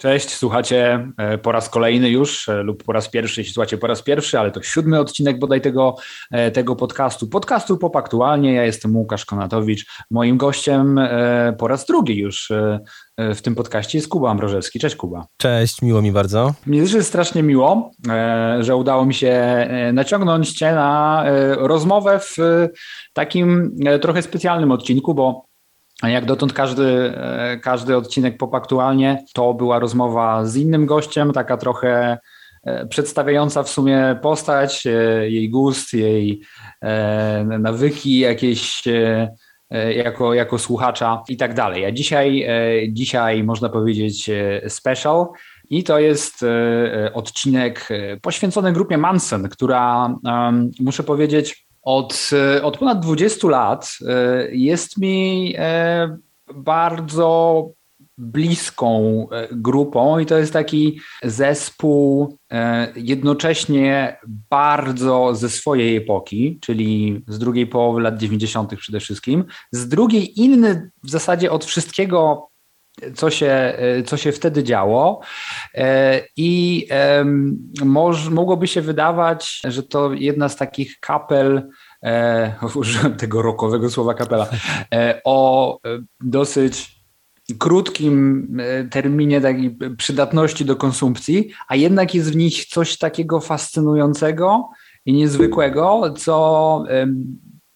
Cześć, słuchacie e, po raz kolejny już e, lub po raz pierwszy, jeśli słuchacie po raz pierwszy, ale to siódmy odcinek bodaj tego, e, tego podcastu. Podcastu Pop Aktualnie. Ja jestem Łukasz Konatowicz. Moim gościem po raz drugi już w tym podcaście jest Kuba Ambrożewski. Cześć Kuba. Cześć, miło mi bardzo. Mnie też jest strasznie miło, że udało mi się naciągnąć Cię na rozmowę w takim trochę specjalnym odcinku, bo jak dotąd każdy, e, każdy odcinek pop aktualnie to była rozmowa z innym gościem, taka trochę e, przedstawiająca w sumie postać, e, jej gust, jej nawyki, jakieś jako, jako słuchacza i tak dalej. A dzisiaj, dzisiaj można powiedzieć special i to jest odcinek poświęcony grupie Manson, która muszę powiedzieć od, e, od ponad 20 lat e, jest mi e, bardzo bliską grupą i to jest taki zespół jednocześnie bardzo ze swojej epoki, czyli z drugiej połowy lat 90. przede wszystkim, z drugiej inny w zasadzie od wszystkiego co się, co się wtedy działo. I moż, mogłoby się wydawać, że to jedna z takich kapel, e, użyłem tego rokowego słowa kapela, e, o e, dosyć krótkim terminie takiej przydatności do konsumpcji, a jednak jest w nich coś takiego fascynującego i niezwykłego, co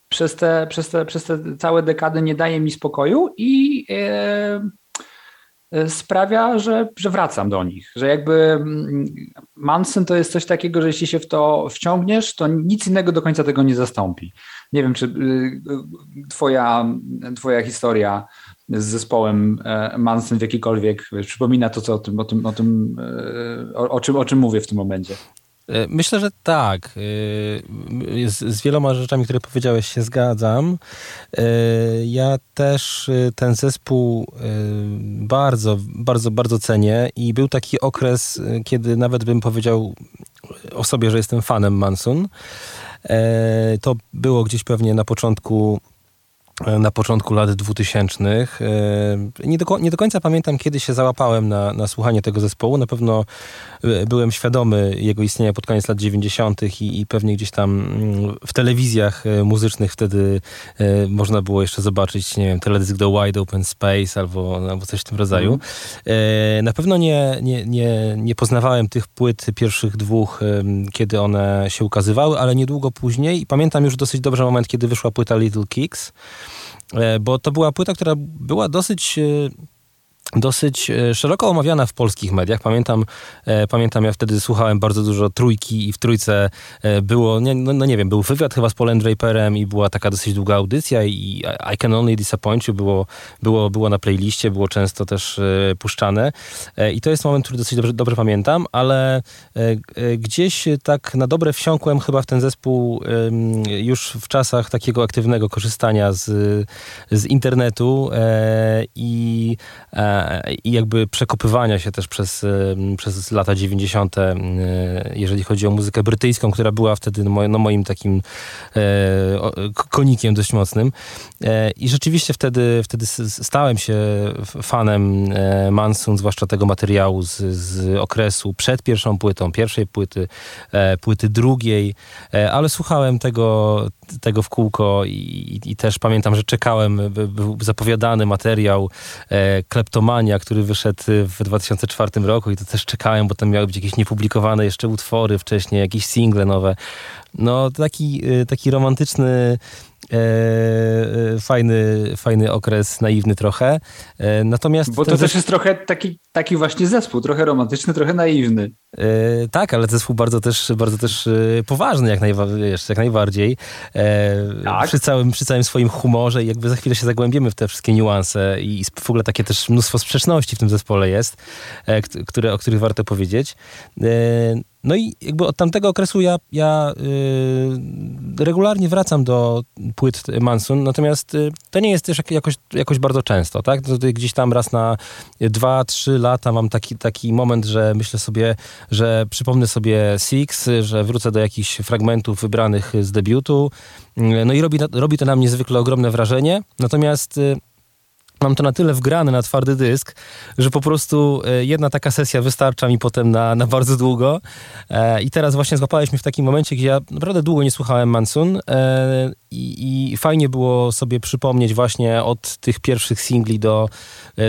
przez te, przez te, przez te całe dekady nie daje mi spokoju i E, sprawia, że, że wracam do nich. Że jakby mm, Manson to jest coś takiego, że jeśli się w to wciągniesz, to nic innego do końca tego nie zastąpi. Nie wiem, czy y, twoja, twoja historia z zespołem e, Manson w jakikolwiek przypomina to, co o tym, o tym, o tym e, o, o, czym, o czym mówię w tym momencie. E, myślę, że tak. E, z, z, wieloma rzeczami, które powiedziałeś, się zgadzam. E, ja też ten zespół bardzo, bardzo, bardzo cenię i był taki okres, kiedy nawet bym powiedział o sobie, że jestem fanem Mansun. To było gdzieś pewnie na początku na początku lat 2000. E, nie do, nie do końca pamiętam, kiedy się załapałem na, na słuchanie tego zespołu. Na pewno e, byłem świadomy jego istnienia pod koniec lat 90. I, i pewnie gdzieś tam mm, w telewizjach e, muzycznych wtedy można było jeszcze zobaczyć, nie wiem, teledysk do Wide Open Space albo, albo coś w tym rodzaju. Mm. Na pewno nie, nie, nie, nie poznawałem tych płyt pierwszych dwóch, kiedy one się ukazywały, ale niedługo później. I pamiętam już dosyć dobrze moment, kiedy wyszła płyta Little Kicks. E, bo to była płyta, która była dosyć e, dosyć e, szeroko omawiana w polskich mediach. Pamiętam, e, pamiętam ja wtedy słuchałem bardzo dużo trójki i w trójce e, było, nie, no, no, nie wiem, był wywiad chyba z Polem Draperem i była taka dosyć długa audycja i I Can Only Disappoint You było, było, było na playliście, było często też e, puszczane e, i to jest moment, który dosyć dobrze, dobrze pamiętam, ale e, gdzieś tak na dobre wsiąkłem chyba w ten zespół już w czasach takiego aktywnego korzystania z, z internetu i i jakby przekopywania się też przez, przez lata 90., jeżeli chodzi o muzykę brytyjską, która była wtedy no, no moim takim e, konikiem dość mocnym. E, I rzeczywiście wtedy, wtedy stałem się fanem e, Mansun, zwłaszcza tego materiału z, z okresu przed pierwszą płytą, pierwszej płyty, płyty drugiej, ale słuchałem tego, tego w kółko i, i, też pamiętam, że czekałem, był zapowiadany materiał e, Kleptomania, który wyszedł w 2004 roku i to też czekałem, bo tam miały być jakieś niepublikowane jeszcze utwory wcześniej, jakieś single nowe. No taki, e, taki romantyczny E, e, fajny, fajny okres, naiwny trochę. E, natomiast Bo to też jest trochę taki, taki właśnie zespół, trochę romantyczny, trochę naiwny. E, tak, ale zespół bardzo też, bardzo też e, poważny, jak, najwa, wiesz, jak najbardziej. E, tak. Przy, całym, przy całym swoim humorze i jakby za chwilę się zagłębimy w te wszystkie niuanse i w ogóle takie też mnóstwo sprzeczności w tym zespole jest, które, o których warto powiedzieć. No i jakby od tamtego okresu ja, ja yy, regularnie wracam do płyt Mansun, natomiast yy, to nie jest też jakoś, jakoś bardzo często, tak? To gdzieś tam raz na dwa, trzy lata mam taki, taki moment, że myślę sobie, że przypomnę sobie Six, że wrócę do jakichś fragmentów wybranych z debiutu. No i robi, robi to na mnie zwykle ogromne wrażenie. Natomiast y, mam to na tyle wgrane na twardy dysk, że po prostu e, jedna taka sesja wystarcza mi potem na, na bardzo długo. E, I teraz właśnie złapałeś mnie w takim momencie, gdzie ja naprawdę długo nie słuchałem Mansun e, i, i fajnie było sobie przypomnieć właśnie od tych pierwszych singli do,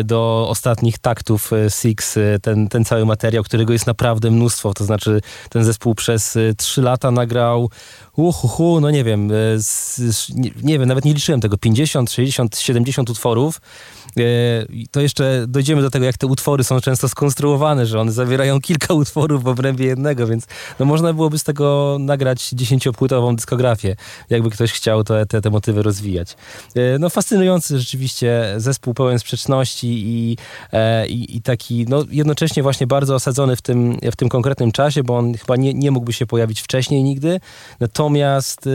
do ostatnich taktów Six, ten, ten cały materiał, którego jest naprawdę mnóstwo. To znaczy ten zespół przez trzy lata nagrał uhuhu, no nie wiem, nie, nie wiem, nawet nie liczyłem tego, 50, 60, 70 utworów. E, to jeszcze dojdziemy do tego, jak te utwory są często skonstruowane, że one zawierają kilka utworów w obrębie jednego, więc no można byłoby z tego nagrać dziesięciopłytową dyskografię, jakby ktoś chciał te, te, te motywy rozwijać. E, no fascynujący rzeczywiście zespół pełen sprzeczności i, e, i, i taki no jednocześnie właśnie bardzo osadzony w tym, w tym konkretnym czasie, bo on chyba nie, nie mógłby się pojawić wcześniej nigdy, natomiast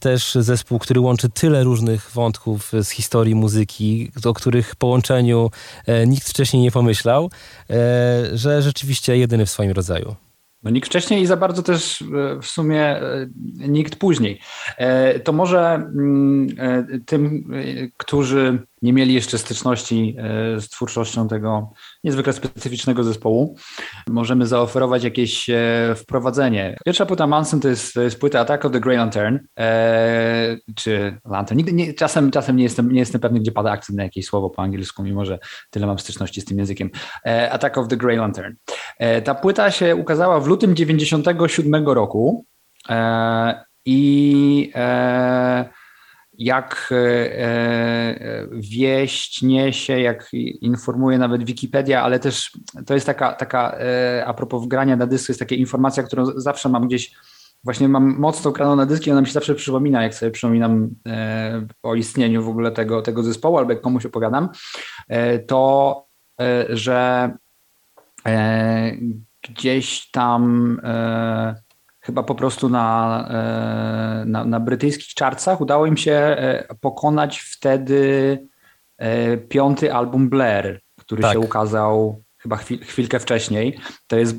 też zespół, który łączy tyle różnych wątków z historii muzyki, o których połączeniu e, nikt wcześniej nie pomyślał, e, że rzeczywiście jedyny w swoim rodzaju. No nikt wcześniej i za bardzo też e, w sumie nikt później. To może mm, tym, którzy nie mieli jeszcze styczności e, z twórczością tego niezwykle specyficznego zespołu, możemy zaoferować jakieś e, wprowadzenie. Pierwsza płyta Manson to jest, to jest płyta Attack of the Grey Lantern, e, czy Lantern. Nigdy nie, czasem czasem nie, jestem, nie jestem pewny, gdzie pada akcent na jakieś słowo po angielsku, mimo że tyle mam styczności z tym językiem. E, Attack of the Grey Lantern. E, ta płyta się ukazała w lutym 97 roku e, i jak e, e, wieść niesie, jak informuje nawet Wikipedia, ale też to jest taka, taka a propos wgrania na dysk, jest taka informacja, którą zawsze mam gdzieś, właśnie mam mocno kraną na dyski, ona mi się zawsze przypomina, jak sobie przypominam o istnieniu w ogóle tego, tego zespołu, albo jak komuś opowiadam, to, że gdzieś tam chyba po prostu na, e, na, na brytyjskich czarcach udało im się e, pokonać wtedy e, piąty album Blair, który tak. się ukazał chyba chwil, chwilkę wcześniej. To jest,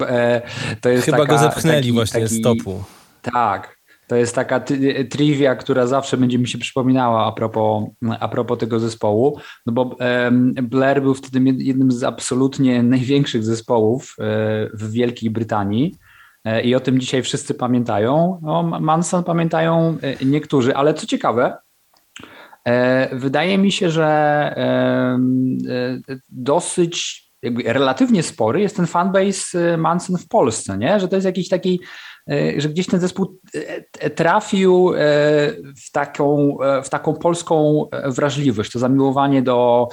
to jest chyba taka, go zepchnęli taki, właśnie taki, z topu. Tak, to jest taka trivia, która zawsze będzie mi się przypominała a propos, a propos tego zespołu, no bo Blair był wtedy jednym z absolutnie największych zespołów w Wielkiej Brytanii E, i o tym dzisiaj wszyscy pamiętają. No, Manson pamiętają e, niektórzy, ale co ciekawe, e, wydaje mi się, że dosyć jakby relatywnie spory jest ten fanbase Manson w Polsce, nie? że to jest jakiś taki, że gdzieś ten zespół trafił w taką, w taką polską wrażliwość, to zamiłowanie do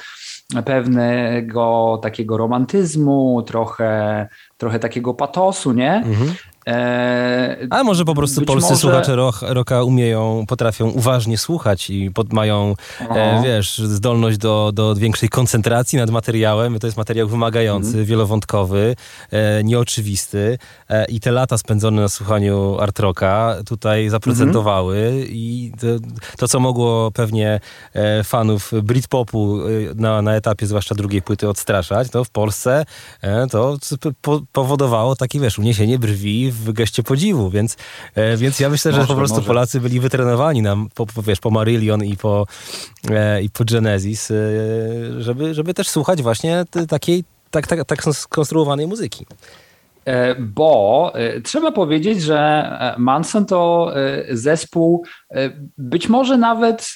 pewnego takiego romantyzmu, trochę, trochę takiego patosu, nie? Mhm. E, A może po prostu polscy może... słuchacze rocka umieją, potrafią uważnie słuchać i pod, mają, e, wiesz, zdolność do, do większej koncentracji nad materiałem. To jest materiał wymagający, mhm. wielowątkowy, e, nieoczywisty e, i te lata spędzone na słuchaniu art rocka tutaj zaprocentowały mhm. i to, to, co mogło pewnie e, fanów Britpopu e, na, na etapie zwłaszcza drugiej płyty odstraszać, to w Polsce to po, powodowało takie, wiesz, uniesienie brwi w geście podziwu, więc, e, więc ja myślę, że może, po prostu może. Polacy byli wytrenowani nam, po, po, wiesz, po Marillion i po, e, i po Genesis, e, żeby, żeby też słuchać właśnie takiej tak, tak, tak skonstruowanej muzyki. Bo trzeba powiedzieć, że Manson to zespół być może nawet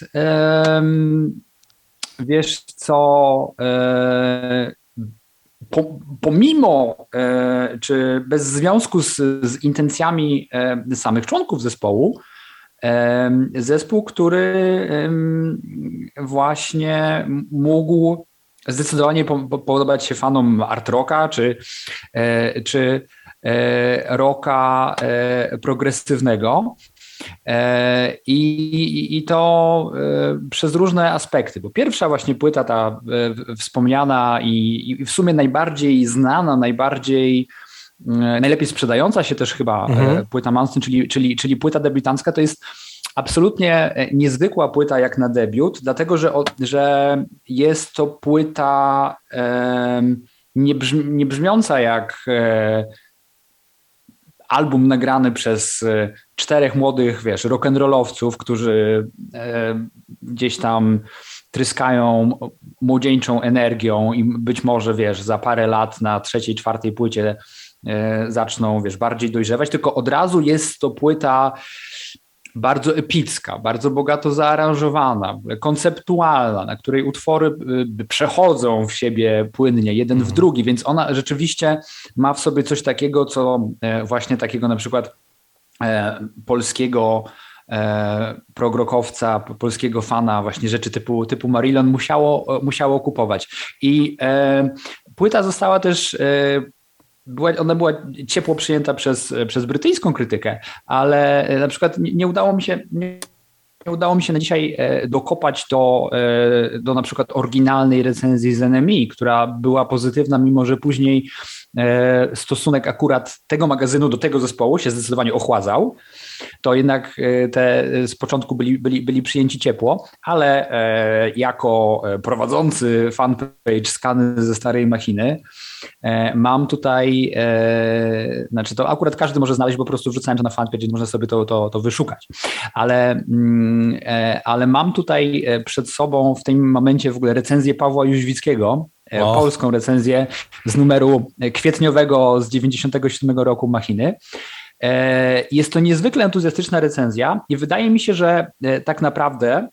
wiesz co pomimo e, czy bez związku z, z intencjami e, samych członków zespołu, e, zespół, który właśnie mógł zdecydowanie podobać się fanom art rocka czy, czy rocka progresywnego. E, I, I to e, przez różne aspekty, bo pierwsza właśnie płyta, ta e, wspomniana i, i w sumie najbardziej znana, najbardziej najlepiej sprzedająca się też chyba mhm. płyta Manson, czyli, czyli, czyli płyta debiutancka, to jest absolutnie niezwykła płyta jak na debiut, dlatego że, że jest to płyta nie, brzmi, nie brzmiąca jak album nagrany przez e, czterech młodych, wiesz, rock'n'rollowców, którzy e, gdzieś tam tryskają młodzieńczą energią i być może, wiesz, za parę lat na trzeciej, czwartej płycie zaczną, wiesz, bardziej dojrzewać, tylko od razu jest to płyta bardzo epicka, bardzo bogato zaaranżowana, konceptualna, na której utwory y, przechodzą w siebie płynnie, jeden w mhm. drugi, więc ona rzeczywiście ma w sobie coś takiego, co e, właśnie takiego na przykład e, polskiego e, progrokowca, polskiego fana właśnie rzeczy typu, typu Marilyn musiało, musiało kupować. I płyta została też była, ona była ciepło przyjęta przez, przez brytyjską krytykę, ale na przykład nie, nie udało mi się. Nie, udało mi się na dzisiaj e, dokopać do, e, do na przykład oryginalnej recenzji z NMI, która była pozytywna, mimo że później e, stosunek akurat tego magazynu do tego zespołu się zdecydowanie ochładzał. To jednak te z początku byli, byli, byli przyjęci ciepło, ale jako prowadzący fanpage skany ze starej machiny, E, mam tutaj, e, znaczy to akurat każdy może znaleźć, bo po prostu wrzucałem to na fanpage można sobie to, to, to wyszukać, ale, mm, e, ale mam tutaj przed sobą w tym momencie w ogóle recenzję Pawła Jóźwickiego, o. polską recenzję z numeru kwietniowego z 97 roku Machiny. Jest to niezwykle entuzjastyczna recenzja i wydaje mi się, że tak naprawdę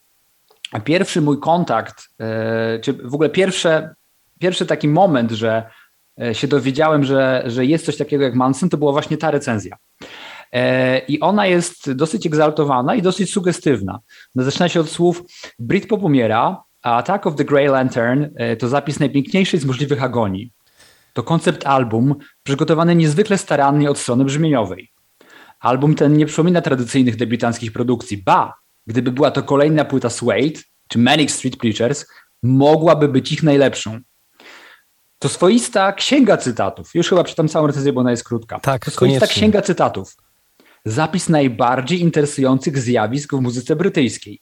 pierwszy mój kontakt, czy w ogóle pierwsze, pierwszy taki moment, że E, się dowiedziałem, że, że jest coś takiego jak Manson, to była właśnie ta recenzja. E, I ona jest dosyć egzaltowana i dosyć sugestywna. No, zaczyna się od słów Britpop umiera, a Attack of the Grey Lantern e, to zapis najpiękniejszej z możliwych agonii. To koncept album przygotowany niezwykle starannie od strony brzmieniowej. Album ten nie przypomina tradycyjnych debiutanckich produkcji. Ba, gdyby była to kolejna płyta Suede czy Manic Street Preachers, mogłaby być ich najlepszą. To swoista księga cytatów. Już chyba przeczytam całą recenzję, bo ona jest krótka. Tak, to swoista koniecznie. księga cytatów. Zapis najbardziej interesujących zjawisk w muzyce brytyjskiej.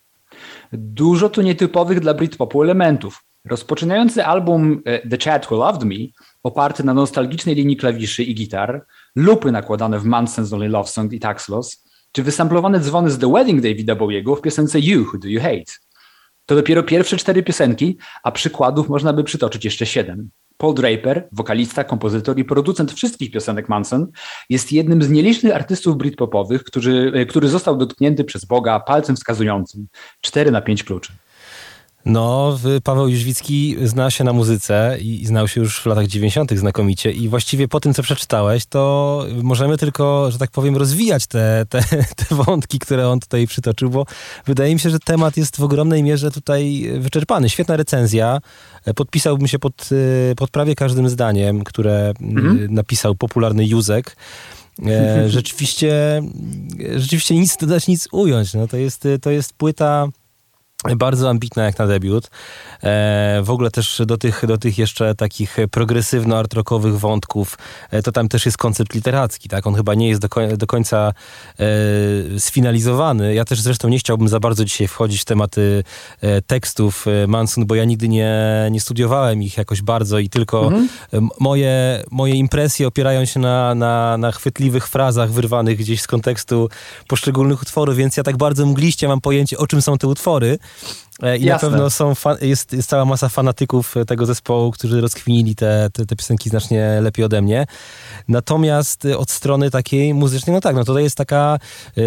Dużo tu nietypowych dla Britpopu elementów. Rozpoczynający album e, The Chat Who Loved Me, oparty na nostalgicznej linii klawiszy i gitar, lupy nakładane w Manson's Only Love Song i Tax Loss, czy wysamplowane dzwony z The Wedding Davida Bowiego w piosence You Who Do You Hate. To dopiero pierwsze cztery piosenki, a przykładów można by przytoczyć jeszcze siedem. Paul Draper, wokalista, kompozytor i producent wszystkich piosenek Manson, jest jednym z nielicznych artystów britpopowych, który, e, który został dotknięty przez Boga palcem wskazującym. 4 na 5 kluczy. No, Paweł Jóźwicki zna się na muzyce i znał się już w latach 90. znakomicie i właściwie po tym, co przeczytałeś, to możemy tylko, że tak powiem, rozwijać te, te, te wątki, które on tutaj przytoczył, bo wydaje mi się, że temat jest w ogromnej mierze tutaj wyczerpany. Świetna recenzja. Podpisałbym się pod, pod prawie każdym zdaniem, które mhm. napisał popularny Józek. E, rzeczywiście, rzeczywiście nic dodać, nic ująć. No, to, jest, to jest płyta bardzo ambitna jak na debiut. E, w ogóle też do tych, do tych jeszcze takich progresywno-artrokowych wątków, e, to tam też jest koncept literacki, tak? On chyba nie jest do, koń, do końca e, sfinalizowany. Ja też zresztą nie chciałbym za bardzo dzisiaj wchodzić w tematy tekstów Manson, bo ja nigdy nie, nie studiowałem ich jakoś bardzo i tylko mhm. moje, moje impresje opierają się na, na, na chwytliwych frazach wyrwanych gdzieś z kontekstu poszczególnych utworów, więc ja tak bardzo mgliście mam pojęcie, o czym są te utwory. E, I Jasne. na pewno są jest, jest cała masa fanatyków tego zespołu, którzy rozkwinili te, te, te, piosenki znacznie lepiej ode mnie. Natomiast od strony takiej muzycznej, no tak, no to jest taka yy,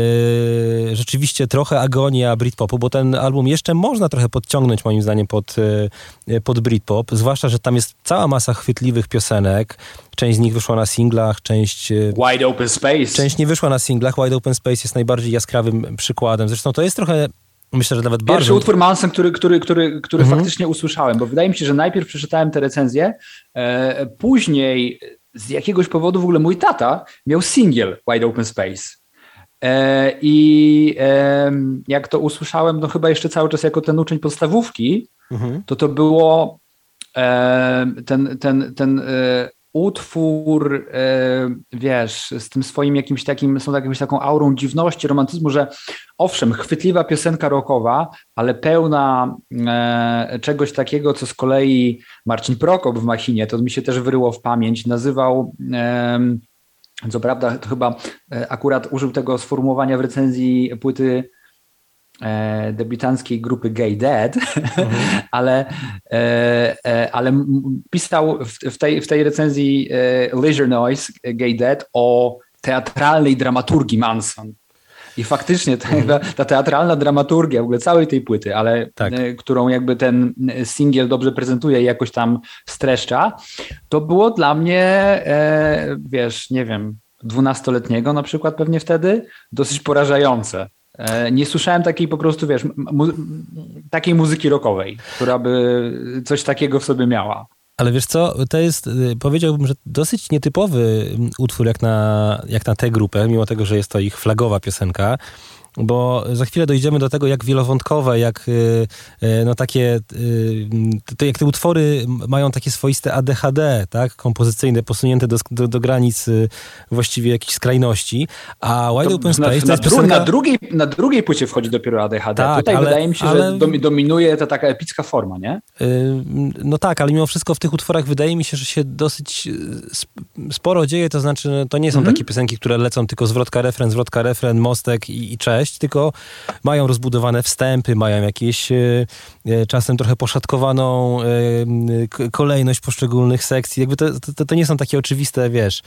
rzeczywiście trochę agonia Britpopu, bo ten album jeszcze można trochę podciągnąć moim zdaniem pod, yy, pod Britpop, zwłaszcza, że tam jest cała masa chwytliwych piosenek, Część z nich wyszła na singlach, część... Wide Open Space. Część nie wyszła na singlach. Wide Open Space jest najbardziej jaskrawym przykładem. Zresztą to jest trochę Myślę, że nawet Pierwszy bardzo... utwór Manson, który, który, który, który mhm. faktycznie usłyszałem, bo wydaje mi się, że najpierw przeczytałem tę recenzję, e, później z jakiegoś powodu w ogóle mój tata miał singiel Wide Open Space. E, I e, jak to usłyszałem, no chyba jeszcze cały czas jako ten uczeń podstawówki, mhm. to to było e, ten, ten, ten e, utwór, e, wiesz, z tym swoim jakimś takim, są jakąś taką aurą dziwności, romantyzmu, że owszem, chwytliwa piosenka rockowa, ale pełna e, czegoś takiego, co z kolei Marcin Prokop w Machinie, to mi się też wyryło w pamięć, nazywał co prawda, to chyba akurat użył tego sformułowania w recenzji płyty e, debiutanckiej grupy Gay Dead, mhm. ale, e, e, ale pisał w, tej, w tej recenzji e, Leisure Noise Gay Dead o teatralnej dramaturgii Manson. I faktycznie ta, mhm. ta, teatralna dramaturgia w ogóle całej tej płyty, ale tak. E, którą jakby ten singiel dobrze prezentuje i jakoś tam streszcza, to było dla mnie, e, wiesz, nie wiem, dwunastoletniego na przykład pewnie wtedy, dosyć porażające. E, nie słyszałem takiej po prostu, wiesz, mu takiej muzyki rockowej, która by coś takiego w sobie miała. Ale wiesz co, to jest, y, powiedziałbym, że dosyć nietypowy mm, utwór jak na, jak na tę grupę, mimo tego, że jest to ich flagowa piosenka bo za chwilę dojdziemy do tego, jak wielowątkowe, jak y, y, no takie, to jak te utwory mają takie swoiste ADHD, tak, kompozycyjne, posunięte do, do, do granic właściwie jakichś skrajności, a Wide to, Open Space na, to jest piosenka... na, drugiej, na drugiej płycie wchodzi dopiero ADHD. Tak, Tutaj ale, wydaje mi się, ale... że dominuje ta taka epicka forma, nie? No tak, ale mimo wszystko w tych utworach wydaje mi się, że się dosyć sporo dzieje, to znaczy to nie są mhm. takie piosenki, które lecą tylko zwrotka, refren, zwrotka, refren, mostek i, i cześć, tylko mają rozbudowane wstępy, mają jakieś e, e, czasem trochę poszatkowaną e, kolejność poszczególnych sekcji. Jakby to, to, to nie są takie oczywiste, wiesz,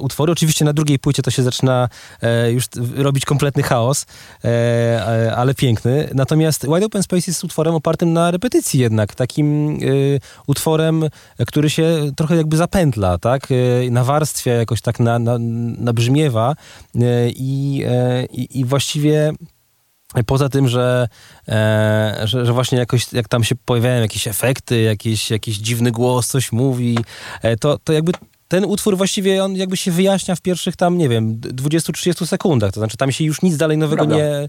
utwory. Oczywiście na drugiej płycie to się zaczyna już robić kompletny chaos, ale piękny. Natomiast Wide Open Space jest utworem opartym na repetycji jednak, takim utworem, który się trochę jakby zapętla, tak? Na warstwie jakoś tak na, na, nabrzmiewa i, i, i właściwie właściwie Poza tym, że, e, że, że, właśnie jakoś jak tam się pojawiają jakieś efekty, jakiś, jakiś dziwny głos coś mówi, e, to, to jakby ten utwór właściwie on jakby się wyjaśnia w pierwszych tam, nie wiem, 20-30 sekundach. To znaczy tam się już nic dalej nowego nie, e,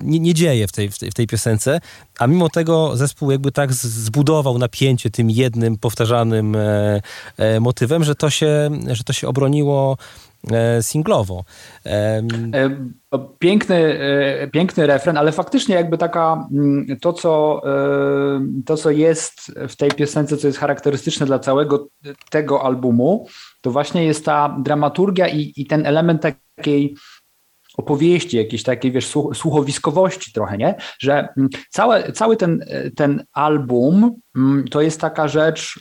nie, nie, dzieje w tej, w, tej, w tej piosence, a mimo tego zespół jakby tak zbudował napięcie tym jednym powtarzanym e, e, motywem, że to się, że to się obroniło E, singlowo. E, piękny, e, piękny refren, ale faktycznie jakby taka mm, to co, to, co jest w tej piosence, co jest charakterystyczne dla całego tego albumu, to właśnie jest ta dramaturgia i, i ten element takiej opowieści, jakiejś takiej, wiesz, słuchowiskowości trochę, nie? Że mm, całe, cały ten, ten album mm, to jest taka rzecz,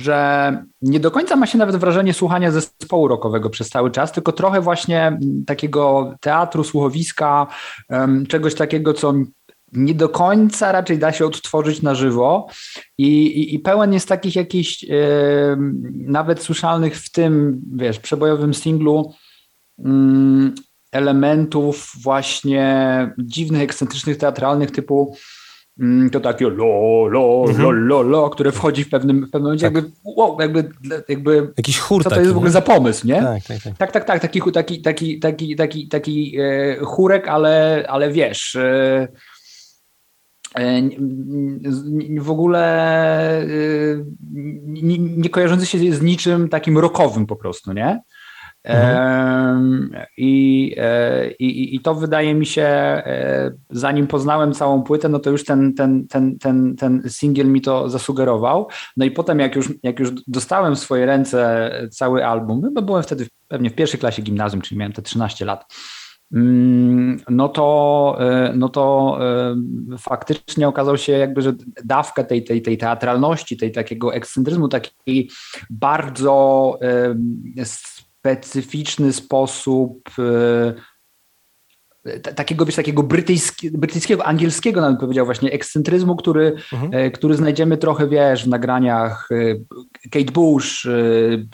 że nie do końca ma się nawet wrażenie słuchania zespołu rockowego przez cały czas, tylko trochę właśnie takiego teatru, słuchowiska, czegoś takiego, co nie do końca raczej da się odtworzyć na żywo. I, i, i pełen jest takich jakichś nawet słyszalnych w tym, wiesz, przebojowym singlu mm, elementów właśnie dziwnych, ekscentrycznych, teatralnych typu Mm, to takie lo, lo, mhm. lo, lo, lo, które wchodzi w pewnym, w pewnym momencie, tak. jakby, wow, jakby, jakby... Jakiś chór Co to taki, jest w ogóle za pomysł, nie? Tak, tak, tak. Tak, tak, tak taki, taki, taki, taki, taki, taki e, chórek, ale, ale wiesz... E, e w ogóle nie, nie kojarzący się z niczym takim rokowym po prostu, nie? Mhm. I, e, i, I to wydaje mi się, e, zanim poznałem całą płytę, no to już ten, ten, ten, ten, ten singiel mi to zasugerował. No i potem, jak już, jak już dostałem w swoje ręce cały album, no byłem wtedy pewnie w pierwszej klasie gimnazjum, czyli miałem te 13 lat. Mm, no to, e, no to faktycznie okazało się jakby, że dawka tej, tej, tej teatralności, tej takiego ekscentryzmu, takiej bardzo specyficzny sposób e, takiego, wiesz, takiego brytyjskiego, brytyjskiego, angielskiego nawet powiedział właśnie, ekscentryzmu, który, mhm. E, który znajdziemy trochę, wiesz, w nagraniach e, Kate Bush,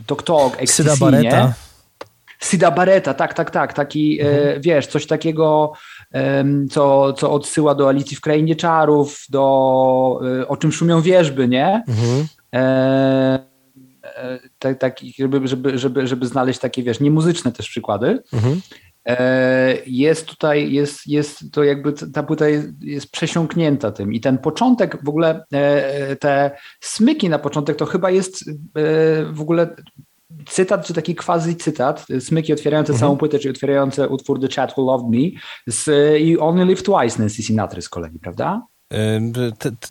Tok Tok, Syda Barretta. Sida Barretta, tak, tak, tak, taki, mhm. wiesz, coś takiego, co, co odsyła do Alicji w Krainie Czarów, do O czym szumią wierzby, nie? Mhm. E takich, żeby, żeby, żeby, żeby znaleźć takie, wiesz, niemuzyczne też przykłady. Mhm. E, jest tutaj, jest, jest to jakby ta płyta jest, jest przesiąknięta tym i ten początek w ogóle, e, te smyki na początek to chyba jest e, w ogóle cytat, czy taki quasi cytat, smyki otwierające mhm. całą płytę, czyli otwierające utwór The Chat Who Loved Me z You Only Live Twice Nancy Sinatra z kolei, prawda?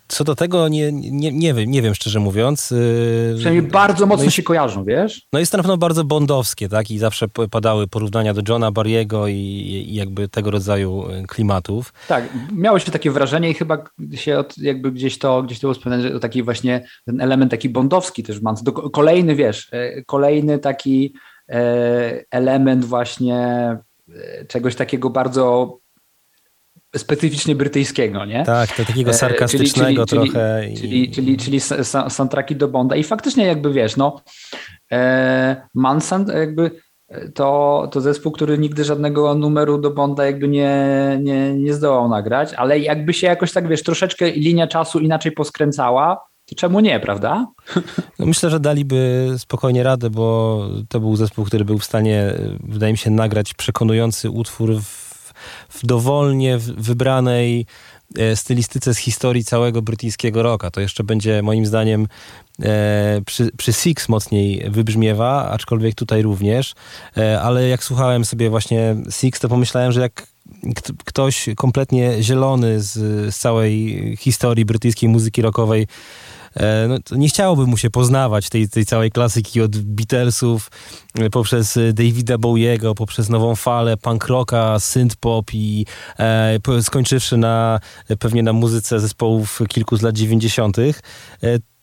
Co do tego nie, nie, nie, wiem, nie wiem, szczerze mówiąc. Y, Przynajmniej bardzo mocno no się kojarzą, wiesz? No jest to na pewno bardzo bondowskie, tak? I zawsze padały porównania do Johna Barriego i, i jakby tego rodzaju y, klimatów. Tak, miało się takie wrażenie i chyba się od, jakby gdzieś to, gdzieś to było wspomniane, że taki właśnie ten element taki bondowski też Mance. Kolejny, wiesz, e, kolejny taki e, element właśnie e, czegoś takiego bardzo specyficznie brytyjskiego, nie? Tak, to takiego e, sarkastycznego czyli, czyli, trochę. Czyli, czyli, czyli, czyli soundtracki do Bonda i faktycznie jakby wiesz, no e, Manson jakby e, to, to zespół, który nigdy żadnego numeru do Bonda jakby nie, nie, nie zdołał nagrać, ale jakby się jakoś tak, wiesz, troszeczkę linia czasu inaczej poskręcała, to czemu nie, prawda? No myślę, że daliby spokojnie radę, bo to był zespół, który był w stanie, wydaje mi się, nagrać przekonujący utwór w w dowolnie wybranej e, stylistyce z historii całego brytyjskiego rocka. To jeszcze będzie moim zdaniem e, przy, przy Six mocniej wybrzmiewa, aczkolwiek tutaj również, e, ale jak słuchałem sobie właśnie Six, to pomyślałem, że jak ktoś kompletnie zielony z, z całej historii brytyjskiej muzyki rockowej no, nie chciałoby mu się poznawać tej, tej całej klasyki od Beatlesów e, poprzez Davida Bowiego, poprzez nową falę punk rocka, synth pop i e, skończywszy na pewnie na muzyce zespołów kilku z lat 90. E,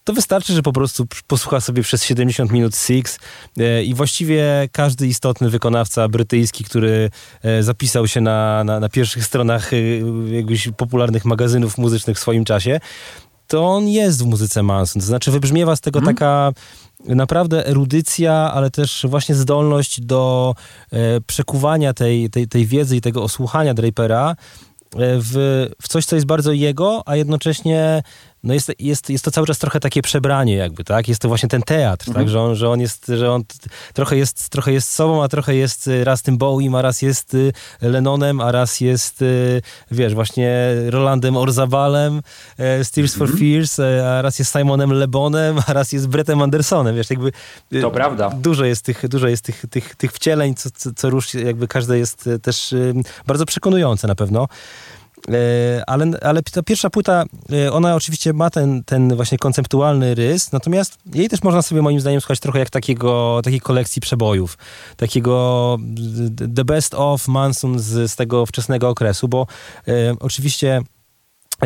to wystarczy, że po prostu posłucha sobie przez 70 minut Six e, i właściwie każdy istotny wykonawca brytyjski, który e, zapisał się na, na, na pierwszych stronach e, jakichś popularnych magazynów muzycznych w swoim czasie, to on jest w muzyce Manson. To znaczy wybrzmiewa z tego hmm. taka naprawdę erudycja, ale też właśnie zdolność do e, przekuwania tej, tej, tej wiedzy i tego osłuchania Drapera e, w, w coś, co jest bardzo jego, a jednocześnie no jest, jest, jest to cały czas trochę takie przebranie jakby, tak? Jest to właśnie ten teatr, tak? mhm. tak? Że on, że on jest, że on trochę jest, trochę jest sobą, a trochę jest y, raz tym Bowiem, a raz jest y, Lennonem, a raz jest, y, wiesz, właśnie Rolandem Orzabalem z Tears mhm. for Fears, a raz jest Simonem Lebonem, a raz jest Brettem Andersonem, wiesz, jakby... To prawda. Dużo jest tych, dużo jest tych, tych, tych wcieleń, co, co, co róż, jakby każde jest też bardzo przekonujące na pewno. E, ale, ale ta pierwsza płyta, e, ona oczywiście ma ten, ten właśnie konceptualny rys, natomiast jej też można sobie moim zdaniem słuchać trochę jak takiego, takiej kolekcji przebojów, takiego the best of Manson z, z tego wczesnego okresu, bo e, oczywiście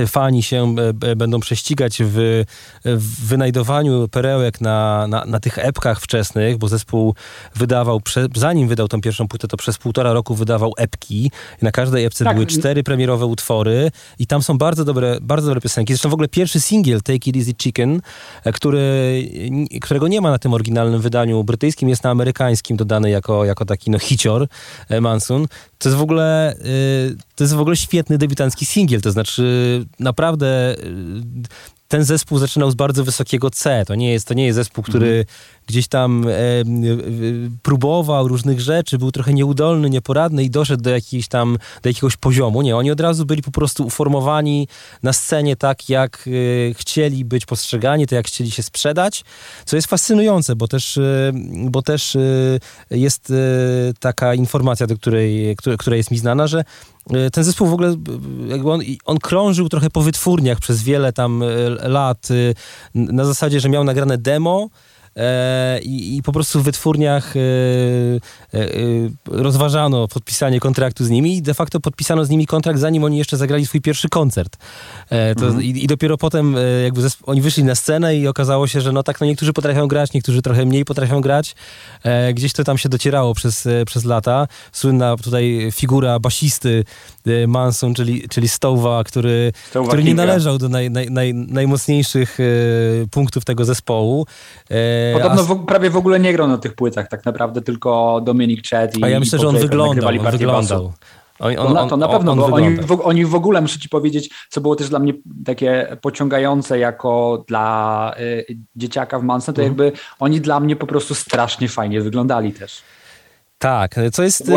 fani się e, będą prześcigać w, w wynajdowaniu perełek na, na, na, tych epkach wczesnych, bo zespół wydawał, prze, zanim wydał tą pierwszą płytę, to przez półtora roku wydawał epki. Na każdej epce tak. były cztery premierowe utwory i tam są bardzo dobre, bardzo dobre piosenki. Zresztą w ogóle pierwszy singiel, Take It Easy Chicken, e, który, którego nie ma na tym oryginalnym wydaniu brytyjskim, jest na amerykańskim dodany jako, jako taki no, hicior e, Manson. To jest w ogóle, to jest w ogóle świetny debiutancki singiel, to znaczy naprawdę ten zespół zaczynał z bardzo wysokiego C. To nie jest, to nie jest zespół, który mm gdzieś tam e, próbował różnych rzeczy, był trochę nieudolny, nieporadny i doszedł do, jakiejś tam, do jakiegoś poziomu. Nie, oni od razu byli po prostu uformowani na scenie tak, jak e, chcieli być postrzegani, to jak chcieli się sprzedać, co jest fascynujące, bo też, e, bo też jest taka informacja, do której, która, która jest mi znana, że ten zespół w ogóle, jakby on, on krążył trochę po wytwórniach przez wiele tam lat, na zasadzie, że miał nagrane demo, E, i, i po prostu w wytwórniach e, e, rozważano podpisanie kontraktu z nimi i de facto podpisano z nimi kontrakt, zanim oni jeszcze zagrali swój pierwszy koncert. Mhm. i, i, dopiero potem jakby oni wyszli na scenę i okazało się, że no tak, no niektórzy potrafią grać, niektórzy trochę mniej potrafią grać. Gdzieś to tam się docierało przez, przez lata. Słynna tutaj figura basisty Manson, czyli, czyli Stowa, który, który nie należał do naj, naj, naj, najmocniejszych punktów tego zespołu. Podobno w, prawie w ogóle nie grał na tych płytach, tak naprawdę tylko Dominik Chet i A ja myślę, że on wyglądał, on wyglądał. On, on, on, to na pewno, bo oni w, oni w, ogóle, muszę ci powiedzieć, co było też dla mnie takie pociągające jako dla y, dzieciaka w Manson, to mhm. jakby oni dla mnie po prostu strasznie fajnie wyglądali też. Tak, co jest...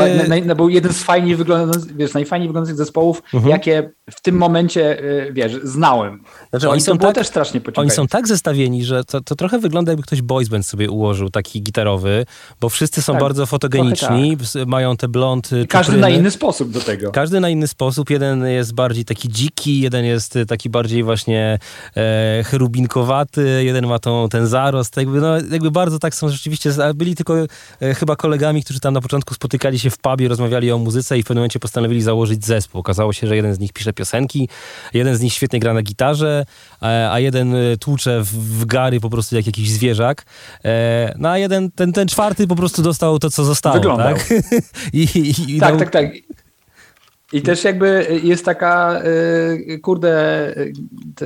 Na, był jeden z fajniej wyglądających, wiesz, najfajniej wyglądających zespołów, mhm. jakie w tym momencie, wiesz, znałem. Znaczy, oni, są tak, też strasznie Oni są tak zestawieni, że to, to trochę wygląda jakby ktoś boys band sobie ułożył, taki gitarowy, bo wszyscy są tak, bardzo fotogeniczni, tak. mają te blond I Każdy na inny sposób do tego. Każdy na inny sposób. Jeden jest bardziej taki dziki, jeden jest taki bardziej właśnie e, cherubinkowaty, jeden ma tą, ten zarost. Jakby, no, jakby bardzo tak są rzeczywiście, byli tylko e, chyba kolegami, którzy tam na początku spotykali się w pubie, rozmawiali o muzyce i w pewnym momencie postanowili założyć zespół. Okazało się, że jeden z nich pisze piosenki, jeden z nich świetnie gra na gitarze, a, a jeden e, tłucze w, gary po prostu jak jakiś zwierzak. E, no a jeden, ten, ten czwarty po prostu dostał to, co zostało. Wyglądał. Tak, I, i, i tak, dał... tak, tak. I też jakby jest taka, kurde,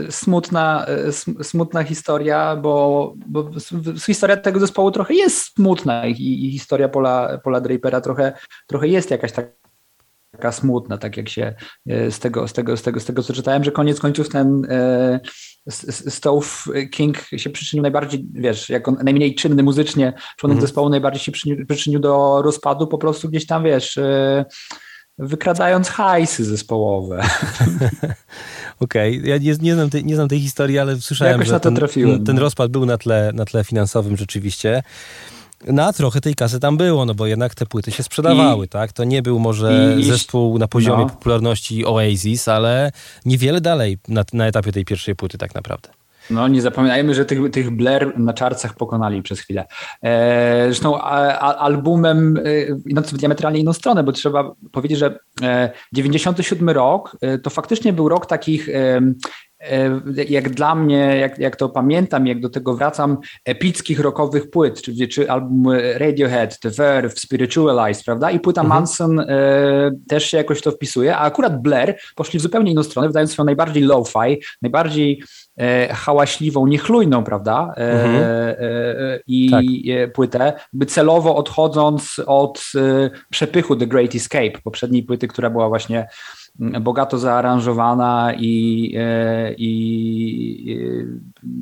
smutna, smutna historia, bo, bo historia tego zespołu trochę jest smutna i, historia Pola, Pola Drapera trochę, trochę jest jakaś taka smutna, tak jak się y, z tego, z tego, z tego, z tego co czytałem, że koniec końców ten Stove King się przyczynił najbardziej, wiesz, jako najmniej czynny muzycznie członek mm. zespołu najbardziej się przyczynił, przyczynił do rozpadu, po prostu gdzieś tam, wiesz, wykradając hajsy zespołowe. Okej, okay. ja nie, nie, znam tej, nie znam tej historii, ale słyszałem, Jakoś że ten, ten, ten, rozpad był na tle, na tle finansowym rzeczywiście. Na trochę tej kasy tam było, no bo jednak te płyty się sprzedawały, I, tak? To nie był może i, zespół na poziomie no. popularności Oasis, ale niewiele dalej na, na etapie tej pierwszej płyty tak naprawdę. No nie zapominajmy, że tych, tych Blair na czarcach pokonali przez chwilę. E, zresztą a, a, albumem no, w diametralnie inną stronę, bo trzeba powiedzieć, że e, 97 rok e, to faktycznie był rok takich e, e, jak dla mnie, jak, jak to pamiętam, jak do tego wracam, epickich rockowych płyt, czy, czy album Radiohead, The Verve, Spiritualized, prawda? I płyta mhm. Manson e, też się jakoś to wpisuje, a akurat Blair poszli w zupełnie inną stronę, wydając swoją najbardziej low-fi, najbardziej E, hałaśliwą, niechlujną, prawda? E, mhm. E, I tak. płytę, by celowo odchodząc od przepychu The Great Escape, poprzedniej płyty, która była właśnie bogato zaaranżowana i, i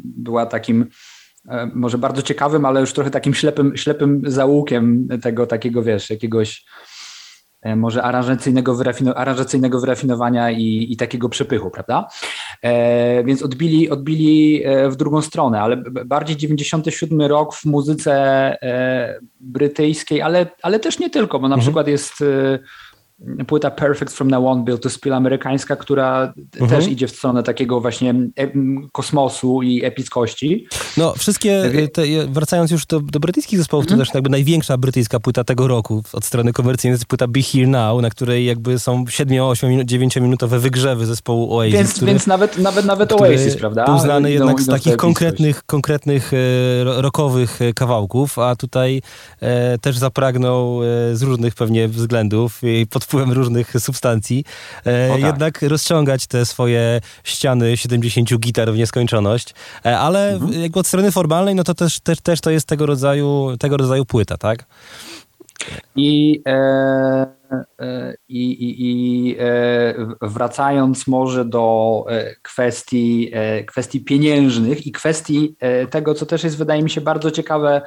była takim może bardzo ciekawym, ale już trochę takim ślepym, ślepym zaułkiem tego takiego, wiesz, jakiegoś E, może aranżacyjnego, wyrafino, aranżacyjnego wyrafinowania i, i takiego przepychu, prawda? E, więc odbili, odbili e, w drugą stronę, ale bardziej 97 rok w muzyce e, brytyjskiej, ale, ale też nie tylko, bo na mhm. przykład jest e, płyta Perfect From Now On Built to Spill amerykańska, która mhm. też idzie w stronę takiego właśnie kosmosu i epickości. No wszystkie, te, wracając już do, do brytyjskich zespołów, mhm. to też jakby największa brytyjska płyta tego roku od strony komercyjnej jest płyta Be Here Now, na której jakby są 7, 8, 9 minutowe wygrzewy zespołu Oasis. Więc, który, więc nawet, nawet, nawet Oasis, prawda? Był znany jednak idą, z takich konkretnych, konkretnych e, rockowych e, kawałków, a tutaj e, też zapragnął e, z różnych pewnie względów i pod wpływem różnych substancji, e, tak. jednak rozciągać te swoje ściany 70 gitar w nieskończoność. E, ale mhm. jakby od strony formalnej, no to też, też, też to jest tego rodzaju, tego rodzaju płyta, tak? I, e, e, i, i, e, wracając może do e, kwestii, kwestii pieniężnych i kwestii tego, co też jest, wydaje mi się, bardzo ciekawe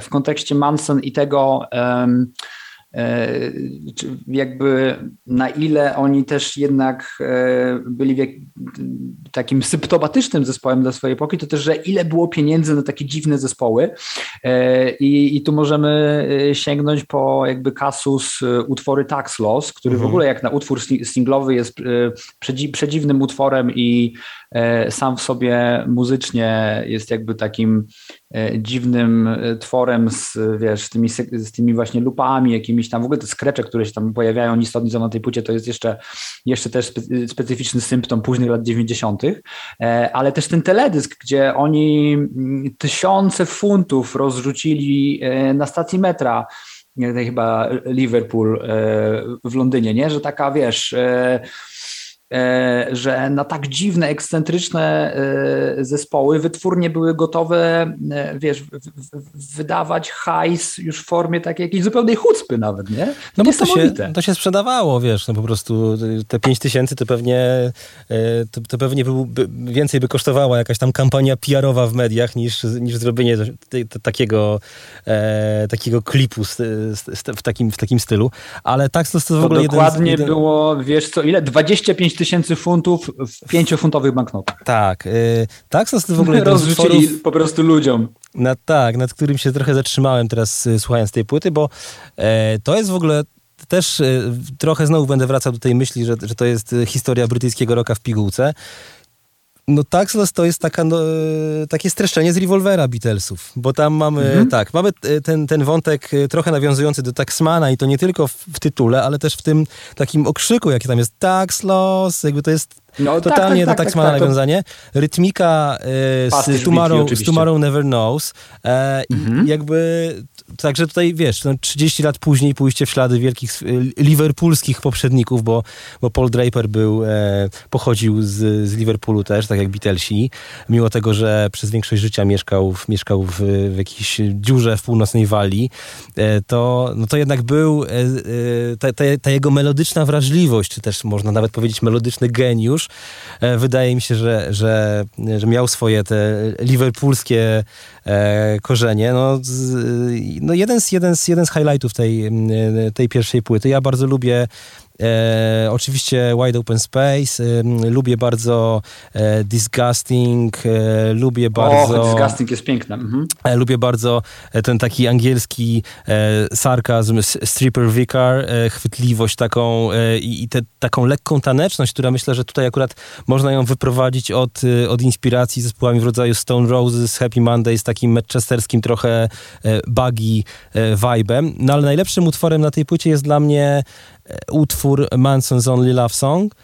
w kontekście Manson i tego, jakby na ile oni też jednak e, byli takim symptomatycznym zespołem dla swojej epoki, to też, że ile było pieniędzy na takie dziwne zespoły e, i, i tu możemy sięgnąć po jakby kasus utwory Tax Loss, który mhm. w ogóle jak na utwór singlowy jest przedziwnym utworem i sam w sobie muzycznie jest jakby takim dziwnym tworem z, wiesz, z tymi, z tymi właśnie lupami, jakimiś tam, w ogóle te skrecze, które się tam pojawiają ni stąd, ni na tej płycie, to jest jeszcze, jeszcze też specyficzny symptom późnych lat 90., e, ale też ten teledysk, gdzie oni mm, tysiące funtów rozrzucili e, na stacji metra, chyba Liverpool e, w Londynie, nie? Że taka, wiesz e, że na tak dziwne, ekscentryczne e, zespoły wytwórnie były gotowe, wiesz, wydawać hajs już w formie takiej jakiejś zupełnej chucpy nawet, nie? No bo to się, to się sprzedawało, wiesz, no po prostu te 5 tysięcy to pewnie, to, to pewnie by, więcej by kosztowała jakaś tam kampania PR-owa w mediach niż, niż zrobienie takiego, e, takiego klipu z, z, w, takim, w takim stylu. Ale tak to, to w ogóle dokładnie jeden, jeden... było, wiesz co, ile? 25 tysięcy funtów w pięciofuntowych banknotach. Tak. Y, tak, to w ogóle Rozrzucili po prostu ludziom. Na, tak, nad którym się trochę zatrzymałem teraz y, słuchając tej płyty, bo e, to jest w ogóle też y, trochę znowu będę wracał do tej myśli, że, że to jest historia brytyjskiego roka w pigułce. No Taxless to jest taka, no, takie streszczenie z rewolwera Beatlesów, bo tam mamy, mhm. tak, mamy e, ten, ten wątek e, trochę nawiązujący do Taxmana i to nie tylko w, w tytule, ale też w tym takim okrzyku, jaki tam jest Taxlos, jakby to jest no, tak, totalnie tak, tak, do Taxmana tak, tak, nawiązanie. Rytmika e, z, Tomorrow, z Tomorrow Never Knows e, mhm. i jakby Także tutaj wiesz, no 30 lat później pójście w ślady wielkich liverpoolskich poprzedników, bo, bo Paul Draper był, e, pochodził z, z Liverpoolu też, tak jak Beatlesi, mimo tego, że przez większość życia mieszkał, w, mieszkał w, w jakiejś dziurze w północnej Walii, e, to, no to jednak był e, e ta, ta, ta, jego melodyczna wrażliwość, czy też można nawet powiedzieć melodyczny geniusz, e, wydaje mi się, że, że, że miał swoje te liverpoolskie e, korzenie. No, no jeden, z, jeden, z, jeden z highlightów tej, tej pierwszej płyty. Ja bardzo lubię E, oczywiście Wide Open Space, e, lubię bardzo e, Disgusting, e, lubię bardzo... O, Disgusting jest piękna. Mhm. E, lubię bardzo e, ten taki angielski sarkazm, stripper vicar, chwytliwość taką i, te, taką lekką taneczność, która myślę, że tutaj akurat można ją wyprowadzić od, od inspiracji zespołami w rodzaju Stone Roses, Happy Monday z takim manchesterskim trochę buggy vibem. No ale najlepszym utworem na tej płycie jest dla mnie utwór Manson's Only Love Song,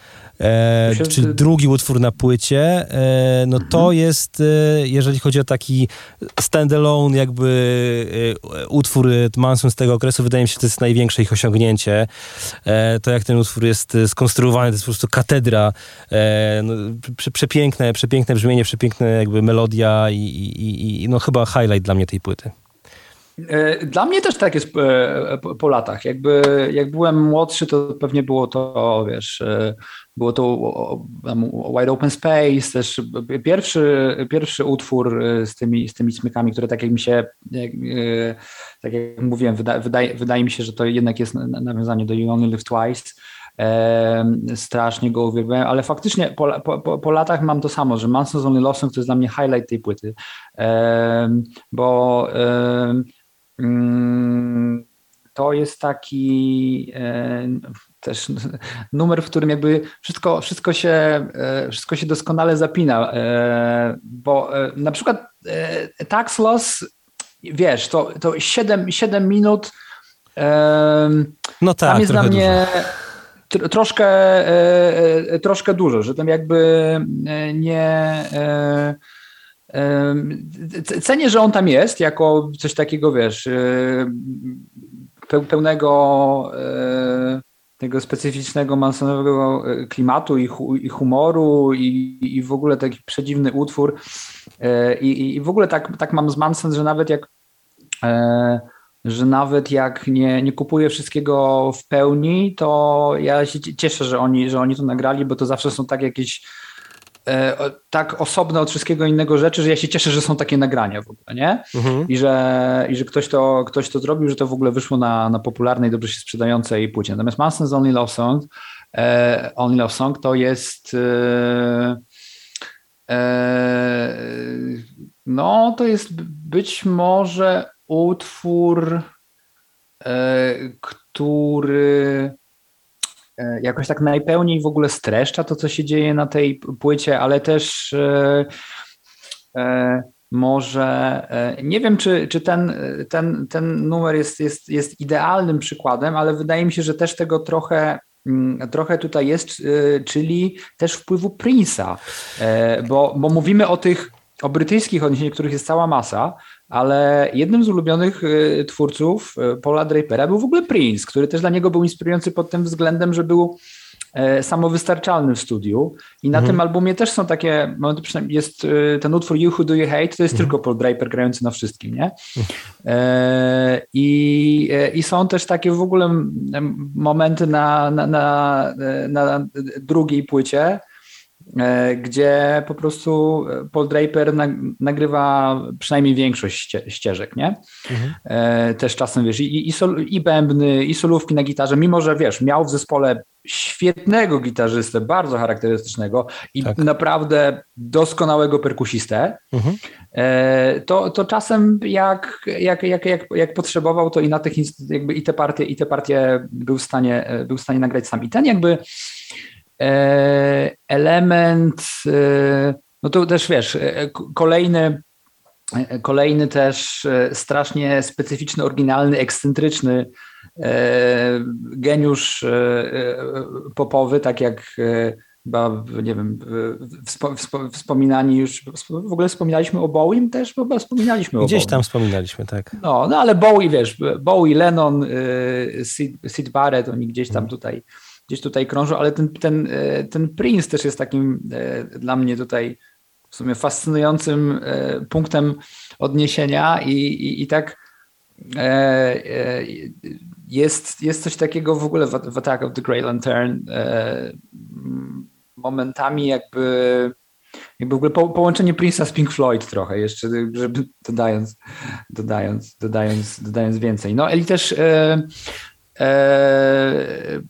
e, czy drugi utwór na płycie, e, no to mhm. jest, e, jeżeli chodzi o taki standalone jakby e, utwór Manson z tego okresu, wydaje mi się, to jest największe ich osiągnięcie. E, to jak ten utwór jest skonstruowany, to jest po prostu katedra, no, prze, przepiękne, przepiękne brzmienie, przepiękne jakby melodia i, i, i no chyba highlight dla mnie tej płyty. E, dla mnie też tak jest e, po latach. Jakby, jak byłem młodszy, to pewnie było to, wiesz, e, było to Wide Open Space, też pierwszy, pierwszy utwór z tymi, z tymi smykami, które tak jak mi się, jak, tak jak mówiłem, wydaje, wydaje, mi się, że to jednak jest nawiązanie do You Only Live Twice. strasznie go uwielbiałem, ale faktycznie po, po, po, latach mam to samo, że Manson's Only Love Song to jest dla mnie highlight tej płyty, bo to jest taki e, też numer, w którym jakby wszystko, wszystko, się, e, wszystko się doskonale zapina, e, bo na przykład tax loss, wiesz, to, to 7, 7 minut no tak, tam jest dla mnie dużo. troszkę, troszkę dużo, że tam jakby nie Cenię, że on tam jest, jako coś takiego, wiesz, pełnego e, tego specyficznego mansonowego e, klimatu i, humoru i, w ogóle taki przedziwny utwór. E, I, i w ogóle tak, tak mam z Manson, że nawet jak że nawet jak nie, nie kupuję wszystkiego w pełni, to ja się cieszę, że oni, że oni to nagrali, bo to zawsze są tak jakieś E, tak osobne od wszystkiego innego rzeczy, że ja się cieszę, że są takie nagrania w ogóle, nie? Mhm. I, że, I że ktoś to, ktoś to zrobił, że to w ogóle wyszło na, na popularnej, dobrze się sprzedającej płycie. Natomiast Manson's Only Love Song, e, Only Love Song to jest e, e, no to jest być może utwór, e, który E, jakoś tak najpełniej w ogóle streszcza to, co się dzieje na tej płycie, ale też e, e, może nie wiem, czy, czy ten, ten, ten numer jest, jest, jest idealnym przykładem, ale wydaje mi się, że też tego trochę mm, trochę tutaj jest, czyli też wpływu Prince'a, bo, bo mówimy o tych o brytyjskich odniesieniach, których jest cała masa, ale jednym z ulubionych y, twórców y, Paula Drapera był w ogóle Prince, który też dla niego był inspirujący pod tym względem, że był e, samowystarczalny w studiu i na Mhm. tym albumie też są takie, momenty, przynajmniej jest e, ten utwór You Who Do You Hate, to jest Mhm. tylko Paul Draper grający na wszystkim, nie? E, I, e, I są też takie w ogóle momenty na, na, na, na drugiej płycie, gdzie po prostu Paul Draper nag, nagrywa przynajmniej większość ście, ścieżek, nie? Mhm. E, też czasem, wiesz, i, i, sol, i bębny, i solówki na gitarze, mimo że, wiesz, miał w zespole świetnego gitarzystę, bardzo charakterystycznego i Tak. naprawdę doskonałego perkusistę, Mhm. e, to, to czasem jak, jak, jak, jak, jak potrzebował, to i na tych jakby i te partie, i te partie był w stanie, e, był w stanie nagrać sam. I ten jakby e, element, e, no to też wiesz, e, kolejny e, Kolejny też e, strasznie specyficzny, oryginalny, ekscentryczny e, geniusz e, e, popowy, tak jak e, chyba, nie wiem, e, wspo, wspo, wspominani już, w ogóle wspominaliśmy o Bowiem też, bo chyba wspominaliśmy o Gdzieś tam wspominaliśmy, tak. No, no ale Bowie, wiesz, Bowie, Lennon, Sid, Sid Barrett, oni gdzieś tam tutaj, gdzieś tutaj krążą, ale ten, ten, y, ten Prince też jest takim y, dla mnie tutaj w sumie fascynującym y, punktem odniesienia i, i, i tak e, e, jest, jest coś takiego w ogóle w, Attack of the Grey Lantern e, momentami jakby jakby w ogóle po, połączenie Prince'a z Pink Floyd trochę jeszcze, żeby dodając, dodając, dodając, dodając więcej. No Eli też e, e,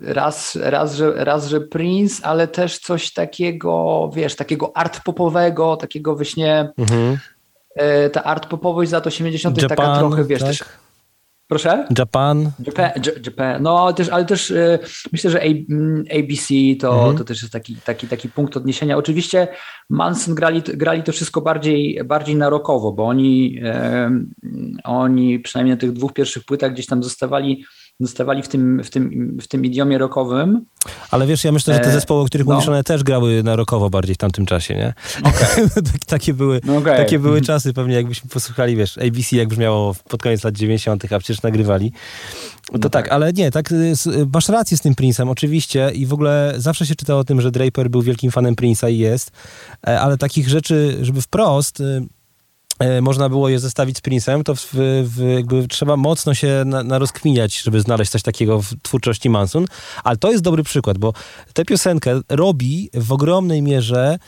raz, raz, że, raz, że Prince, ale też coś takiego, wiesz, takiego art popowego, takiego właśnie Mhm. e, ta art popowość z lat 80 taka trochę, wiesz, tak? też Proszę? Japan. Japan, Japan. No też, ale też e, myślę, że A, mm, ABC to, Mhm. to też jest taki, taki, taki punkt odniesienia. Oczywiście Manson grali, grali to wszystko bardziej, bardziej na rockowo, bo oni, e, oni przynajmniej na tych dwóch pierwszych płytach gdzieś tam zostawali, zostawali w, tym, w, tym, w tym idiomie rockowym. Ale wiesz, ja myślę, że te E, zespoły, o których no. mówisz, one też grały na rockowo bardziej w tamtym czasie, nie? Tak- takie były, No okej. takie były czasy, pewnie jakbyśmy posłuchali, wiesz, ABC jak brzmiało pod koniec lat 90., a przecież nagrywali. To No tak, tak. ale nie, tak, y, s- masz rację z tym Prince'em, oczywiście i w ogóle zawsze się czyta o tym, że Draper był wielkim fanem Prince'a i jest, e, ale takich rzeczy, żeby wprost y, można było je zestawić z Prince'em, to w, w, jakby trzeba mocno się na, narozkminiać, żeby znaleźć coś takiego w twórczości Manson. Ale to jest dobry przykład, bo tę piosenkę robi w ogromnej mierze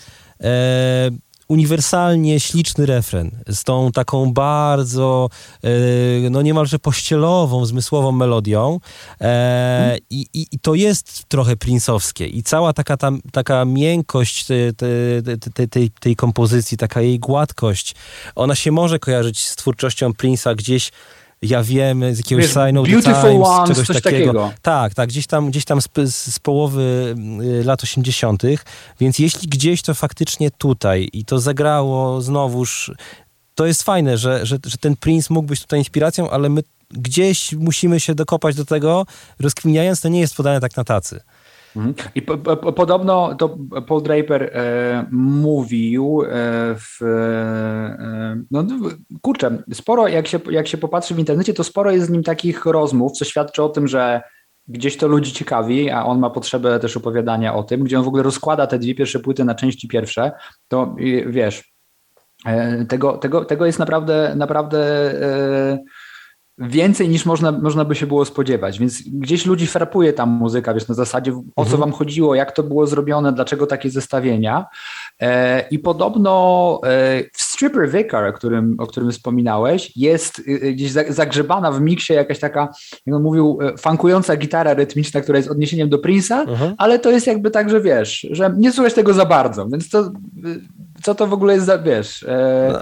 e, uniwersalnie śliczny refren z tą taką bardzo e, no niemalże pościelową, zmysłową melodią e, i, i, to jest trochę princowskie. I cała taka, tam, taka miękkość te, te, te, tej, tej kompozycji, taka jej gładkość, ona się może kojarzyć z twórczością Prince'a gdzieś ja wiem, z jakiegoś Wiesz, Sign of the Beautiful Times, Ones, czegoś coś takiego. takiego. Tak, tak, gdzieś tam, gdzieś tam z, z, z połowy y, lat 80., więc jeśli gdzieś, to faktycznie tutaj i to zagrało znowuż. To jest fajne, że, że, że ten Prince mógł być tutaj inspiracją, ale my gdzieś musimy się dokopać do tego, rozkminiając, to nie jest podane tak na tacy. Mhm. I po, po, podobno to Paul Draper e, mówił e, w. E, no kurczę, sporo, jak się, jak się popatrzy w internecie, to sporo jest z nim takich rozmów, co świadczy o tym, że gdzieś to ludzi ciekawi, a on ma potrzebę też opowiadania o tym, gdzie on w ogóle rozkłada te dwie pierwsze płyty na części pierwsze, to wiesz, e, tego, tego, tego jest naprawdę, naprawdę. Więcej niż można, można by się było spodziewać, więc gdzieś ludzi frapuje tam muzyka, wiesz, na zasadzie o co Mhm. wam chodziło, jak to było zrobione, dlaczego takie zestawienia e, i podobno e, w Stripper Vicar, o którym, o którym wspominałeś, jest e, gdzieś za- zagrzebana w miksie jakaś taka, jak on mówił, e, funkująca gitara rytmiczna, która jest odniesieniem do Prince'a, Mhm. ale to jest jakby tak, że wiesz, że nie słychać tego za bardzo, więc to, e, co to w ogóle jest za, wiesz, e, No,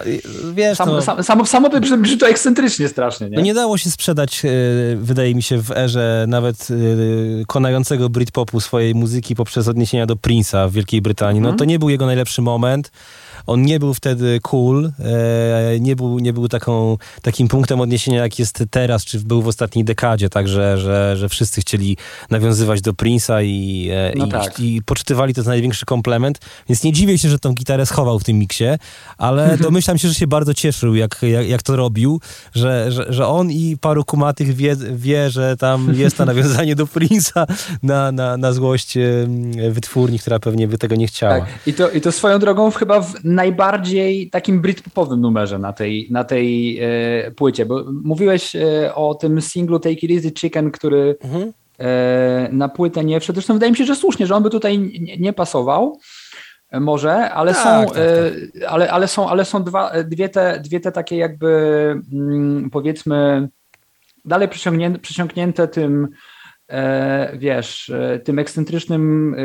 wiesz, sam, no, sam, samo, samo to brzmi to ekscentrycznie strasznie, nie? no nie dało się sprzedać, e, wydaje mi się, w erze nawet e, konającego Britpopu swojej muzyki poprzez odniesienia do Prince'a w Wielkiej Brytanii. No Mhm. to nie był jego najlepszy moment. On nie był wtedy cool, e, nie był, nie był taką, takim punktem odniesienia, jak jest teraz, czy był w ostatniej dekadzie, także, że, że wszyscy chcieli nawiązywać do Prince'a i, e, no i, tak. i, poczytywali to za największy komplement, więc nie dziwię się, że tą gitarę schował w tym miksie, ale domyślam się, że się bardzo cieszył, jak, jak, jak to robił, że, że, że on i paru kumatych wie, wie, że tam jest to nawiązanie do Prince'a na, na, na złość wytwórni, która pewnie by tego nie chciała. Tak. I, to, I to swoją drogą chyba w najbardziej takim britpopowym numerze na tej, na tej e, płycie, bo mówiłeś e, o tym singlu Take It Easy Chicken, który mhm. e, na płytę nie wszedł. Zresztą wydaje mi się, że słusznie, że on by tutaj nie, nie pasował może, ale tak, są, tak, tak. Ale, ale są, ale są dwa, dwie, te, dwie te takie jakby mm, powiedzmy dalej przyciągnięte, przyciągnięte tym E, wiesz, e, tym ekscentrycznym e,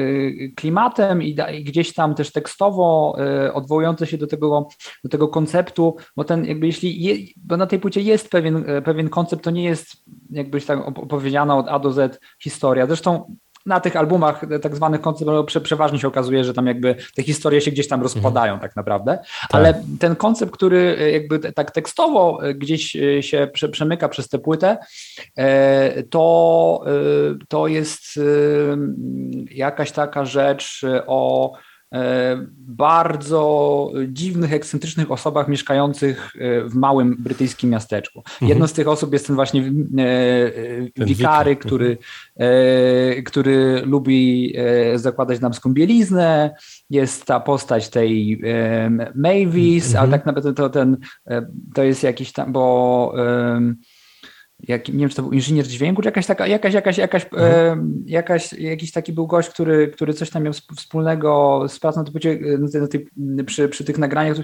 klimatem i, gdzieś tam też tekstowo odwołujące się do tego, do tego konceptu, bo ten jakby jeśli, je, bo na tej płycie jest pewien, pewien koncept, to nie jest jakbyś tak opowiedziana od A do Z historia. Zresztą na tych albumach tak zwanych koncept przeważnie się okazuje, że tam jakby te historie się gdzieś tam mhm. rozpadają tak naprawdę, tak. ale ten koncept, który e, jakby tak tekstowo e, gdzieś e, się przemyka przez tę płytę, to, to jest jakaś taka rzecz o E, bardzo dziwnych, ekscentrycznych osobach mieszkających e, w małym brytyjskim miasteczku. Mhm. Jedną z tych osób jest ten właśnie e, ten wikary, mhm. który, który lubi zakładać damską bieliznę. Jest ta postać tej Mavis, mhm. ale tak naprawdę to, ten, to jest jakiś tam, bo jak, nie wiem, czy to był inżynier dźwięku, czy jakaś taka, jakaś, jakaś, jakaś, mhm. e, jakaś, jakiś taki był gość, który, który coś tam miał wspólnego z pracą na tej, na tej, przy, przy tych nagraniach,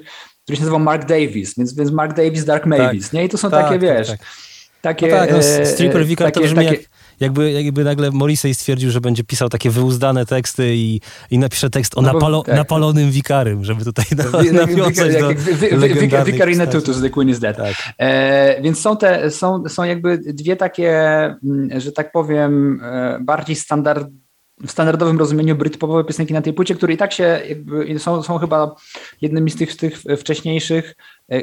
który się nazywał Mark Davis, więc, więc Mark Davis, Dark tak. Mavis, tak, nie? I to są tak, takie, tak, wiesz, tak. takie... No tak, no, e, Stripper Vicar to brzmi takie, jak jakby, jakby nagle Morrissey stwierdził, że będzie pisał takie wyuzdane teksty i, i napisze tekst o no napalo, tak. napalonym wikarym, żeby tutaj na, nawiązać do Vicarina tutus, The Queen is Dead. Tak. E, więc są te, są, są jakby dwie takie, mm, że tak powiem, e, bardziej standardowe w standardowym rozumieniu brytpopowe piosenki na tej płycie, które i tak się jakby są, są chyba jednymi z tych, z tych wcześniejszych,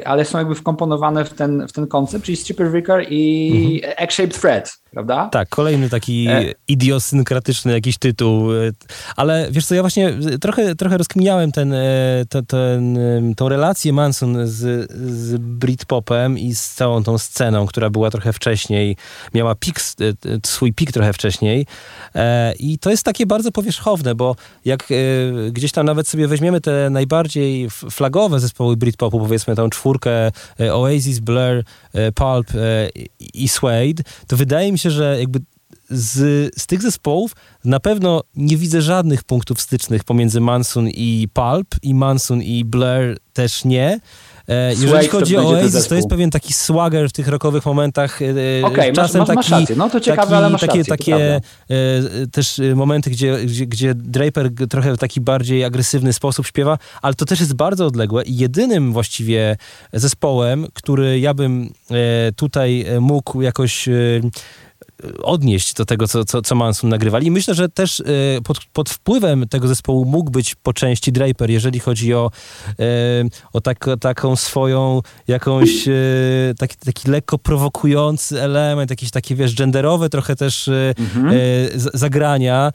ale są jakby wkomponowane w ten, w ten koncept, czyli Stripper Vicar i mhm. Egg-Shaped Thread, prawda? Tak, kolejny taki e... idiosynkratyczny jakiś tytuł, e, ale wiesz co, ja właśnie trochę, trochę rozkminiałem ten, e, ten, tą relację Manson z, z Britpopem i z całą tą sceną, która była trochę wcześniej, miała pik, swój pik trochę wcześniej i to jest takie bardzo powierzchowne, bo jak e, gdzieś tam nawet sobie weźmiemy te najbardziej flagowe zespoły Britpopu, powiedzmy tą czwórkę e, Oasis, Blur, e, Pulp i Suede, to wydaje mi się, że jakby z, z tych zespołów na pewno nie widzę żadnych punktów stycznych pomiędzy Manson i Pulp i Manson i Blur też nie. E, jeżeli chodzi o Oasis, to jest pewien taki swagger w tych rockowych momentach. E, e, okay, czasem masz, masz, taki, No to ciekawe, taki, ale masz takie, rację, takie też momenty, gdzie, gdzie, gdzie Draper trochę w taki bardziej agresywny sposób śpiewa, ale to też jest bardzo odległe i jedynym właściwie zespołem, który ja bym tutaj mógł jakoś odnieść do tego, co, co, co Manson nagrywali. I myślę, że też e, pod, pod wpływem tego zespołu mógł być po części Draper, jeżeli chodzi o, e, o tak, taką swoją jakąś e, taki, taki lekko prowokujący element, jakieś takie, wiesz, genderowe trochę też mhm. zagrania,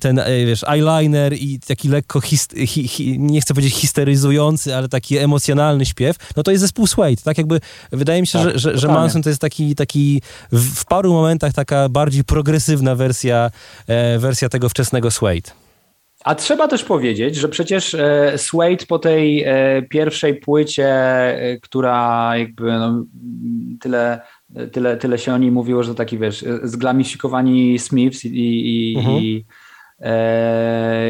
ten, wiesz, eyeliner i taki lekko, hist, hi, hi, nie chcę powiedzieć histeryzujący, ale taki emocjonalny śpiew, no to jest zespół Suede, tak jakby wydaje mi się, tak, że, że, że Manson to jest taki, taki w paru momentach tak taka bardziej progresywna wersja, e, wersja tego wczesnego Suede. A trzeba też powiedzieć, że przecież e, Suede po tej e, pierwszej płycie, która jakby no, tyle, tyle, tyle się o niej mówiło, że taki wiesz, zglamifikowani Smiths i, i, mhm. i,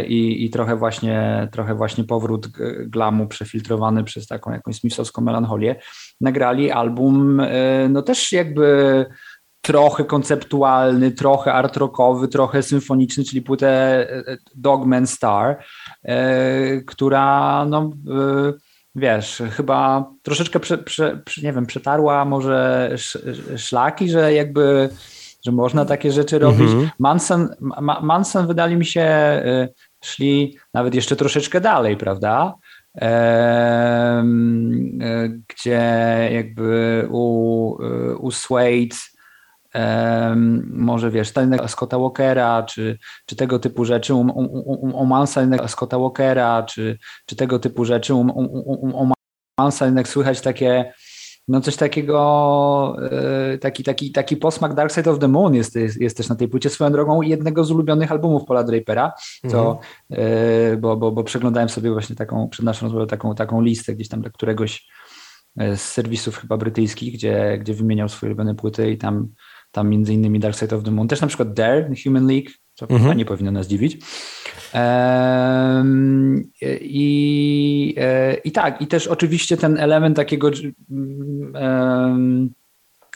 i, i, trochę właśnie trochę właśnie powrót glamu przefiltrowany przez taką jakąś smithsowską melancholię, nagrali album no też jakby trochę konceptualny, trochę art rockowy, trochę symfoniczny, czyli płytę e, Dogman Star, e, która no wiesz, chyba troszeczkę prze, prze, nie wiem, przetarła może szlaki, że jakby że można takie rzeczy robić. Mm -hmm. Manson, Manson wydali mi się szli nawet jeszcze troszeczkę dalej, prawda? e, gdzie jakby u, u Suede może wiesz, Stanley Scotta Walkera, czy, czy tego typu rzeczy, u, u, u, u Mansa Scotta Walkera, czy, czy tego typu rzeczy, u, u, u, u Mansa jednak słychać takie no coś takiego, e, taki, taki, taki posmak Dark Side of the Moon jest, jest, jest też na tej płycie swoją drogą jednego z ulubionych albumów Paula Drapera, mhm. bo, bo, bo przeglądałem sobie właśnie taką, przed naszą rozmową taką, taką listę gdzieś tam dla któregoś e, z serwisów chyba brytyjskich, gdzie, gdzie wymieniał swoje ulubione płyty i tam, tam między innymi Dark Side of the Moon, też na przykład Dare, Human League, co mhm. nie powinno nas dziwić. I, e, I tak, i też oczywiście ten element takiego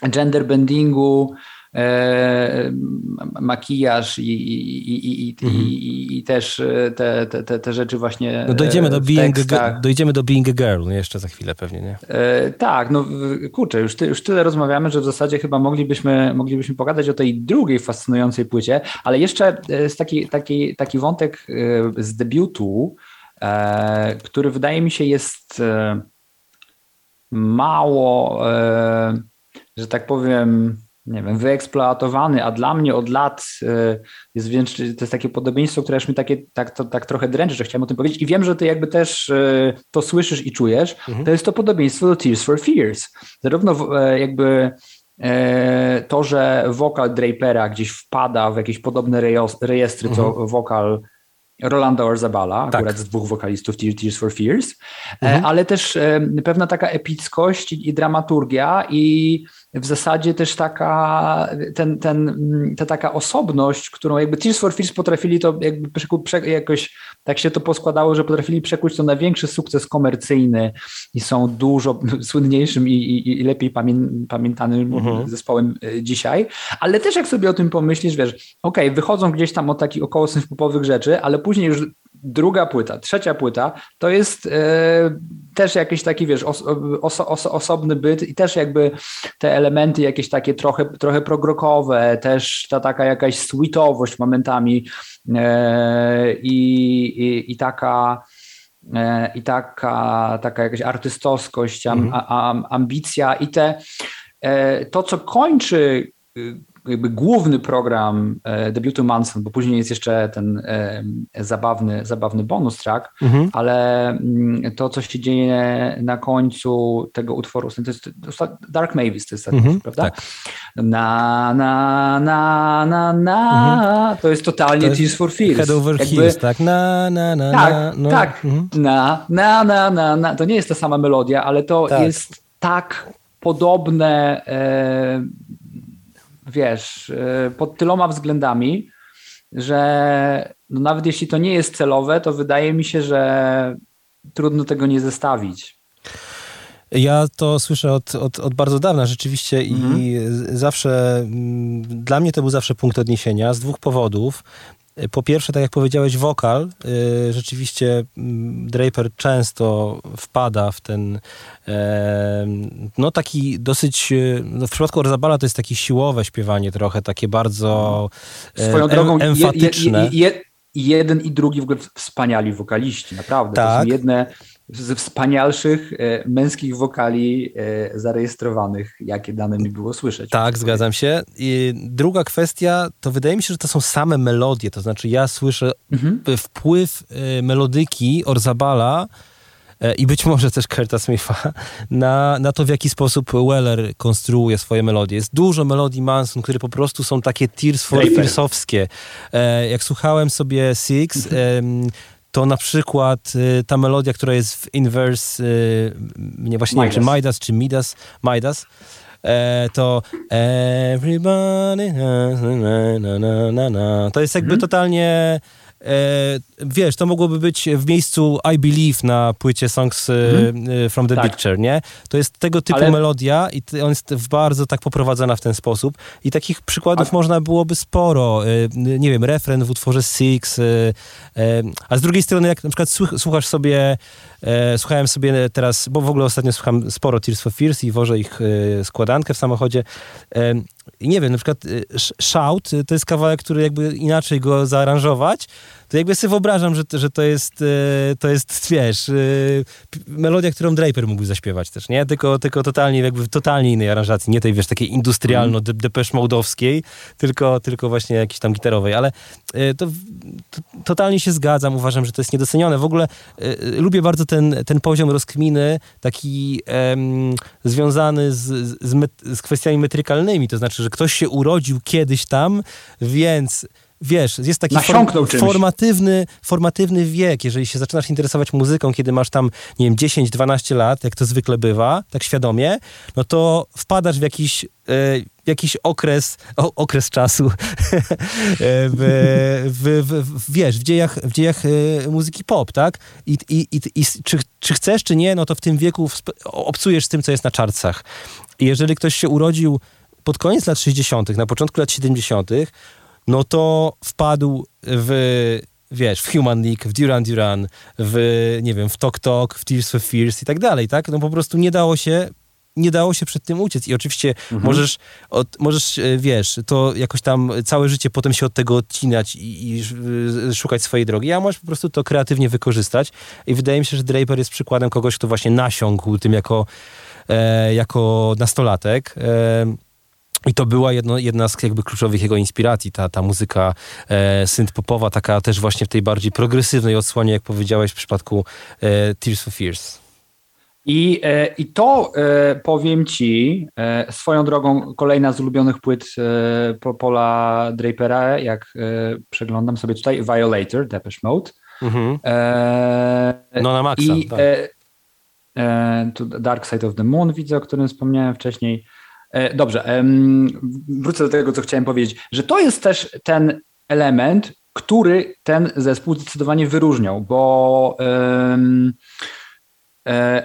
gender bendingu, makijaż i, i, i, mhm. i, też te, te, te rzeczy właśnie. No dojdziemy, do being a, dojdziemy do Being a Girl no jeszcze za chwilę pewnie, nie? E, tak, no kurczę, już, ty, już tyle rozmawiamy, że w zasadzie chyba moglibyśmy, moglibyśmy pogadać o tej drugiej fascynującej płycie, ale jeszcze jest taki, taki, taki wątek z debiutu, który wydaje mi się jest mało, że tak powiem, nie wiem, wyeksploatowany, a dla mnie od lat y, jest to jest takie podobieństwo, które już mi takie, tak, to, tak trochę dręczy, że chciałem o tym powiedzieć i wiem, że ty jakby też y, to słyszysz i czujesz, mhm. to jest to podobieństwo do Tears for Fears. Zarówno e, jakby e, to, że wokal Drapera gdzieś wpada w jakieś podobne rejestry, co mhm. wokal Rolanda Orzabala, tak. akurat z dwóch wokalistów Tears for Fears, e, mhm. ale też pewna taka epickość i dramaturgia i w zasadzie też taka, ten, ten, ta taka osobność, którą jakby Tears for Fears potrafili to jakby jakoś tak się to poskładało, że potrafili przekuć to na większy sukces komercyjny i są dużo słynniejszym i, i, i lepiej pamię, pamiętanym uh-huh. zespołem e, dzisiaj, ale też jak sobie o tym pomyślisz, wiesz, okej, okay, wychodzą gdzieś tam od takich około popowych rzeczy, ale później już druga płyta, trzecia płyta, to jest e, też jakiś taki, wiesz, os, os, os, osobny byt i też jakby te elementy jakieś takie trochę, trochę progrokowe, też ta taka jakaś sweetowość momentami e, i, i, i taka e, i taka, taka jakaś artystowskość, am, mhm. am, ambicja i te, to, co kończy jakby główny program e, debiutu Manson, bo później jest jeszcze ten e, zabawny, zabawny bonus track, mhm. ale mm, to, co się dzieje na końcu tego utworu, to jest Dark Mavis, to jest mhm, prawda? Tak. Na, na, na, na, na, mhm. to jest totalnie to Tears for Fears. Head over jakby, heels, tak? Na, na, na, tak, na, no. tak. Mhm. Na, na, na, na, na. To nie jest ta sama melodia, ale to tak. jest tak podobne e, wiesz, y, pod tyloma względami, że no nawet jeśli to nie jest celowe, to wydaje mi się, że trudno tego nie zestawić. Ja to słyszę od, od, od bardzo dawna rzeczywiście mhm. i zawsze, mm, dla mnie to był zawsze punkt odniesienia z dwóch powodów. Po pierwsze, tak jak powiedziałeś, wokal. Y, rzeczywiście mm, Draper często wpada w ten no taki dosyć, y, no w przypadku Orzabala to jest takie siłowe śpiewanie trochę, takie bardzo Swoją drogą, emfatyczne. Je, je, je, jeden i drugi w ogóle wspaniali wokaliści, naprawdę. Tak. To są jedne ze wspanialszych e, męskich wokali e, zarejestrowanych, jakie dane mi było słyszeć. Tak, zgadzam się. I druga kwestia, to wydaje mi się, że to są same melodie, to znaczy ja słyszę mhm. wpływ e, melodyki Orzabala i być może też Kurta Smitha na, na to, w jaki sposób Weller konstruuje swoje melodie. Jest dużo melodii Manson, które po prostu są takie Tears for Fearsowskie. Jak słuchałem sobie Six, mhm to na przykład y, ta melodia, która jest w inverse, y, nie właśnie Midas. nie wiem, czy Midas, czy Midas, Midas, e, to everybody na, na, na, na, to jest jakby hmm. totalnie wiesz, to mogłoby być w miejscu I Believe na płycie Songs mm. from the tak. Picture, nie? To jest tego typu Ale... melodia i on jest bardzo tak poprowadzona w ten sposób i takich przykładów a... można byłoby sporo. E, nie wiem, refren w utworze Six, a z drugiej strony jak na przykład słuchasz sobie słuchałem sobie teraz, bo w ogóle ostatnio słucham sporo Tears for Fears i wożę ich składankę w samochodzie nie wiem, na przykład Shout to jest kawałek, który jakby inaczej go zaaranżować, to jakby sobie wyobrażam, że, że to jest, e, to jest, wiesz, e, melodia, którą Draper mógłby zaśpiewać też, nie? Tylko, tylko totalnie, jakby w totalnie innej aranżacji, nie tej, wiesz, takiej industrialno-depeche mm. mołdowskiej, tylko, tylko właśnie jakiejś tam gitarowej, ale e, to, to, totalnie się zgadzam, uważam, że to jest niedocenione. W ogóle lubię bardzo ten, ten poziom rozkminy, taki em, związany z, z, met, z kwestiami metrykalnymi, to znaczy, że ktoś się urodził kiedyś tam, więc wiesz, jest taki form, formatywny, formatywny wiek, jeżeli się zaczynasz interesować muzyką, kiedy masz tam, nie wiem, 10-12 lat, jak to zwykle bywa, tak świadomie, no to wpadasz w jakiś, e, jakiś okres, o, okres czasu w, w, w, wiesz, w dziejach, w dziejach e, muzyki pop, tak? I, i, i, i czy, czy chcesz, czy nie, no to w tym wieku obcujesz z tym, co jest na czarcach. I jeżeli ktoś się urodził pod koniec lat 60., na początku lat 70., no to wpadł w wiesz, w Human League, w Duran Duran, w, nie wiem, w Tok Tok, w Tears for Fears i tak dalej, tak? No po prostu nie dało się nie dało się przed tym uciec i oczywiście mhm. możesz, od, możesz, e, wiesz, to jakoś tam całe życie potem się od tego odcinać i, i, szukać swojej drogi, a możesz po prostu to kreatywnie wykorzystać i wydaje mi się, że Draper jest przykładem kogoś, kto właśnie nasiągł tym jako, e, jako nastolatek. E, i to była jedno, jedna z jakby kluczowych jego inspiracji, ta, ta muzyka e, synth-popowa, taka też właśnie w tej bardziej progresywnej odsłonie, jak powiedziałeś w przypadku e, Tears for Fears. I, e, I to e, powiem ci, e, swoją drogą, kolejna z ulubionych płyt e, Paula Drapera, jak przeglądam sobie tutaj, Violator, Depeche Mode. Mhm. no na maksa, i, tak. Dark Side of the Moon widzę, o którym wspomniałem wcześniej. E, dobrze, wrócę do tego, co chciałem powiedzieć, że to jest też ten element, który ten zespół zdecydowanie wyróżniał, bo um,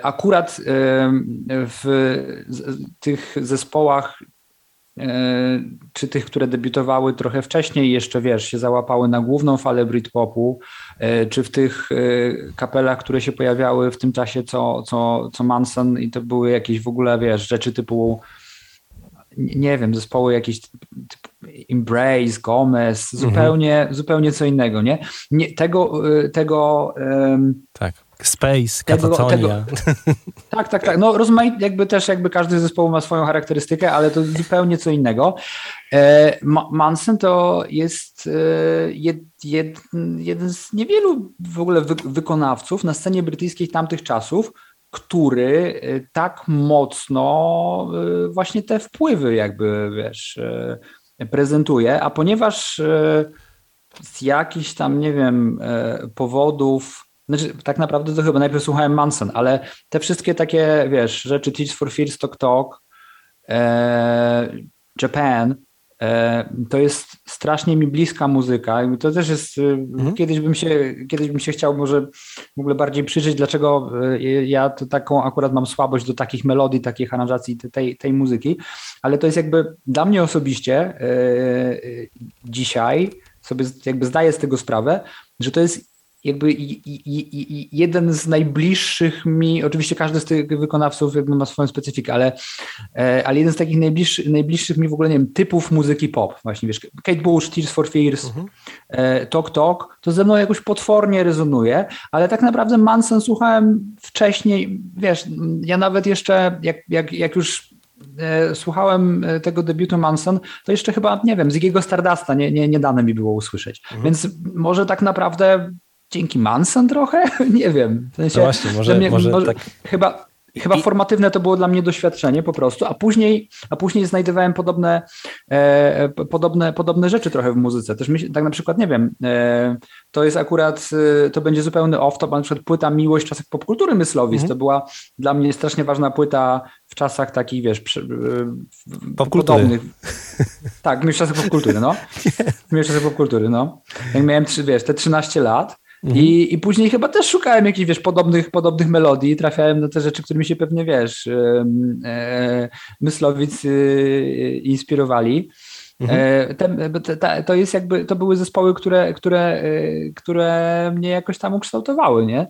akurat w tych zespołach e, czy tych, które debiutowały trochę wcześniej, jeszcze wiesz, się załapały na główną falę Britpopu, czy w tych kapelach, które się pojawiały w tym czasie, co, co, co Manson i to były jakieś w ogóle, wiesz, rzeczy typu nie wiem, zespoły jakieś Embrace, Gomez, mhm. zupełnie, zupełnie co innego, nie? nie tego, y, tego tak. Space, katatonia. tak, tak, tak. No rozmaite, jakby też jakby każdy zespoł ma swoją charakterystykę, ale to zupełnie co innego. E, Manson to jest e, jed, jed, jeden z niewielu w ogóle wy, wykonawców na scenie brytyjskiej tamtych czasów, który y, tak mocno y, właśnie te wpływy jakby, wiesz, y, prezentuje, a ponieważ z jakichś tam, nie wiem, powodów, znaczy tak naprawdę to chyba najpierw słuchałem Manson, ale te wszystkie takie, wiesz, rzeczy Teach for Fears, Talk, Japan, E, to jest strasznie mi bliska muzyka. To też jest, e, mhm. kiedyś, bym się, kiedyś bym się chciał może w ogóle bardziej przyjrzeć, dlaczego e, ja to taką akurat mam słabość do takich melodii, takich aranżacji tej, tej muzyki, ale to jest jakby dla mnie osobiście dzisiaj sobie jakby zdaję z tego sprawę, że to jest jakby jeden z najbliższych mi, oczywiście każdy z tych wykonawców jakby ma swoją specyfikę, ale, e, ale jeden z takich najbliższych, najbliższych mi w ogóle, nie wiem, typów muzyki pop, właśnie wiesz, Kate Bush, Tears for Fears, mhm. E, Talk Talk, to ze mną jakoś potwornie rezonuje, ale tak naprawdę Manson słuchałem wcześniej, wiesz, ja nawet jeszcze, jak, jak, jak już e, słuchałem tego debiutu Manson, to jeszcze chyba, nie wiem, z jego Stardasta nie, nie, nie dane mi było usłyszeć. Mhm. Więc może tak naprawdę dzięki Manson trochę? Nie wiem. W sensie, no właśnie, może, mnie, może, może tak... Chyba, chyba formatywne to było dla mnie doświadczenie po prostu, a później, a później znajdowałem podobne, e, podobne, podobne rzeczy trochę w muzyce. Też myśl, tak na przykład, nie wiem, e, to jest akurat, e, to będzie zupełny off-top, na przykład płyta Miłość w czasach popkultury Myslowic, mhm. to była dla mnie strasznie ważna płyta w czasach takich, wiesz, przy, e, podobnych. Tak, w czasach popkultury, no. W czasach popkultury, no. Jak miałem, wiesz, te 13 lat, Mhm. I, I później chyba też szukałem jakichś, wiesz, podobnych, podobnych melodii, trafiałem na te rzeczy, którymi się pewnie, wiesz, e, e, inspirowali. Mhm. E, te, te, to jest jakby, to były zespoły, które, które, e, które mnie jakoś tam ukształtowały, nie?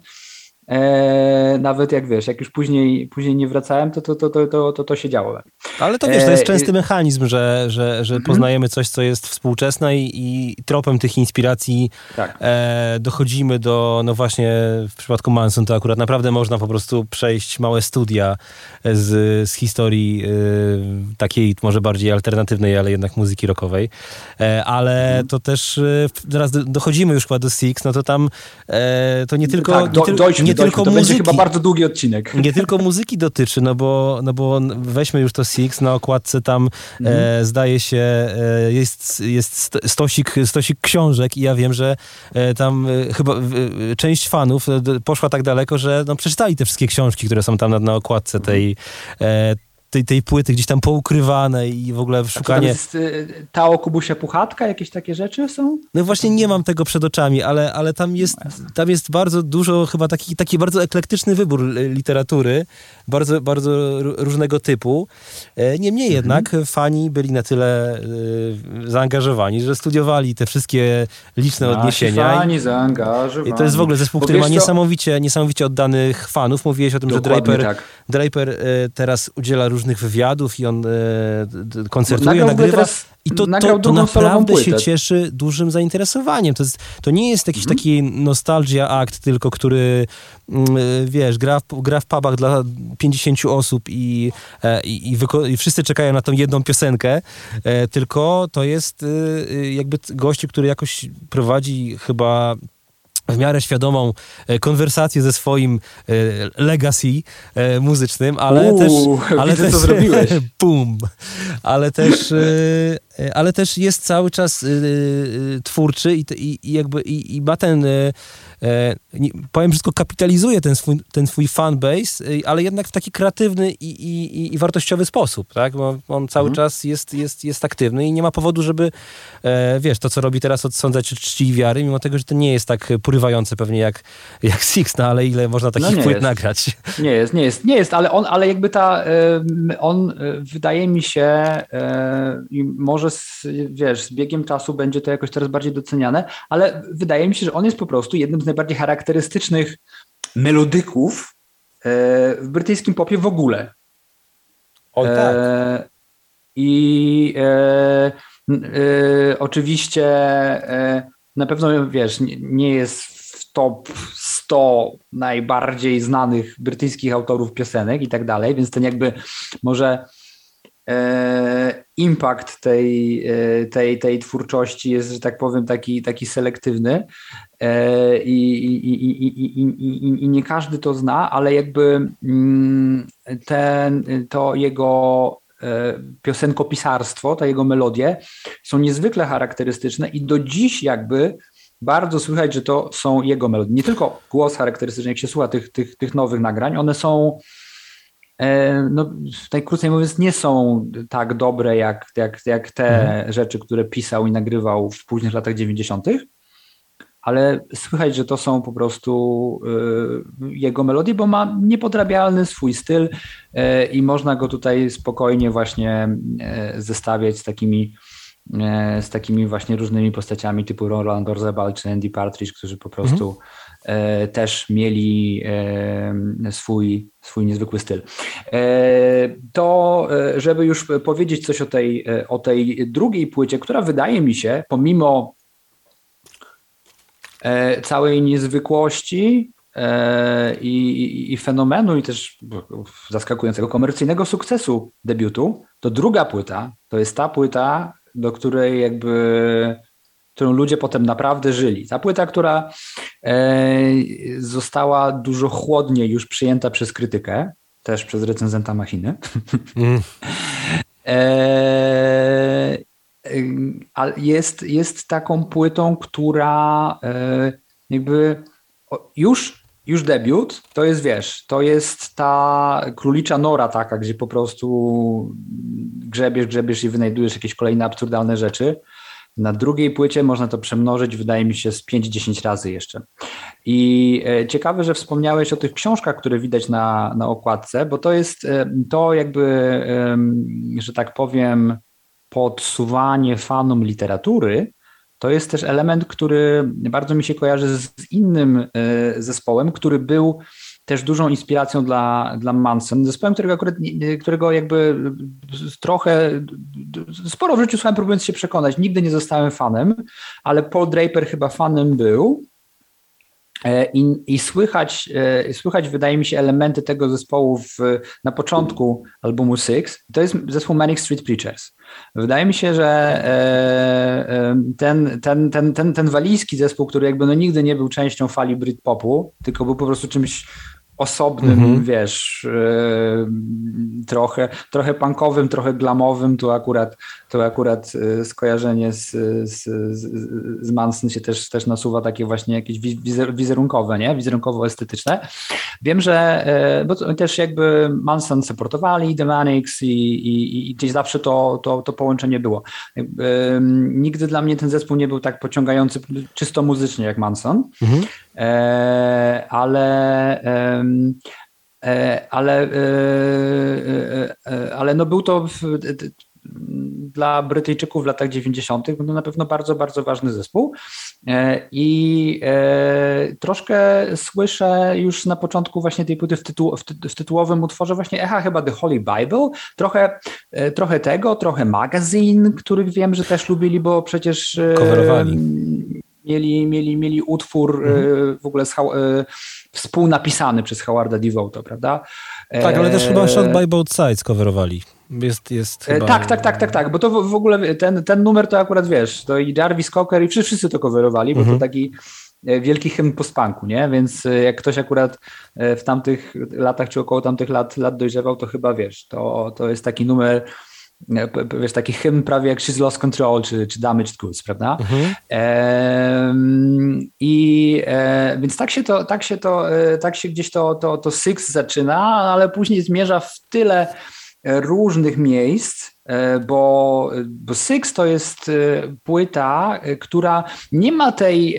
E, nawet jak wiesz, jak już później, później nie wracałem, to to, to, to, to, to, to się działo. Ale to wiesz, to jest e, częsty mechanizm, że, że, że mhm. poznajemy coś, co jest współczesne i, i tropem tych inspiracji tak. e, dochodzimy do, no właśnie w przypadku Manson to akurat naprawdę można po prostu przejść małe studia z, z historii takiej może bardziej alternatywnej, ale jednak muzyki rockowej. Ale mhm. to też zaraz dochodzimy już chyba do Six, no to tam to nie tylko... Tak, do, nie tylko to muzyki, będzie chyba bardzo długi odcinek. Nie tylko muzyki dotyczy, no bo, no bo weźmy już to Six, na okładce tam mm. e, zdaje się e, jest, jest stosik, stosik książek i ja wiem, że e, tam e, chyba część fanów e, poszła tak daleko, że no, przeczytali te wszystkie książki, które są tam na, na okładce tej, e, tej, tej płyty gdzieś tam poukrywane i w ogóle szukanie... jest y, Tao Kubusia Puchatka? Jakieś takie rzeczy są? No właśnie nie mam tego przed oczami, ale, ale tam, jest, tam jest bardzo dużo, chyba taki, taki bardzo eklektyczny wybór literatury, bardzo, bardzo różnego typu. E, niemniej mhm. jednak fani byli na tyle y, zaangażowani, że studiowali te wszystkie liczne Nasi odniesienia. fani zaangażowani. I to jest w ogóle zespół, który ma niesamowicie, niesamowicie oddanych fanów. Mówiłeś o tym, Dokładnie że Draper, tak. Draper y, teraz udziela różnych wywiadów i on e, koncertuje, no, nagrywa. I to, to, to naprawdę się cieszy dużym zainteresowaniem. To, jest, to nie jest jakiś mm. taki nostalgia akt, tylko który, mm, wiesz, gra w, gra w pubach dla 50 osób i, e, i, i, i wszyscy czekają na tą jedną piosenkę, e, tylko to jest jakby gościu, który jakoś prowadzi chyba w miarę świadomą e, konwersację ze swoim e, legacy e, muzycznym, ale Uuu, też... Ale widzę, też, co zrobiłeś. Boom! Ale też, ale też jest cały czas twórczy i, i, jakby i, i ma ten nie, powiem wszystko, kapitalizuje ten swój, ten swój fanbase, e, ale jednak w taki kreatywny i, i, i wartościowy sposób, tak? Bo on cały mhm. czas jest, jest, jest aktywny i nie ma powodu, żeby, e, wiesz, to co robi teraz odsądzać od czci i wiary, mimo tego, że to nie jest tak porywające pewnie jak, jak Six, no ale ile można takich no płyt nagrać? Nie jest, nie jest, nie jest, ale on, ale jakby ta, on e, wydaje mi się e, i może z, wiesz, z biegiem czasu będzie to jakoś teraz bardziej doceniane, ale wydaje mi się, że on jest po prostu jednym najbardziej charakterystycznych melodyków e, w brytyjskim popie w ogóle. O tak. E, I e, oczywiście na pewno, wiesz, nie jest w top 100 najbardziej znanych brytyjskich autorów piosenek i tak dalej, więc ten jakby może E, impact tej, e, tej, tej twórczości jest, że tak powiem, taki, taki selektywny e, i, i, i, i, i nie każdy to zna, ale jakby mm, ten, to jego piosenkopisarstwo, ta jego melodie są niezwykle charakterystyczne i do dziś jakby bardzo słychać, że to są jego melodie. Nie tylko głos charakterystyczny, jak się słucha tych, tych, tych nowych nagrań, one są E, no, najkrócej mówiąc, nie są tak dobre jak, jak, jak te mhm. rzeczy, które pisał i nagrywał w późnych latach 90., ale słychać, że to są po prostu y, jego melodie, bo ma niepodrabialny swój styl y, i można go tutaj spokojnie właśnie zestawiać z takimi z takimi właśnie różnymi postaciami typu Roland Orzabal czy Andy Partridge, którzy po prostu mhm E, też mieli e, swój, swój niezwykły styl. E, to, żeby już powiedzieć coś o tej, o tej drugiej płycie, która wydaje mi się, pomimo całej niezwykłości i, i, fenomenu, i też zaskakującego komercyjnego sukcesu debiutu, to druga płyta to jest ta płyta, do której jakby którą ludzie potem naprawdę żyli. Ta płyta, która e, została dużo chłodniej już przyjęta przez krytykę, też przez recenzenta Machiny. Mm. e, jest, jest taką płytą, która e, jakby już, już debiut, to jest wiesz, to jest ta królicza nora taka, gdzie po prostu grzebiesz, grzebiesz i wynajdujesz jakieś kolejne absurdalne rzeczy. Na drugiej płycie można to przemnożyć, wydaje mi się, z 5-10 razy jeszcze. I e, ciekawe, że wspomniałeś o tych książkach, które widać na, na okładce, bo to jest e, to jakby, że tak powiem, podsuwanie fanom literatury, to jest też element, który bardzo mi się kojarzy z innym zespołem, który był też dużą inspiracją dla, dla Manson, zespołem, którego akurat, którego jakby trochę, sporo w życiu słuchałem, próbując się przekonać. Nigdy nie zostałem fanem, ale Paul Draper chyba fanem był. E, I, I, słychać, e, słychać, wydaje mi się, elementy tego zespołu w, na początku albumu Six. To jest zespół Manic Street Preachers. Wydaje mi się, że e, ten, ten, ten, ten, ten walijski zespół, który jakby no nigdy nie był częścią fali Britpopu, tylko był po prostu czymś osobnym, mm -hmm. wiesz, yy, trochę, trochę punkowym, trochę glamowym, tu akurat, tu akurat yy, skojarzenie z, z, z, Manson się też, też nasuwa takie właśnie jakieś wizerunkowe, nie? Wizerunkowo-estetyczne. Wiem, że yy, bo też jakby Manson supportowali The Manics i, i, i gdzieś zawsze to, to, to połączenie było. Nigdy dla mnie ten zespół nie był tak pociągający czysto muzycznie jak Manson, mm -hmm. Ale E, ale, e, e, ale no był to w, dla Brytyjczyków w latach 90. no na pewno bardzo, bardzo ważny zespół. I troszkę słyszę już na początku właśnie tej płyty w, tytuł, w, tytułowym utworze właśnie echa chyba The Holy Bible. Trochę, trochę tego, trochę magazyn, których wiem, że też lubili, bo przecież Coverowali. Mieli, mieli, mieli utwór mhm. w ogóle z, współnapisany przez Howarda Devoto, prawda? Tak, ale też chyba Shot by Both Sides coverowali. Jest, jest e, chyba... Tak, tak, tak, tak, tak, bo to w ogóle ten, ten numer to akurat wiesz, to i Jarvis Cocker i wszyscy, wszyscy to coverowali, bo mhm. to taki e, wielki hymn post-punku, nie? Więc e, jak ktoś akurat w tamtych latach, czy około tamtych lat, lat dojrzewał, to chyba wiesz, to, to jest taki numer, wiesz, taki hymn prawie jak She's Lost Control czy, czy Damaged Goods, prawda? Mhm. E, I e, więc tak się to, tak się to, e, tak się gdzieś to, to, to Six zaczyna, ale później zmierza w tyle różnych miejsc, e, bo, bo Six to jest e, płyta, która nie ma tej,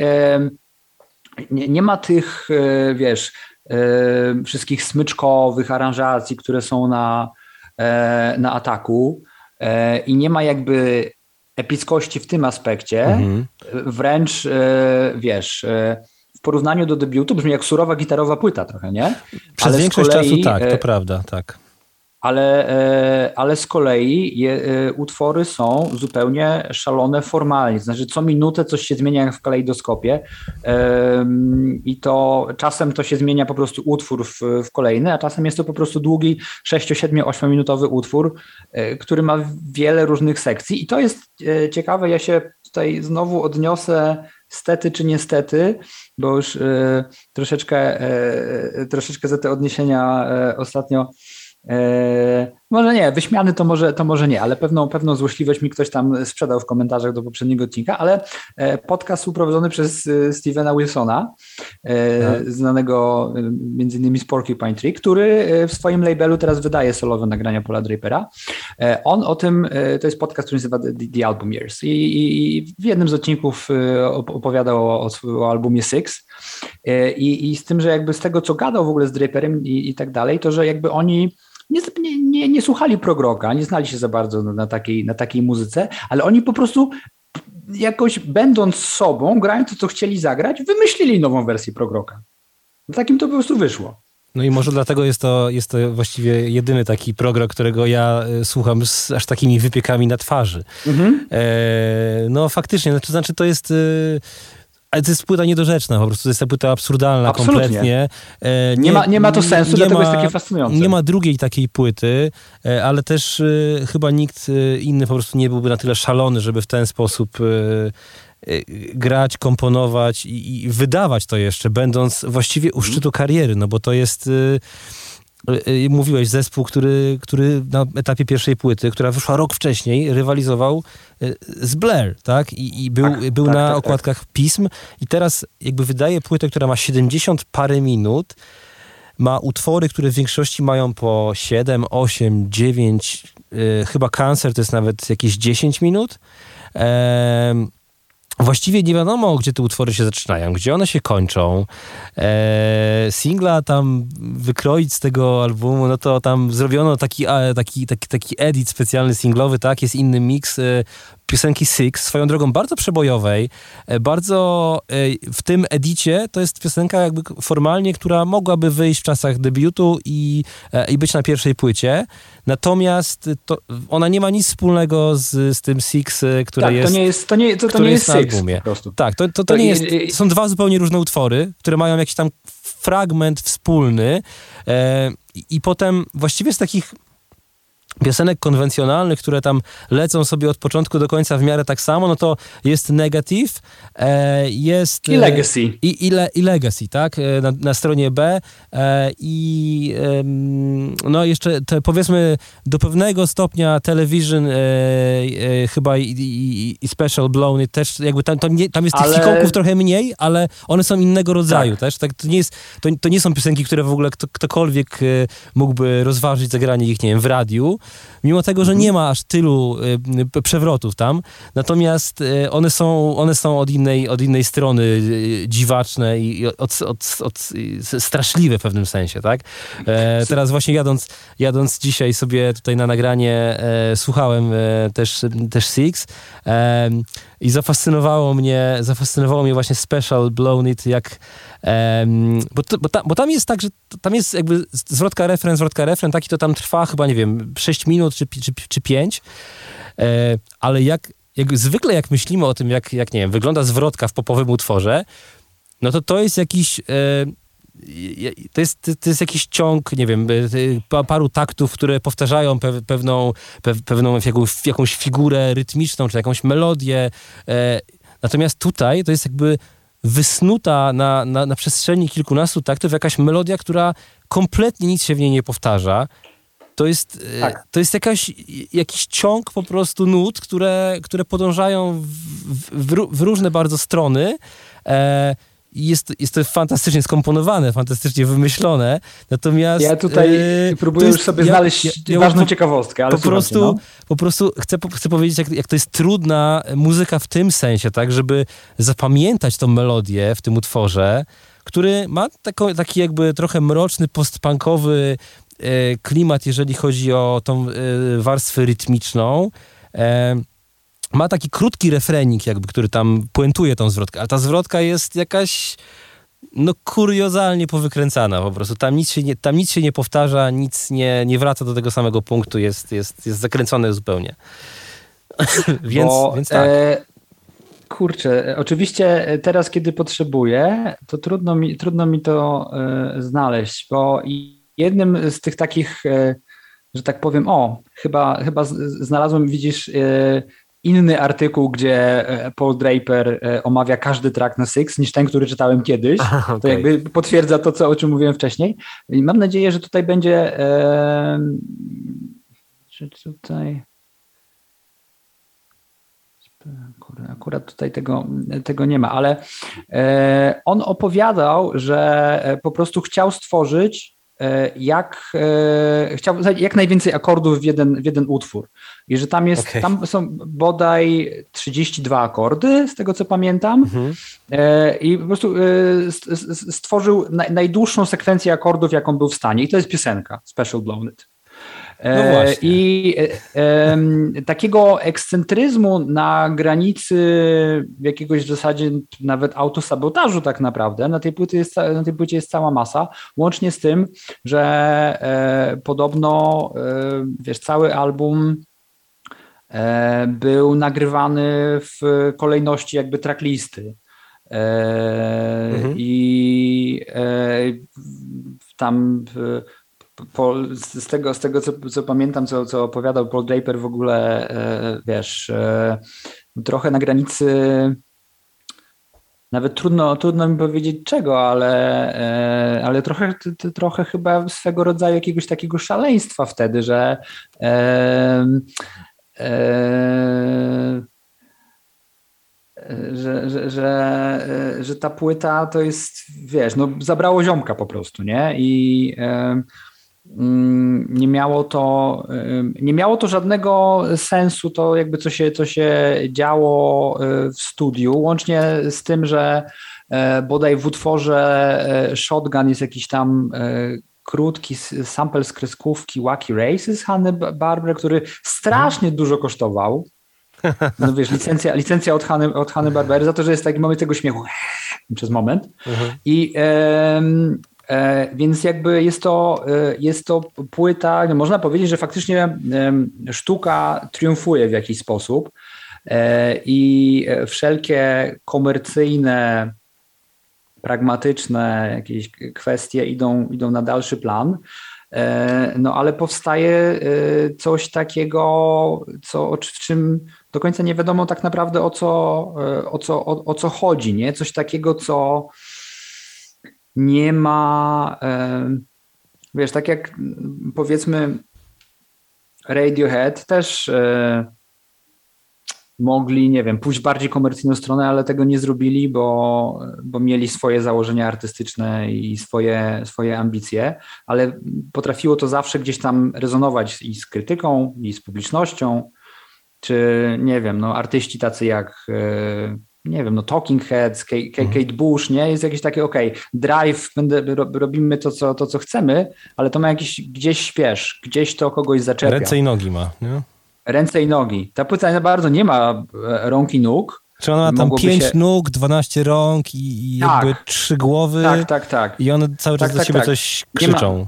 nie, nie ma tych, wiesz, wszystkich smyczkowych aranżacji, które są na, na ataku. E, i nie ma jakby epickości w tym aspekcie, mhm. wręcz e, wiesz, e, w porównaniu do debiutu brzmi jak surowa gitarowa płyta trochę, nie? Przez Ale większość kolei, czasu tak, to prawda, tak ale, e, ale z kolei je, e, utwory są zupełnie szalone formalnie. Znaczy, co minutę coś się zmienia jak w kalejdoskopie i to czasem to się zmienia po prostu utwór w, w kolejny, a czasem jest to po prostu długi 6, 7, 8 minutowy utwór, e, który ma wiele różnych sekcji. I to jest ciekawe. Ja się tutaj znowu odniosę stety czy niestety, bo już troszeczkę, troszeczkę za te odniesienia ostatnio może nie, wyśmiany to może, to może nie, ale pewną, pewną złośliwość mi ktoś tam sprzedał w komentarzach do poprzedniego odcinka, ale e, podcast uprowadzony przez e, Stevena Wilsona, tak. znanego między innymi z Porcupine Tree, który w swoim labelu teraz wydaje solowe nagrania Paula Drapera. On o tym, to jest podcast, który nazywa The, The Album Years i, i, w jednym z odcinków opowiadał o, o albumie Six I, i z tym, że jakby z tego, co gadał w ogóle z Draperem i, i tak dalej, to że jakby oni nie, nie, słuchali progroka, nie znali się za bardzo na takiej, na takiej muzyce, ale oni po prostu jakoś będąc sobą, grając to, co chcieli zagrać, wymyślili nową wersję progroka. Takim to po prostu wyszło. No i może dlatego jest to, jest to właściwie jedyny taki program, którego ja e, słucham z aż takimi wypiekami na twarzy. Mhm. E, no faktycznie, znaczy, znaczy to jest... E, ale to jest płyta niedorzeczna, po prostu to jest ta płyta absurdalna Absolutnie. kompletnie. E, nie, nie, ma, nie ma to sensu, nie dlatego ma, jest takie fascynujące. Nie ma drugiej takiej płyty, e, ale też e, chyba nikt inny po prostu nie byłby na tyle szalony, żeby w ten sposób grać, komponować i, i wydawać to jeszcze, będąc właściwie u szczytu kariery, no bo to jest mówiłeś, zespół, który, który na etapie pierwszej płyty, która wyszła rok wcześniej, rywalizował y, z Blair, tak? I, i był, tak, był tak, na tak, tak. okładkach pism i teraz jakby wydaje płytę, która ma 70 parę minut, ma utwory, które w większości mają po 7, 8, 9, chyba Cancer to jest nawet jakieś 10 minut. Właściwie nie wiadomo, gdzie te utwory się zaczynają, gdzie one się kończą. Eee, singla tam wykroić z tego albumu, no to tam zrobiono taki, taki, taki, taki edit specjalny singlowy, tak? Jest inny mix. E, piosenki Six, swoją drogą bardzo przebojowej, e, bardzo e, w tym edicie to jest piosenka jakby formalnie, która mogłaby wyjść w czasach debiutu i, e, i być na pierwszej płycie. Natomiast to, ona nie ma nic wspólnego z, z tym Six, które tak, jest. To nie jest, to nie, to, to nie jest, jest Six albumie. Tak, to, to, to, nie jest. Są dwa zupełnie różne utwory, które mają jakiś tam fragment wspólny. E, i potem właściwie z takich piosenek konwencjonalnych, które tam lecą sobie od początku do końca w miarę tak samo, no to jest Negative, e, jest... I e, Legacy. I, i, le, i Legacy, tak, e, na, na stronie B i no jeszcze te, powiedzmy do pewnego stopnia Television chyba i, i, i, Special Blown też jakby tam, tam, nie, tam jest ale... tych fikołków trochę mniej, ale one są innego rodzaju tak. też, tak, to nie jest, to, to nie są piosenki, które w ogóle kto, ktokolwiek mógłby rozważyć zagranie ich, nie wiem, w radiu, mimo tego, że nie ma aż tylu y, przewrotów tam, natomiast y, one są, one są od, innej, od innej strony y, dziwaczne i od, od, od, straszliwe w pewnym sensie, tak? E, teraz właśnie jadąc, jadąc dzisiaj sobie tutaj na nagranie e, słuchałem e, też, też Six e, i zafascynowało mnie, zafascynowało mnie właśnie Special Blown It, jak bo, to, bo, ta, bo, tam jest tak, że tam jest jakby zwrotka refren, zwrotka refren, taki to tam trwa chyba, nie wiem, 6 minut czy, czy, czy 5, e, ale jak, jak zwykle jak myślimy o tym, jak, jak nie wiem, wygląda zwrotka w popowym utworze, no to to jest jakiś... E, to jest, to jest jakiś ciąg, nie wiem, e, paru taktów, które powtarzają pewną, pewną jakąś, jakąś figurę rytmiczną, czy jakąś melodię. Natomiast tutaj to jest jakby wysnuta na, na, na przestrzeni kilkunastu taktów jakaś melodia, która kompletnie nic się w niej nie powtarza. To jest, e, tak. to jest jakaś, jakiś ciąg po prostu nut, które, które podążają w, w, w różne bardzo strony. E, jest, jest to fantastycznie skomponowane, fantastycznie wymyślone, natomiast... Ja tutaj yy, próbuję już sobie ja, znaleźć ja, ja ważną po, ciekawostkę, ale po prostu, no. po prostu chcę, chcę powiedzieć, jak, jak to jest trudna muzyka w tym sensie, tak, żeby zapamiętać tą melodię w tym utworze, który ma tako, taki jakby trochę mroczny, postpunkowy e, klimat, jeżeli chodzi o tą e, warstwę rytmiczną. Ma taki krótki refrenik, jakby, który tam puentuje tą zwrotkę, ale ta zwrotka jest jakaś no kuriozalnie powykręcana po prostu. Tam nic się nie, tam nic się nie powtarza, nic nie, nie wraca do tego samego punktu, jest, jest, jest zakręcone zupełnie. więc, Bo, więc tak. E, kurczę, oczywiście teraz, kiedy potrzebuję, to trudno mi, trudno mi to e, znaleźć, bo jednym z tych takich, e, że tak powiem, o, chyba, chyba znalazłem, widzisz, e, inny artykuł, gdzie e, Paul Draper e, omawia każdy track na Six niż ten, który czytałem kiedyś. Aha, okay. To jakby potwierdza to, co, o czym mówiłem wcześniej. I mam nadzieję, że tutaj będzie e, że tutaj akurat tutaj tego, tego nie ma, ale e, on opowiadał, że po prostu chciał stworzyć E, jak e, chciałbym jak najwięcej akordów w jeden, w jeden utwór. I że tam jest, okay. tam są bodaj 32 akordy, z tego co pamiętam. Mhm. E, I po prostu stworzył najdłuższą sekwencję akordów, jaką był w stanie. I to jest piosenka Special Blown It. No e, I e, takiego ekscentryzmu na granicy jakiegoś w zasadzie nawet autosabotażu tak naprawdę na tej, płycie jest, na tej płycie jest cała masa, łącznie z tym, że e, podobno wiesz, cały album był nagrywany w kolejności jakby tracklisty. Mhm. I tam Paul, z tego, z tego co, co pamiętam, co, co opowiadał Paul Draper w ogóle, e, wiesz, e, trochę na granicy nawet trudno, trudno mi powiedzieć czego, ale, e, ale trochę, trochę chyba swego rodzaju jakiegoś takiego szaleństwa wtedy, że e, e, że, że, że, że, ta płyta to jest, wiesz, no zabrało ziomka po prostu, nie? I e, Mm, nie miało to, nie miało to żadnego sensu, to jakby co się, co się działo w studiu, łącznie z tym, że e, bodaj w utworze e, Shotgun jest jakiś tam e, krótki sample z kreskówki Wacky Races Hanny Barber, który strasznie dużo kosztował. No wiesz, licencja, licencja od Hany, od Hany Barbery za to, że jest taki moment tego śmiechu przez moment. Mhm. I e, e, więc jakby jest to, e, jest to płyta, no można powiedzieć, że faktycznie sztuka triumfuje w jakiś sposób e, i wszelkie komercyjne pragmatyczne jakieś kwestie idą, idą na dalszy plan. E, no ale powstaje e, coś takiego, co, w czym do końca nie wiadomo tak naprawdę o co, e, o co, o, o co chodzi, nie? Coś takiego, co nie ma, wiesz, tak jak powiedzmy Radiohead też mogli, nie wiem, pójść bardziej komercyjną stronę, ale tego nie zrobili, bo, bo mieli swoje założenia artystyczne i swoje, swoje ambicje, ale potrafiło to zawsze gdzieś tam rezonować i z krytyką, i z publicznością, czy nie wiem, no artyści tacy jak e, nie wiem, no Talking Heads, mhm. Kate, Bush, nie? Jest jakieś takie, okej, okay, drive, będę, robimy to co, to, co chcemy, ale to ma jakiś gdzieś śpiesz, gdzieś to kogoś zaczepia. Ręce i nogi ma, nie? Ręce i nogi. Ta płyta za bardzo nie ma e, rąk i nóg. Czy ona ma tam 5 się... nóg, 12 rąk i, i tak. jakby trzy głowy? Tak, tak, tak. I one cały czas tak, do tak, siebie tak. coś krzyczą.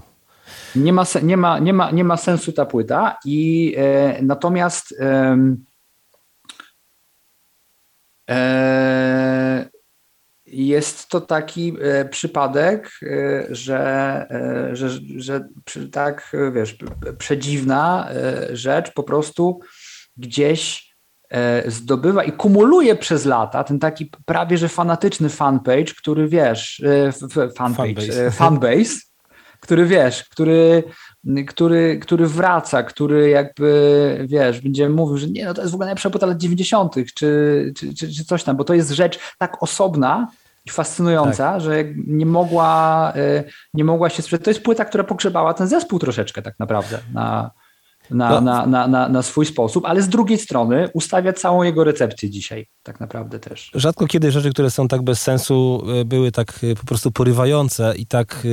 Nie ma, nie, ma, nie, ma, nie ma sensu ta płyta i e, natomiast e, e, jest to taki e, przypadek, e, że, e, że, że tak, wiesz, przedziwna rzecz po prostu gdzieś zdobywa i kumuluje przez lata ten taki prawie że fanatyczny fanpage, który wiesz, fanpage, fanbase, fanbase który wiesz, który, który, który wraca, który jakby, wiesz, będzie mówił, że nie, no to jest w ogóle najlepsza płyta lat 90., czy, czy, czy, czy coś tam, bo to jest rzecz tak osobna, fascynująca, tak. że nie mogła, y, nie mogła się sprzedać. To jest płyta, która pogrzebała ten zespół troszeczkę tak naprawdę na, na, no. na, na, na, na, swój sposób, ale z drugiej strony ustawia całą jego recepcję dzisiaj tak naprawdę też. Rzadko kiedy rzeczy, które są tak bez sensu, y, były tak y, po prostu porywające i tak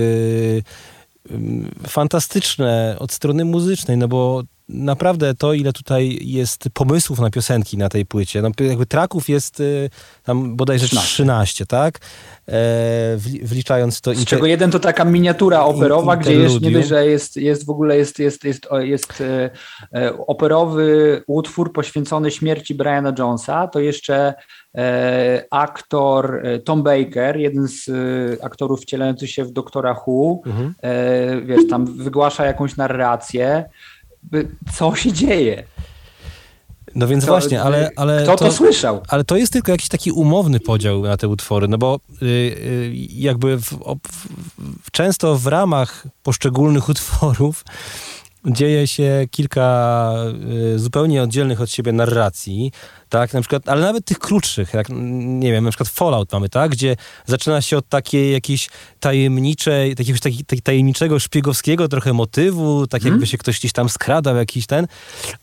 fantastyczne od strony muzycznej, no bo naprawdę to, ile tutaj jest pomysłów na piosenki na tej płycie, no jakby traków jest y, tam bodajże 13, 13 tak? E, wliczając to... Z czego jeden to taka miniatura operowa, gdzie jest, nie dość, że jest, jest w ogóle jest, jest, jest, jest e, e, operowy utwór poświęcony śmierci Briana Jonesa, to jeszcze e, aktor e, Tom Baker, jeden z aktorów wcielających się w Doktora Who, mhm. wiesz, tam wygłasza jakąś narrację, co się dzieje. No więc właśnie, ale... ale kto to, to, słyszał? Ale to jest tylko jakiś taki umowny podział na te utwory, no bo y, y, jakby w, w, często w ramach poszczególnych utworów dzieje się kilka y, zupełnie oddzielnych od siebie narracji, tak, na przykład, ale nawet tych krótszych, jak, nie wiem, na przykład Fallout mamy, tak, gdzie zaczyna się od takiej jakiejś tajemniczej, jakiegoś taki, taki tajemniczego, szpiegowskiego trochę motywu, tak hmm. jakby się ktoś gdzieś tam skradał, jakiś ten,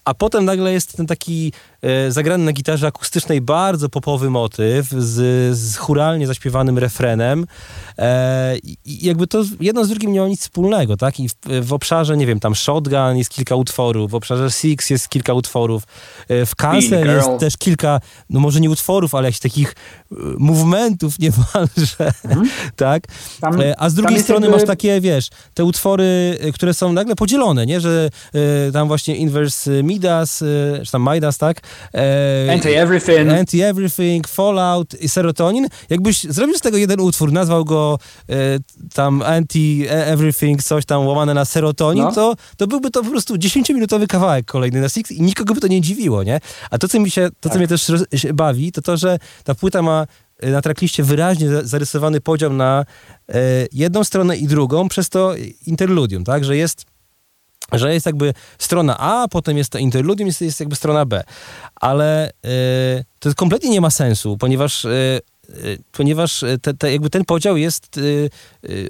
a potem nagle jest ten taki e, zagrany na gitarze akustycznej bardzo popowy motyw z, z churalnie zaśpiewanym refrenem. E, i jakby to jedno z drugim nie ma nic wspólnego, tak, i w, w, obszarze, nie wiem, tam Shotgun jest kilka utworów, w obszarze Six jest kilka utworów, e, w Cancel jest też też kilka, no może nie utworów, ale jakichś takich e, movementów niemalże, mhm. tak? Tam, e, A z drugiej strony jakby... masz takie, wiesz, te utwory, e, które są nagle podzielone, nie? Że tam właśnie Inverse Midas, czy tam Midas, tak? Anti-Everything. Anti-Everything, Fallout i Serotonin. Jakbyś zrobił z tego jeden utwór, nazwał go tam Anti-Everything, coś tam łamane na Serotonin, no. to, to byłby to po prostu 10-minutowy kawałek kolejny na Six i nikogo by to nie dziwiło, nie? A to, co mi się to, co tak. mnie też bawi, to to, że ta płyta ma e, na trackliście wyraźnie zarysowany podział na e, jedną stronę i drugą, przez to interludium, tak, że jest że jest jakby strona A, potem jest to interludium, jest, jest jakby strona B. Ale e, to kompletnie nie ma sensu, ponieważ ponieważ te, te, jakby ten podział jest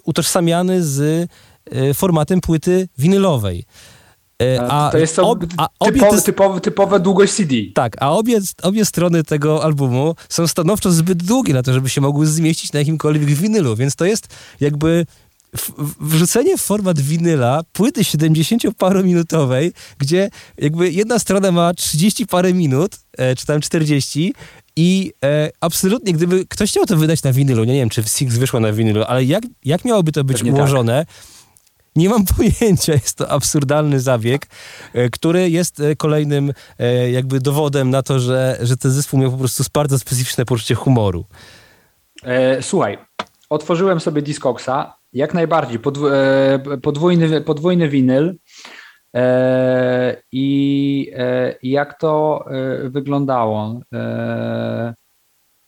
utożsamiany z formatem płyty winylowej. E, a, to jest ob, a obie typowe, te, typowe, typowe długość CD. Tak, a obie, obie strony tego albumu są stanowczo zbyt długie na to, żeby się mogły zmieścić na jakimkolwiek winylu, więc to jest jakby wrzucenie w format winyla płyty 70-parominutowej, gdzie jakby jedna strona ma 30 parę minut, e, czy tam 40 i e, absolutnie, gdyby ktoś chciał to wydać na winylu, nie wiem, czy Six wyszło na winylu, ale jak, jak miałoby to być Pewnie tak. ułożone, tak. Nie mam pojęcia, jest to absurdalny zabieg, e, który jest e, kolejnym e, jakby dowodem na to, że, że ten zespół miał po prostu bardzo specyficzne poczucie humoru. Słuchaj, otworzyłem sobie Discogsa, jak najbardziej, podwójny, podwójny winyl i jak to wyglądało.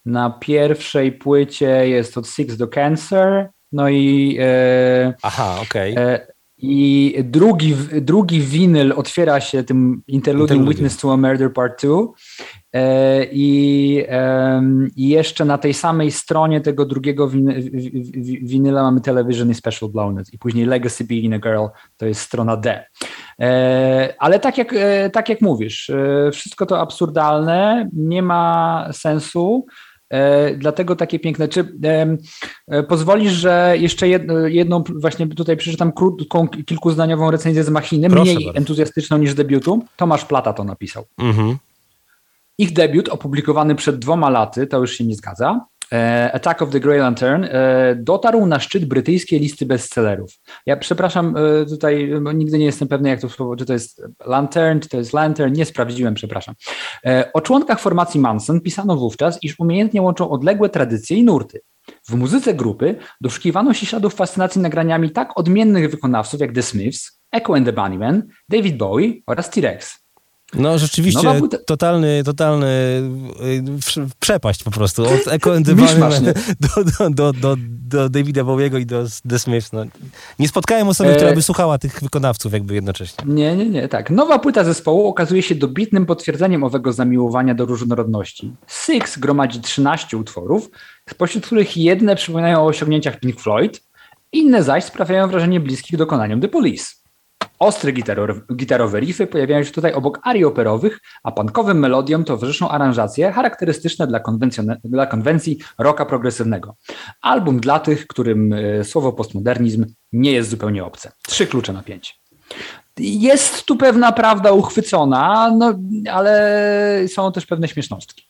Na pierwszej płycie jest od Six do Cancer, no i. E, Aha, okej. Okay. E, I drugi, drugi winyl otwiera się tym Interluding Witness to a Murder Part 2. E, I, I jeszcze na tej samej stronie tego drugiego win, winyla mamy Television i Special Blowness. I później Legacy Being a Girl to jest strona D. Ale tak jak, tak jak mówisz, wszystko to absurdalne, nie ma sensu. E, dlatego takie piękne. Czy e, pozwolisz, że jeszcze jedną, właśnie tutaj przeczytam krótką, kilkuzdaniową recenzję z Machiny, Proszę mniej bardzo. entuzjastyczną niż debiutu? Tomasz Plata to napisał. Mhm. Ich debiut opublikowany przed dwoma laty, to już się nie zgadza, Attack of the Grey Lantern e, dotarł na szczyt brytyjskiej listy bestsellerów. Ja przepraszam e, tutaj, nigdy nie jestem pewny, jak to czy to jest Lantern, czy to jest Lantern, nie sprawdziłem, przepraszam. O członkach formacji Manson pisano wówczas, iż umiejętnie łączą odległe tradycje i nurty. W muzyce grupy doszukiwano się śladów fascynacji nagraniami tak odmiennych wykonawców jak The Smiths, Echo and the Bunnymen, David Bowie oraz T-Rex. No rzeczywiście, totalny, totalny y, przepaść po prostu. Od Echo and do, do, do, do, do Davida Bowiego i do The Smiths. No. Nie spotkałem osoby, e... która by słuchała tych wykonawców jakby jednocześnie. Nie, nie, nie, tak. Nowa płyta zespołu okazuje się dobitnym potwierdzeniem owego zamiłowania do różnorodności. Six gromadzi 13 utworów, spośród których jedne przypominają o osiągnięciach Pink Floyd, inne zaś sprawiają wrażenie bliskich dokonaniom The Police. Ostre gitarowe riffy pojawiają się tutaj obok arii operowych, a punkowym melodiom towarzyszą aranżacje charakterystyczne dla, dla konwencji rocka progresywnego. Album dla tych, którym e, słowo postmodernizm nie jest zupełnie obce. Trzy klucze na pięć. Jest tu pewna prawda uchwycona, no, ale są też pewne śmiesznostki.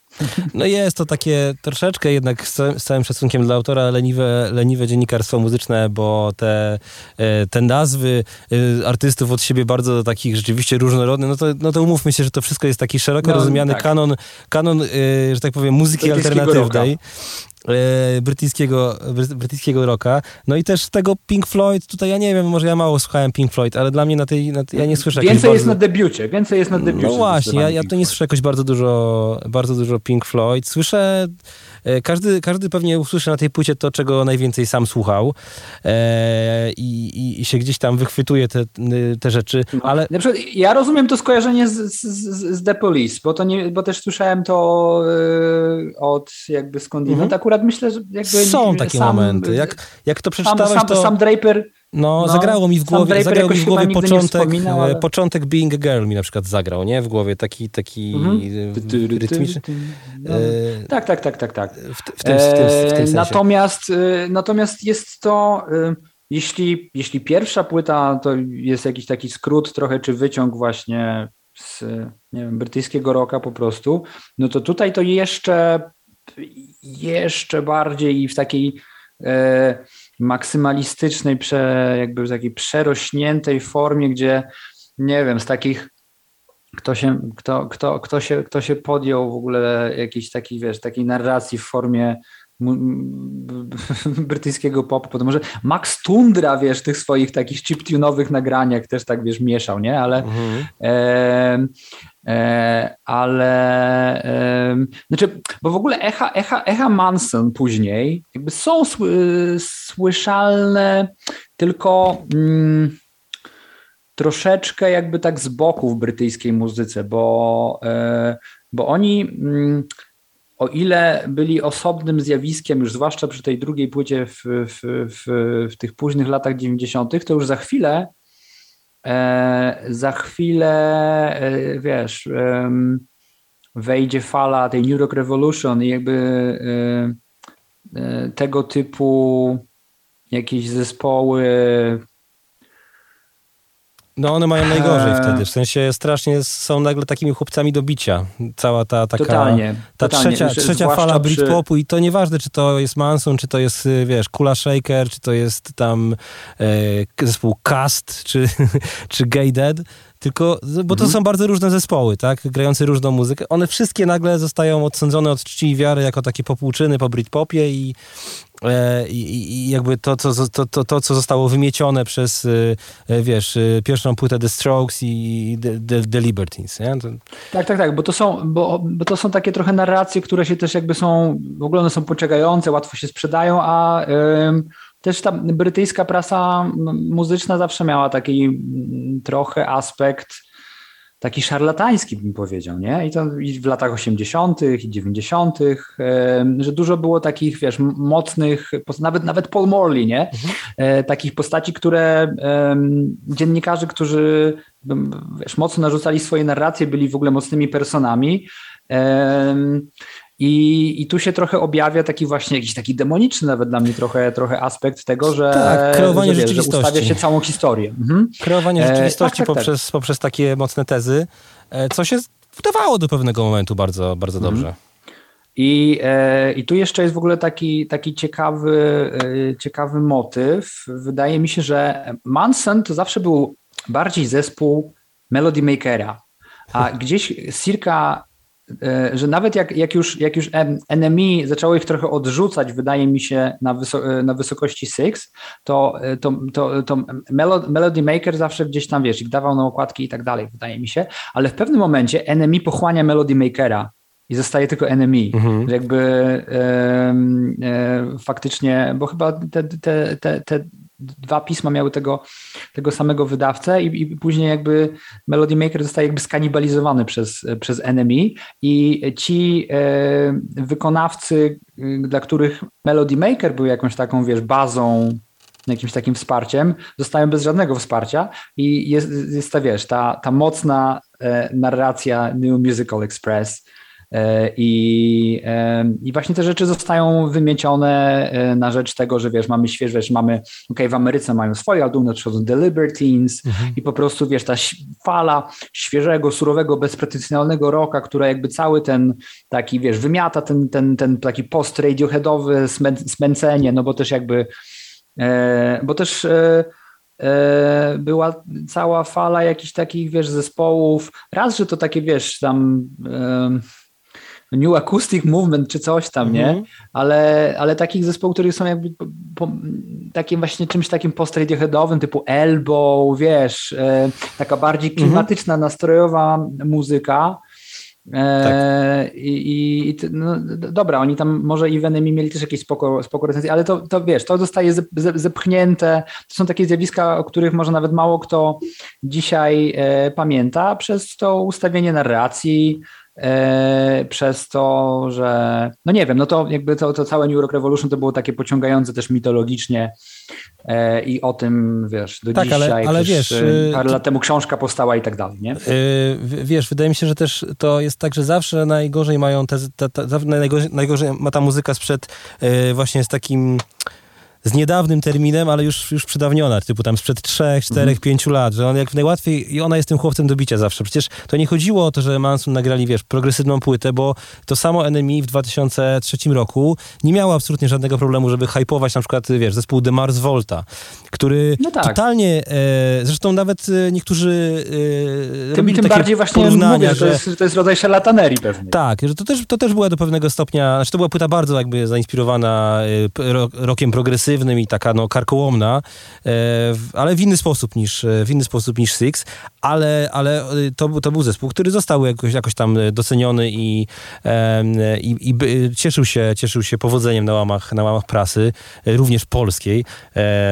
No jest to takie troszeczkę jednak z, całym szacunkiem dla autora leniwe, leniwe dziennikarstwo muzyczne, bo te, e, te nazwy e, artystów od siebie bardzo takich rzeczywiście różnorodnych, no to, no to umówmy się, że to wszystko jest taki szeroko no, rozumiany tak. kanon, kanon, e, że tak powiem, muzyki alternatywnej e, brytyjskiego, brytyjskiego rocka. No i też tego Pink Floyd, tutaj ja nie wiem, może ja mało słuchałem Pink Floyd, ale dla mnie na tej, na ja nie słyszę Więcej bardzo... jest na debiucie, więcej jest na debiucie. No właśnie, ja, ja to nie słyszę jakoś bardzo dużo, bardzo dużo Pink Floyd. Słyszę każdy, każdy pewnie usłyszy na tej płycie to, czego najwięcej sam słuchał e, i, i, się gdzieś tam wychwytuje te, te rzeczy, no, ale... Na przykład ja rozumiem to skojarzenie z, z, z The Police, bo, to nie, bo też słyszałem to y, od jakby skądinąd. Mhm. Akurat myślę, że jakby... Są takie sam, momenty. Jak, jak to przeczytałeś, sam, sam, to... Sam Draper no, no, zagrało mi w głowie, zagrał mi w głowie początek, e, ale... początek Being a Girl mi na przykład zagrał, nie? W głowie taki, taki mhm. rytmiczny. No. E, tak, tak, tak, tak, tak. W, w, tym, w, tym, w tym e, sensie. Natomiast, natomiast jest to, jeśli, jeśli pierwsza płyta to jest jakiś taki skrót trochę, czy wyciąg właśnie z nie wiem, brytyjskiego rocka po prostu, no to tutaj to jeszcze jeszcze bardziej i w takiej maksymalistycznej, prze, jakby w takiej przerośniętej formie, gdzie nie wiem, z takich kto się, kto, kto, kto, się, kto się podjął w ogóle jakiejś takiej, wiesz, takiej narracji w formie brytyjskiego popu, to może Max Tundra, wiesz, tych swoich takich chiptunowych nagraniach też tak, wiesz, mieszał, nie? Ale mhm. e, e, ale e, znaczy, bo w ogóle echa, echa, echa Manson później jakby są sły, słyszalne tylko mm, troszeczkę jakby tak z boku w brytyjskiej muzyce, bo, e, bo oni mm, o ile byli osobnym zjawiskiem, już zwłaszcza przy tej drugiej płycie w, w, w, w tych późnych latach 90., to już za chwilę, e, za chwilę, e, wiesz, e, wejdzie fala tej New Rock Revolution i jakby e, e, tego typu jakieś zespoły no one mają najgorzej eee. wtedy, w sensie strasznie są nagle takimi chłopcami do bicia. Cała ta taka... Totalnie. Ta totalnie. trzecia, trzecia fala Britpopu przy... i to nieważne, czy to jest Manson, czy to jest, y, wiesz, Kula Shaker, czy to jest tam e, zespół Cast, czy, czy Gay Dead, tylko, bo to mhm. są bardzo różne zespoły, tak, grające różną muzykę. One wszystkie nagle zostają odsądzone od czci i wiary jako takie popłuczyny po Britpopie i, i, i jakby to co, to, to, to, co zostało wymiecione przez, e, wiesz, e, pierwszą płytę The Strokes i The, The, The Libertines, nie? To... Tak, tak, tak, bo to, są, bo, bo to są takie trochę narracje, które się też jakby są, w ogóle one są pociągające, łatwo się sprzedają, a też ta brytyjska prasa muzyczna zawsze miała taki trochę aspekt taki szarlatański, bym powiedział, nie? I to i w latach 80. i 90., że dużo było takich, wiesz, mocnych, nawet, nawet Paul Morley, nie? Mhm. E, takich postaci, które dziennikarze, którzy wiesz, mocno narzucali swoje narracje, byli w ogóle mocnymi personami. I, I tu się trochę objawia taki właśnie jakiś taki demoniczny nawet dla mnie trochę, trochę aspekt tego, że, tak, kreowanie że, wiesz, że ustawia się całą historię. Mhm. Kreowanie e, rzeczywistości e, tak, poprzez, tak. poprzez takie mocne tezy, e, co się wydawało do pewnego momentu bardzo, bardzo mhm. dobrze. I, e, I tu jeszcze jest w ogóle taki, taki ciekawy, e, ciekawy motyw. Wydaje mi się, że Manson to zawsze był bardziej zespół Melody Makera, a gdzieś circa że nawet jak, jak, już, jak już NME zaczęło ich trochę odrzucać, wydaje mi się, na, e, na wysokości Six, to, e, to, to, to Melody Maker zawsze gdzieś tam, wiesz, ich dawał na okładki i tak dalej, wydaje mi się, ale w pewnym momencie NME pochłania Melody Makera i zostaje tylko NME. Mhm. Jakby e, e, faktycznie, bo chyba te, te, te, te dwa pisma miały tego, tego samego wydawcę i, i później jakby Melody Maker zostaje jakby skanibalizowany przez, przez NME i ci e, wykonawcy, dla których Melody Maker był jakąś taką, wiesz, bazą jakimś takim wsparciem, zostają bez żadnego wsparcia i jest, jest ta, wiesz, ta, ta mocna e, narracja New Musical Express, I, I właśnie te rzeczy zostają wymiecione e, na rzecz tego, że wiesz, mamy świeże, wiesz, mamy, ok, w Ameryce mają swoje albumy, na przykład The Libertines mhm. i po prostu, wiesz, ta fala świeżego, surowego, bezpretensjonalnego rocka, która jakby cały ten taki, wiesz, wymiata ten, ten, ten taki post-radioheadowy smęcenie, no bo też jakby, e, bo też była cała fala jakichś takich, wiesz, zespołów. Raz, że to takie, wiesz, tam New Acoustic Movement czy coś tam, nie? Mhm. Ale, ale takich zespołów, które są jakby po, po, takim właśnie czymś takim post-radioheadowym, typu Elbow, wiesz, e, taka bardziej mhm. klimatyczna, nastrojowa muzyka. E, tak. I, i no, dobra, oni tam może i w Enemy mieli też jakieś spoko, spoko recenzje, ale to, to wiesz, to zostaje zepchnięte. To są takie zjawiska, o których może nawet mało kto dzisiaj e, pamięta przez to ustawienie narracji, przez to, że no nie wiem, no to jakby to, to całe New York Revolution to było takie pociągające też mitologicznie e, i o tym, wiesz, do tak, dzisiaj, ale, ale wiesz, e, parę lat temu książka powstała i tak dalej, nie? wiesz, wydaje mi się, że też to jest tak, że zawsze najgorzej mają te, te, te najgorzej, najgorzej ma ta muzyka sprzed właśnie z takim z niedawnym terminem, ale już, już przydawniona, typu tam sprzed 3, 4, mm. 5 lat, że on jak najłatwiej, i ona jest tym chłopcem do bicia zawsze. Przecież to nie chodziło o to, że Manson nagrali, wiesz, progresywną płytę, bo to samo Enemy w 2003 roku nie miało absolutnie żadnego problemu, żeby hypować na przykład, wiesz, zespół The Mars Volta, który no tak. totalnie, e, zresztą nawet e, niektórzy e, tym, tym bardziej właśnie porównania, mówię, że to jest, to jest rodzaj szalatanerii pewnie. Tak, że to też, to też była do pewnego stopnia, znaczy to była płyta bardzo jakby zainspirowana e, rokiem progresywnym, i taka no, karkołomna, e, ale w inny sposób niż, e, w inny sposób niż Six, ale, ale e, to, to był zespół, który został jakoś, jakoś tam doceniony i, i, i cieszył, się, cieszył się powodzeniem na łamach, na łamach prasy, również polskiej,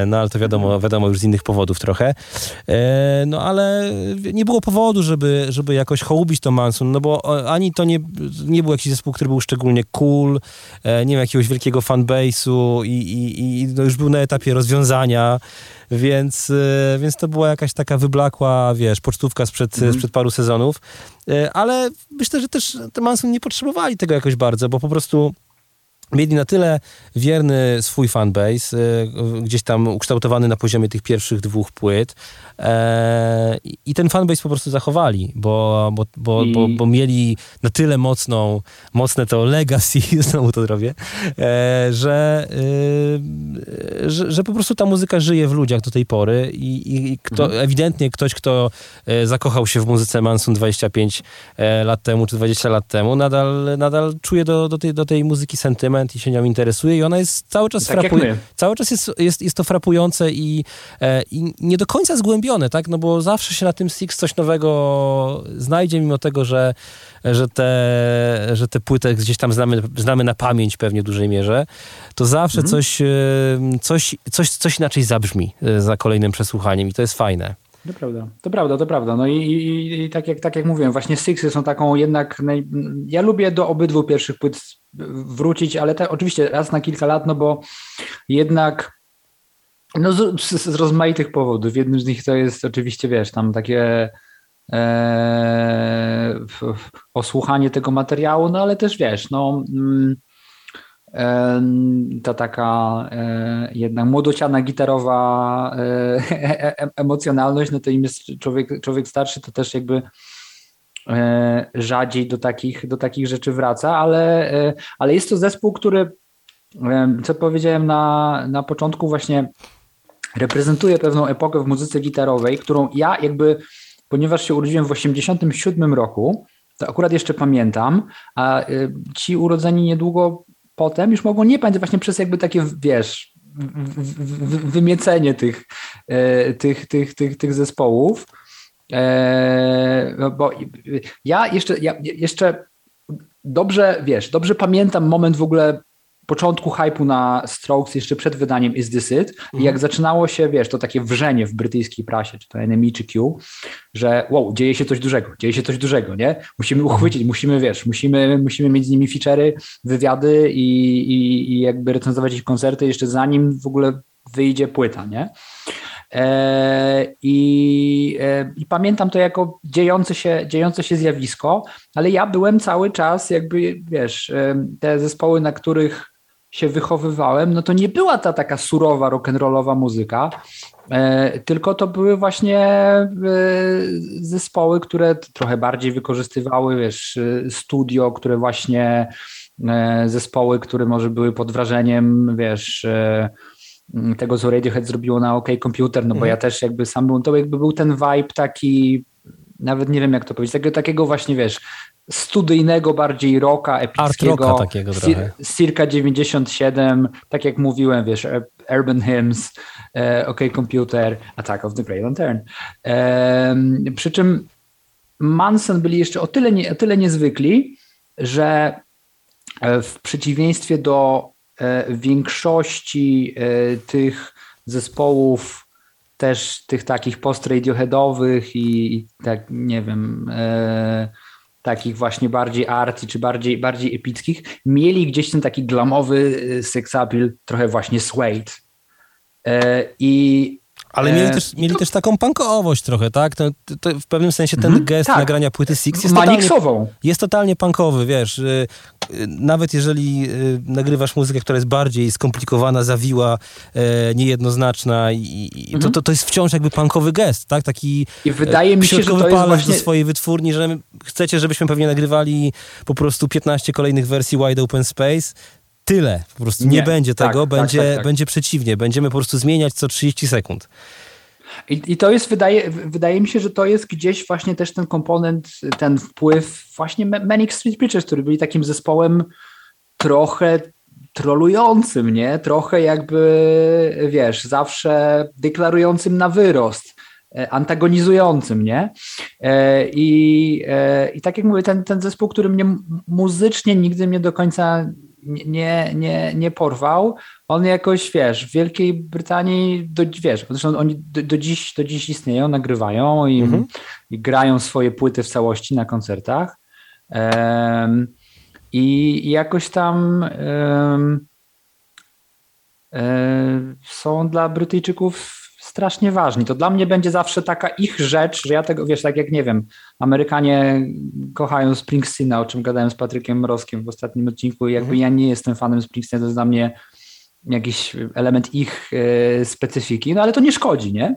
no ale to wiadomo, wiadomo już z innych powodów trochę. No ale nie było powodu, żeby, żeby jakoś hołubić to Manson, no bo ani to nie, nie był jakiś zespół, który był szczególnie cool, nie miał jakiegoś wielkiego fanbase'u i, i, i no już był na etapie rozwiązania, więc, e, więc to była jakaś taka wyblakła, wiesz, pocztówka sprzed, mm. sprzed paru sezonów. E, ale myślę, że też Manson nie potrzebowali tego jakoś bardzo, bo po prostu mieli na tyle wierny swój fanbase, y, gdzieś tam ukształtowany na poziomie tych pierwszych dwóch płyt e, i ten fanbase po prostu zachowali, bo, bo, bo, bo, bo mieli na tyle mocną, mocne to legacy, znowu to zrobię, e, że, y, że, że, po prostu ta muzyka żyje w ludziach do tej pory i, i kto, mhm. ewidentnie ktoś, kto e, zakochał się w muzyce Manson 25 lat temu czy 20 lat temu, nadal, nadal czuje do, do, tej, do tej muzyki sentyment i się nią interesuje i ona jest cały czas tak frapująca. Cały czas jest, jest, jest to frapujące i, e, i nie do końca zgłębione, tak? No bo zawsze się na tym Six coś nowego znajdzie, mimo tego, że, że, te, że te płyty gdzieś tam znamy, znamy na pamięć pewnie w dużej mierze, to zawsze mhm. coś, e, coś, coś, coś inaczej zabrzmi e, za kolejnym przesłuchaniem i to jest fajne. To prawda, to prawda, to prawda. No i, i, i, tak, jak, tak jak mówiłem, właśnie Sixy są taką jednak. Naj... Ja lubię do obydwu pierwszych płyt wrócić, ale oczywiście raz na kilka lat, no bo jednak no z, z rozmaitych powodów. Jednym z nich to jest oczywiście, wiesz, tam takie e, osłuchanie tego materiału, no ale też wiesz, no mm, ta taka e, jednak młodociana gitarowa e, e, emocjonalność, no to im jest człowiek, człowiek starszy, to też jakby rzadziej do takich, do takich rzeczy wraca, ale, ale jest to zespół, który, co powiedziałem na, na początku, właśnie reprezentuje pewną epokę w muzyce gitarowej, którą ja jakby, ponieważ się urodziłem w 1987 roku, to akurat jeszcze pamiętam, a ci urodzeni niedługo potem już mogą nie pamiętać właśnie przez jakby takie, wiesz, wymiecenie tych, e, tych, tych, tych, tych zespołów. E, no bo ja jeszcze, ja jeszcze dobrze, wiesz, dobrze pamiętam moment w ogóle początku hypu na Strokes jeszcze przed wydaniem Is This It mhm. i jak zaczynało się, wiesz, to takie wrzenie w brytyjskiej prasie, czy to NME, czy Q, że wow, dzieje się coś dużego, dzieje się coś dużego, nie? Musimy mhm. uchwycić, mhm. musimy, wiesz, musimy, musimy mieć z nimi feature'y, wywiady i, i, i jakby recenzować ich koncerty jeszcze zanim w ogóle wyjdzie płyta, nie? E, I, e, I, pamiętam to jako dziejące się, dziejące się zjawisko, ale ja byłem cały czas jakby, wiesz, te zespoły, na których się wychowywałem, no to nie była ta taka surowa rock'n'rollowa muzyka, e, tylko to były właśnie e, zespoły, które trochę bardziej wykorzystywały, wiesz, studio, które właśnie e, zespoły, które może były pod wrażeniem, wiesz, tego, co Radiohead zrobiło na OK Computer, no bo mhm. ja też jakby sam był, to jakby był ten vibe taki, nawet nie wiem jak to powiedzieć, takiego, takiego właśnie, wiesz, studyjnego bardziej rocka, epickiego. Art takiego trochę. Circa 97, tak jak mówiłem, wiesz, Urban Hymns, e, OK Computer, Attack of the Grey Lantern. E, przy czym Manson byli jeszcze o tyle, nie, o tyle niezwykli, że e, w przeciwieństwie do e, większości e, tych zespołów też tych takich post-radioheadowych i, i tak, nie wiem, e, takich właśnie bardziej arty czy bardziej, bardziej epickich, mieli gdzieś ten taki glamowy y, appeal, trochę właśnie suede. I ale mieli, e, też, mieli to... też taką punkowość trochę, tak? To, to w pewnym sensie ten mm, gest tak. nagrania płyty Six jest totalnie, jest totalnie punkowy, wiesz. Y, y, nawet jeżeli y, nagrywasz muzykę, która jest bardziej skomplikowana, zawiła, niejednoznaczna, i, i to, to, to jest wciąż jakby punkowy gest, tak? Taki I wydaje mi się, że to jest właśnie... do swojej wytwórni, że chcecie, żebyśmy pewnie nagrywali po prostu 15 kolejnych wersji Wide Open Space, tyle. Po prostu nie, nie będzie tak, tego, tak, będzie, tak, tak, będzie przeciwnie. Będziemy po prostu zmieniać co 30 sekund. I, I, to jest, wydaje, wydaje mi się, że to jest gdzieś właśnie też ten komponent, ten wpływ właśnie Manic Street Preachers, który byli takim zespołem trochę trolującym, nie? Trochę jakby, wiesz, zawsze deklarującym na wyrost, e, antagonizującym, nie? E, I, e, i tak jak mówię, ten, ten zespół, który mnie muzycznie nigdy mnie do końca nie, nie, nie porwał. On jakoś, wiesz, w Wielkiej Brytanii, do, wiesz, zresztą oni do, do, dziś, do dziś istnieją, nagrywają i, mhm. i grają swoje płyty w całości na koncertach. Um, i, jakoś tam um, um, są dla Brytyjczyków strasznie ważni. To dla mnie będzie zawsze taka ich rzecz, że ja tego, wiesz, tak jak nie wiem, Amerykanie kochają Springsteena, o czym gadałem z Patrykiem Mrozkiem w ostatnim odcinku jakby mhm. ja nie jestem fanem Springsteena, to jest dla mnie jakiś element ich e, specyfiki, no ale to nie szkodzi, nie?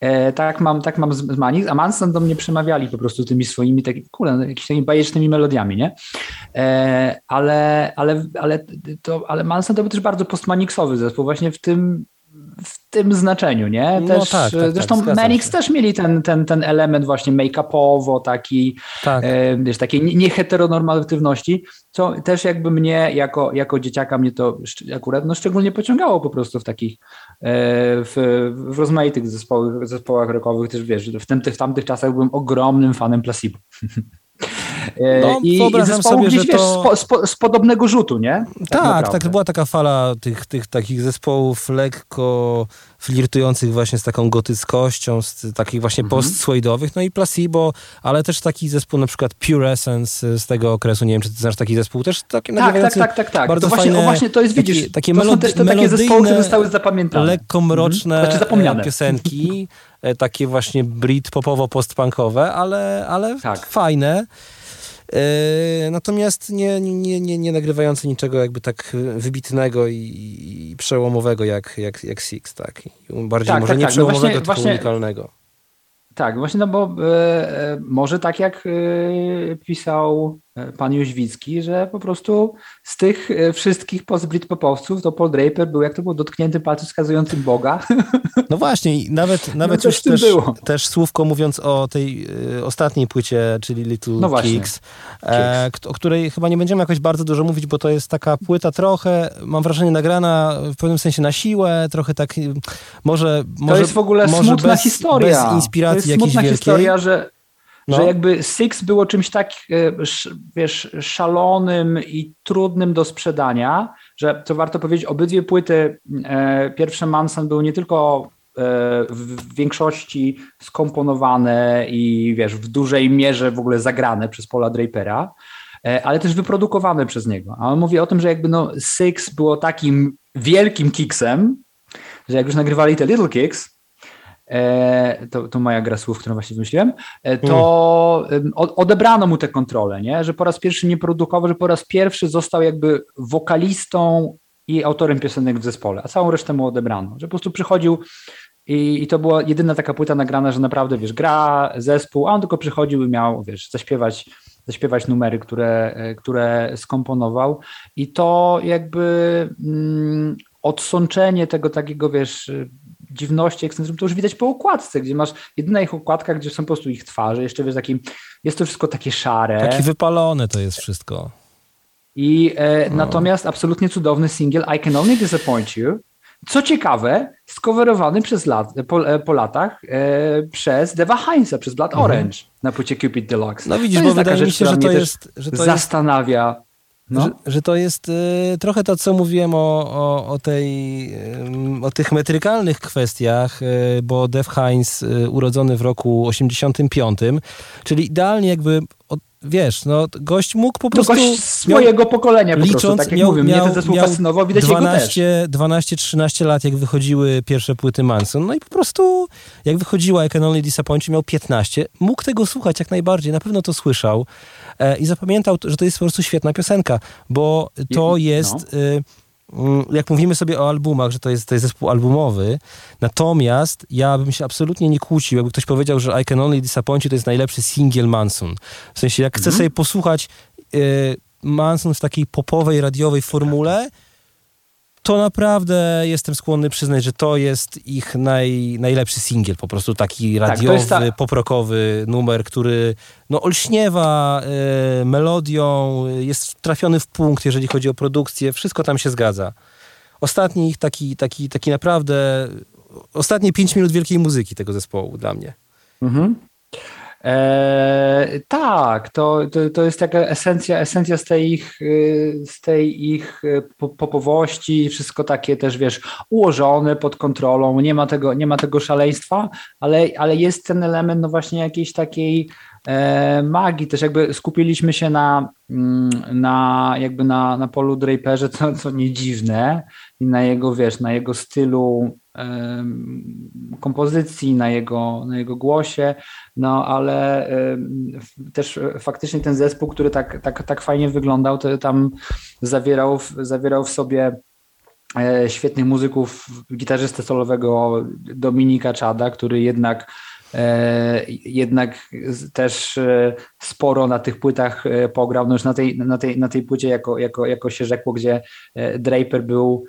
E, tak mam, tak mam z Manix, a Manson do mnie przemawiali po prostu tymi swoimi takimi, kule, no, jakimiś takimi bajecznymi melodiami, nie? E, ale, ale, ale, to, ale Manson to był też bardzo postmanixowy zespół, właśnie w tym, w tym znaczeniu, nie? No też, no tak, tak, zresztą tak, Manix też mieli ten, ten, ten element właśnie make-upowo, taki, tak. e, wiesz, takiej nieheteronormatywności, co też jakby mnie jako, jako dzieciaka mnie to akurat no, szczególnie pociągało po prostu w takich e, w, w rozmaitych zespołach, zespołach rockowych też wiesz, w, tym, w tamtych czasach byłem ogromnym fanem Placebo. E, no, I, i sobie, gdzieś, że wiesz, to... z, z, z, podobnego rzutu, nie? Tak, tak, tak, to była taka fala tych, tych takich zespołów lekko flirtujących właśnie z taką gotyckością, z takich właśnie mhm. post-suedowych, no i Placebo, ale też taki zespół na przykład Pure Essence z tego okresu, nie wiem, czy ty znasz taki zespół, też taki tak, tak, tak, tak, tak. Bardzo to właśnie, fajne, o właśnie to jest, widzisz, takie, takie to są też te takie zespoły, które zostały zapamiętane. Lekko mroczne mhm. znaczy zapomniane. piosenki, e, takie właśnie brit popowo postpunkowe, ale, ale tak. fajne. E, natomiast nie, nie, nie, nie nagrywający niczego jakby tak wybitnego i, i przełomowego jak, jak, jak Six, tak. Bardziej tak, może tak, nie tak. No przełomowego, no tylko właśnie, unikalnego. Tak, właśnie, no bo e, e może tak jak e, pisał pan Jóźwicki, że po prostu z tych e, wszystkich post-Britpopowców to Paul Draper był, jak to było, dotknięty palcem wskazującym Boga. No właśnie, nawet, nawet no już też, też słówko mówiąc o tej y, ostatniej płycie, czyli Little no Kicks, e, o której chyba nie będziemy jakoś bardzo dużo mówić, bo to jest taka płyta trochę, mam wrażenie, nagrana w pewnym sensie na siłę, trochę tak, może... może to jest w ogóle może smutna bez, historia. Bez inspiracji to jest smutna wielkiej. historia, że no. Że jakby Six było czymś tak, e, wiesz, szalonym i trudnym do sprzedania, że co warto powiedzieć, obydwie płyty, e, pierwsze Manson były nie tylko e, w większości skomponowane i wiesz, w dużej mierze w ogóle zagrane przez Paula Drapera, ale też wyprodukowane przez niego. A on mówi o tym, że jakby no Six było takim wielkim kiksem, że jak już nagrywali te Little Kicks, E, to, to moja gra słów, którą właśnie wymyśliłem, e, to mm. odebrano mu tę kontrolę, nie? że po raz pierwszy nie produkował, że po raz pierwszy został jakby wokalistą i autorem piosenek w zespole, a całą resztę mu odebrano, że po prostu przychodził i, i to była jedyna taka płyta nagrana, że naprawdę, wiesz, gra, zespół, a on tylko przychodził i miał, wiesz, zaśpiewać zaśpiewać numery, które, e, które skomponował i to jakby mm, odsączenie tego takiego, wiesz, dziwności, ekscentryzmu, to już widać po okładce, gdzie masz jedyna ich okładka, gdzie są po prostu ich twarze, jeszcze wiesz, takim, jest to wszystko takie szare. Taki wypalone to jest wszystko. I e, no. natomiast absolutnie cudowny single I Can Only Disappoint You, co ciekawe, skowerowany przez lat, po, e, po latach e, przez Deva Heinza, przez Blood mhm. Orange na płycie Cupid Deluxe. No widzisz, to bo wydaje mi się, że to jest... Że to zastanawia. No. Że, że, to jest y, trochę to, co mówiłem o, o, o, tej, y, o tych metrykalnych kwestiach, y, bo Def Heinz y, urodzony w roku 85, czyli idealnie jakby od, wiesz, no gość mógł po prostu... No gość swojego pokolenia po licząc, prostu, tak jak miał, mówię, miał, mnie ten zespół fascynował, widać 12, 12-13 lat, jak wychodziły pierwsze płyty Manson, no i po prostu jak wychodziła Can Only Disappoint miał 15, mógł tego słuchać jak najbardziej, na pewno to słyszał e, i zapamiętał, że to jest po prostu świetna piosenka, bo to jest... No. Y, jak mówimy sobie o albumach, że to jest, to jest zespół albumowy, natomiast ja bym się absolutnie nie kłócił, jakby ktoś powiedział, że I Can Only Disappoint You to jest najlepszy single Manson. W sensie, jak chcę mhm. sobie posłuchać y, Manson w takiej popowej, radiowej formule, to naprawdę jestem skłonny przyznać, że to jest ich naj, najlepszy singiel, po prostu taki radiowy, tak, ta... poprokowy numer, który no, olśniewa y, melodią, jest trafiony w punkt, jeżeli chodzi o produkcję, wszystko tam się zgadza. Ostatni ich taki, taki, taki naprawdę, ostatnie pięć minut wielkiej muzyki tego zespołu dla mnie. Mhm. E, tak, to, to, to jest taka esencja, esencja z tej ich, y, z tej ich y, popowości, wszystko takie też, wiesz, ułożone pod kontrolą, nie ma tego, nie ma tego szaleństwa, ale, ale jest ten element, no właśnie jakiejś takiej e, magii, też jakby skupiliśmy się na, mm, na jakby na, na Polu Draperze, co, co nie dziwne, i na jego, wiesz, na jego stylu kompozycji, na jego, na jego głosie, no ale też faktycznie ten zespół, który tak, tak, tak fajnie wyglądał, to tam zawierał, zawierał w sobie e, świetnych muzyków, gitarzystę solowego Dominika Czada, który jednak e, jednak też e, sporo na tych płytach pograł, no już na tej, na tej, na tej płycie jako, jako, jako się rzekło, gdzie Draper był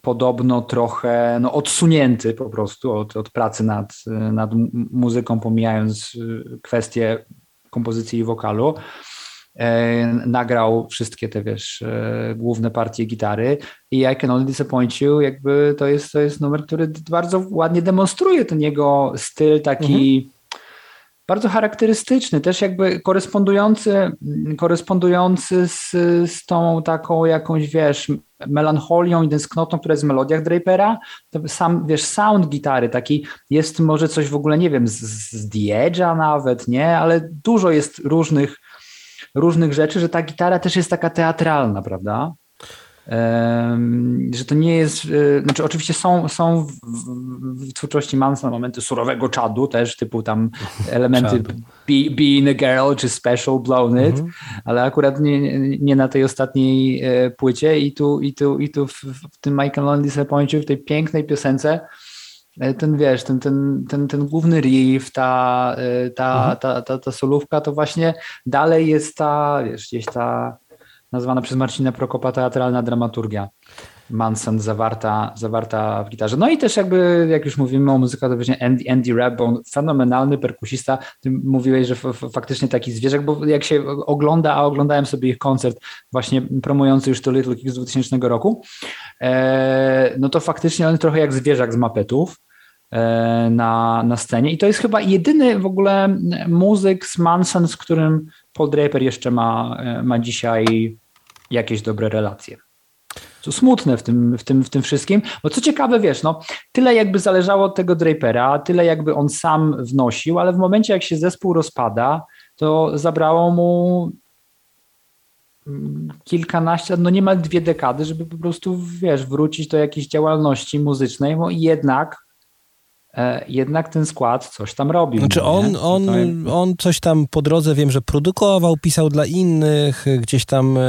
podobno trochę no, odsunięty po prostu od, od pracy nad, nad muzyką, pomijając y, kwestie kompozycji i wokalu. E, nagrał wszystkie te, wiesz, e, główne partie gitary i I Can Only Disappoint You, jakby to jest, to jest numer, który bardzo ładnie demonstruje ten jego styl taki mhm bardzo charakterystyczny, też jakby korespondujący, korespondujący z, z tą taką jakąś, wiesz, melancholią i tęsknotą, która jest w melodiach Drapera. To sam, wiesz, sound gitary taki jest może coś w ogóle, nie wiem, z, z nawet, nie? Ale dużo jest różnych, różnych rzeczy, że ta gitara też jest taka teatralna, prawda? Że to nie jest, e, znaczy oczywiście są, są w, twórczości Mansona momenty surowego czadu też, typu tam elementy be, Being a Girl czy Special Blown It, mhm. ale akurat nie, nie na tej ostatniej e, płycie i tu, i tu, i tu w, w tym Michael Lonely Disappointed, w tej pięknej piosence e, ten wiesz, ten, ten, ten, ten główny riff, ta, ta, mhm. ta, ta, ta solówka, to właśnie dalej jest ta, wiesz, gdzieś ta nazwana przez Marcina Prokopa teatralna dramaturgia. Manson zawarta, zawarta w gitarze. No i też jakby, jak już mówimy o muzyce, to właśnie Andy, Andy Rabb, on fenomenalny perkusista. Ty mówiłeś, że faktycznie taki zwierzak, bo jak się ogląda, a oglądałem sobie ich koncert właśnie promujący już to Little Kicks z 2000 roku, e, no to faktycznie on trochę jak zwierzak z mapetów e, na, na scenie i to jest chyba jedyny w ogóle muzyk z Manson, z którym Paul Draper jeszcze ma, e, ma dzisiaj jakieś dobre relacje. Co smutne w tym, w, tym, w tym wszystkim, bo co ciekawe, wiesz, no, tyle jakby zależało od tego Drapera, tyle jakby on sam wnosił, ale w momencie jak się zespół rozpada, to zabrało mu mm, kilkanaście, no niemal dwie dekady, żeby po prostu, wiesz, wrócić do jakiejś działalności muzycznej, bo jednak jednak ten skład coś tam robił. Znaczy on, on, on coś tam po drodze wiem, że produkował, pisał dla innych, gdzieś tam e,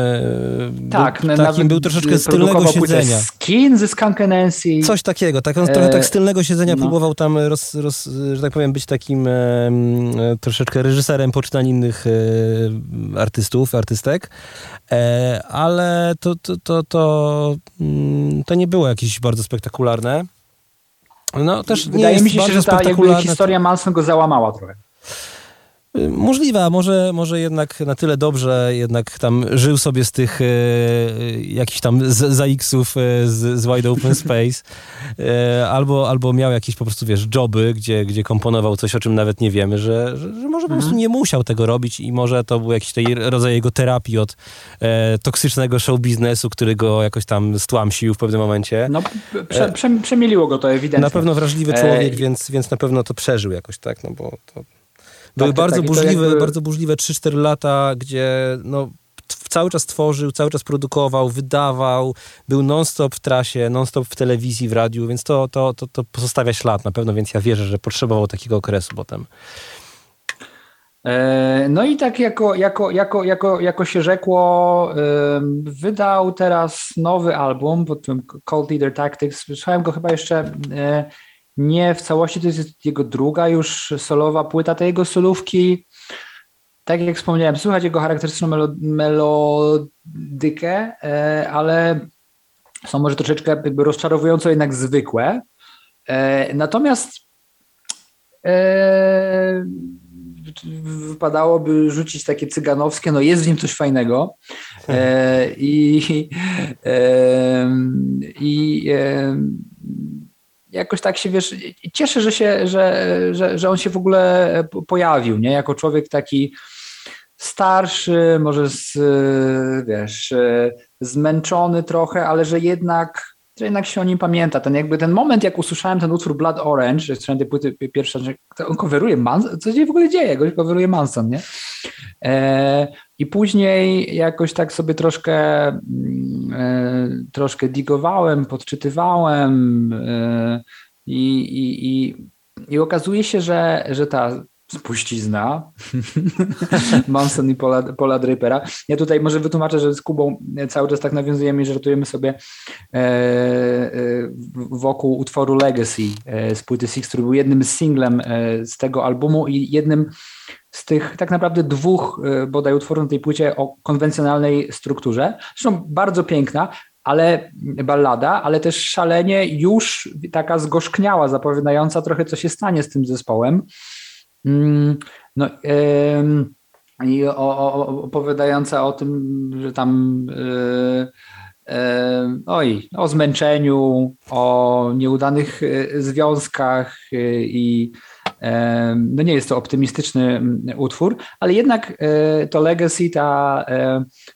tak, był, takim był troszeczkę stylnego siedzenia. Skin ze Skunk Nancy. Coś takiego, tak, on trochę tak e, stylnego siedzenia no. próbował tam, roz, roz, że tak powiem, być takim e, troszeczkę reżyserem poczynań innych e, artystów, artystek, e, ale to, to, to, to, mm, to nie było jakieś bardzo spektakularne. No, też Wydaje mi się, że ta historia Manson go załamała trochę. Możliwe, a może, może jednak na tyle dobrze jednak tam żył sobie z tych e, jakichś tam ZX-ów e, z, z Wide Open Space e, albo, albo miał jakieś po prostu, wiesz, joby, gdzie, gdzie komponował coś, o czym nawet nie wiemy, że, że, że może po prostu mhm. nie musiał tego robić i może to był jakiś tej rodzaj jego terapii od e, toksycznego show biznesu, który go jakoś tam stłamsił w pewnym momencie. No, prze, prze, przemieliło go to ewidentnie. Na pewno wrażliwy człowiek, e... więc, więc na pewno to przeżył jakoś, tak, no bo to były tak, bardzo, tak, burzliwe, jakby... bardzo burzliwe 3-4 lata, gdzie no, cały czas tworzył, cały czas produkował, wydawał, był non-stop w trasie, non-stop w telewizji, w radiu, więc to, to, to, to pozostawia ślad na pewno, więc ja wierzę, że potrzebował takiego okresu potem. E, no i tak jako, jako, jako, jako, jako się rzekło, wydał teraz nowy album pod tym Cold Leader Tactics. Słyszałem go chyba jeszcze e, nie w całości, to jest jego druga już solowa płyta. Te jego solówki, tak jak wspomniałem, słychać jego charakterystyczną melodykę, e, ale są może troszeczkę jakby rozczarowująco jednak zwykłe. E, natomiast e, wypadałoby rzucić takie cyganowskie, no jest w nim coś fajnego i, i jakoś tak się, wiesz, cieszę, że, się, że, że, że on się w ogóle pojawił, nie? Jako człowiek taki starszy, może z, wiesz, zmęczony trochę, ale że jednak że jednak się o nim pamięta. Ten jakby ten moment, jak usłyszałem ten utwór Blood Orange, że słyszałem tej płyty pierwsze, że on coveruje Manson, co się w ogóle dzieje? Goś coveruje Manson, nie? E, I później jakoś tak sobie troszkę mm, e, troszkę digowałem, podczytywałem e, i, i, i, i okazuje się, że, że ta spuścizna Manson i Paula, Paula Drapera. Ja tutaj może wytłumaczę, że z Kubą cały czas tak nawiązujemy i żartujemy sobie e, e, wokół utworu Legacy e, z płyty Six, który był jednym singlem e, z tego albumu i jednym z tych tak naprawdę dwóch e, bodaj utworów na tej płycie o konwencjonalnej strukturze. Zresztą bardzo piękna, ale ballada, ale też szalenie już taka zgorzkniała, zapowiadająca trochę, co się stanie z tym zespołem. Mm, no, i opowiadająca o tym, że tam oj, o zmęczeniu, o nieudanych e, związkach e, i no nie jest to optymistyczny utwór, ale jednak e, to Legacy, ta,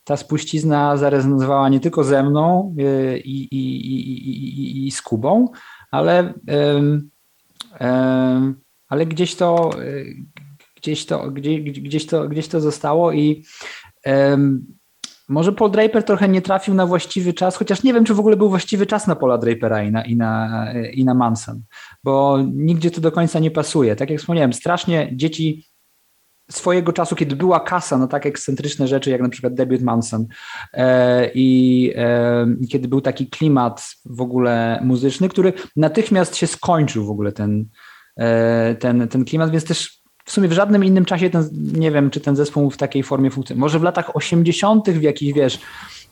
ta spuścizna zarezonowała nie tylko ze mną i, i, i, i z Kubą, ale ale gdzieś to, y, gdzieś to, gdzieś, gdzieś to, gdzieś to zostało i um, może Paul Draper trochę nie trafił na właściwy czas, chociaż nie wiem, czy w ogóle był właściwy czas na Paula Drapera i na, i na, i na Manson, bo nigdzie to do końca nie pasuje. Tak jak wspomniałem, strasznie dzieci swojego czasu, kiedy była kasa na tak ekscentryczne rzeczy, jak na przykład debiut Manson e, i e, kiedy był taki klimat w ogóle muzyczny, który natychmiast się skończył w ogóle ten, ten, ten klimat, więc też w sumie w żadnym innym czasie ten, nie wiem, czy ten zespół w takiej formie funkcjonuje. Może w latach 80. w jakiś, wiesz,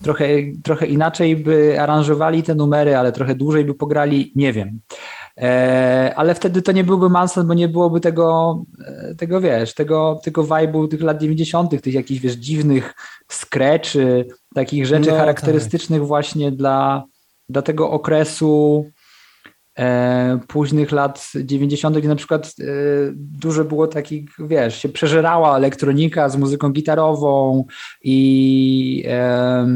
trochę, trochę inaczej by aranżowali te numery, ale trochę dłużej by pograli, nie wiem. E, ale wtedy to nie byłby Manson, bo nie byłoby tego, e, tego wiesz, tego, tego vibe'u tych lat 90., tych jakichś, wiesz, dziwnych skreczy, takich rzeczy no, charakterystycznych tak. właśnie dla, dla tego okresu e, późnych lat 90., gdzie na przykład e, dużo było takich, wiesz, się przeżerała elektronika z muzyką gitarową i e,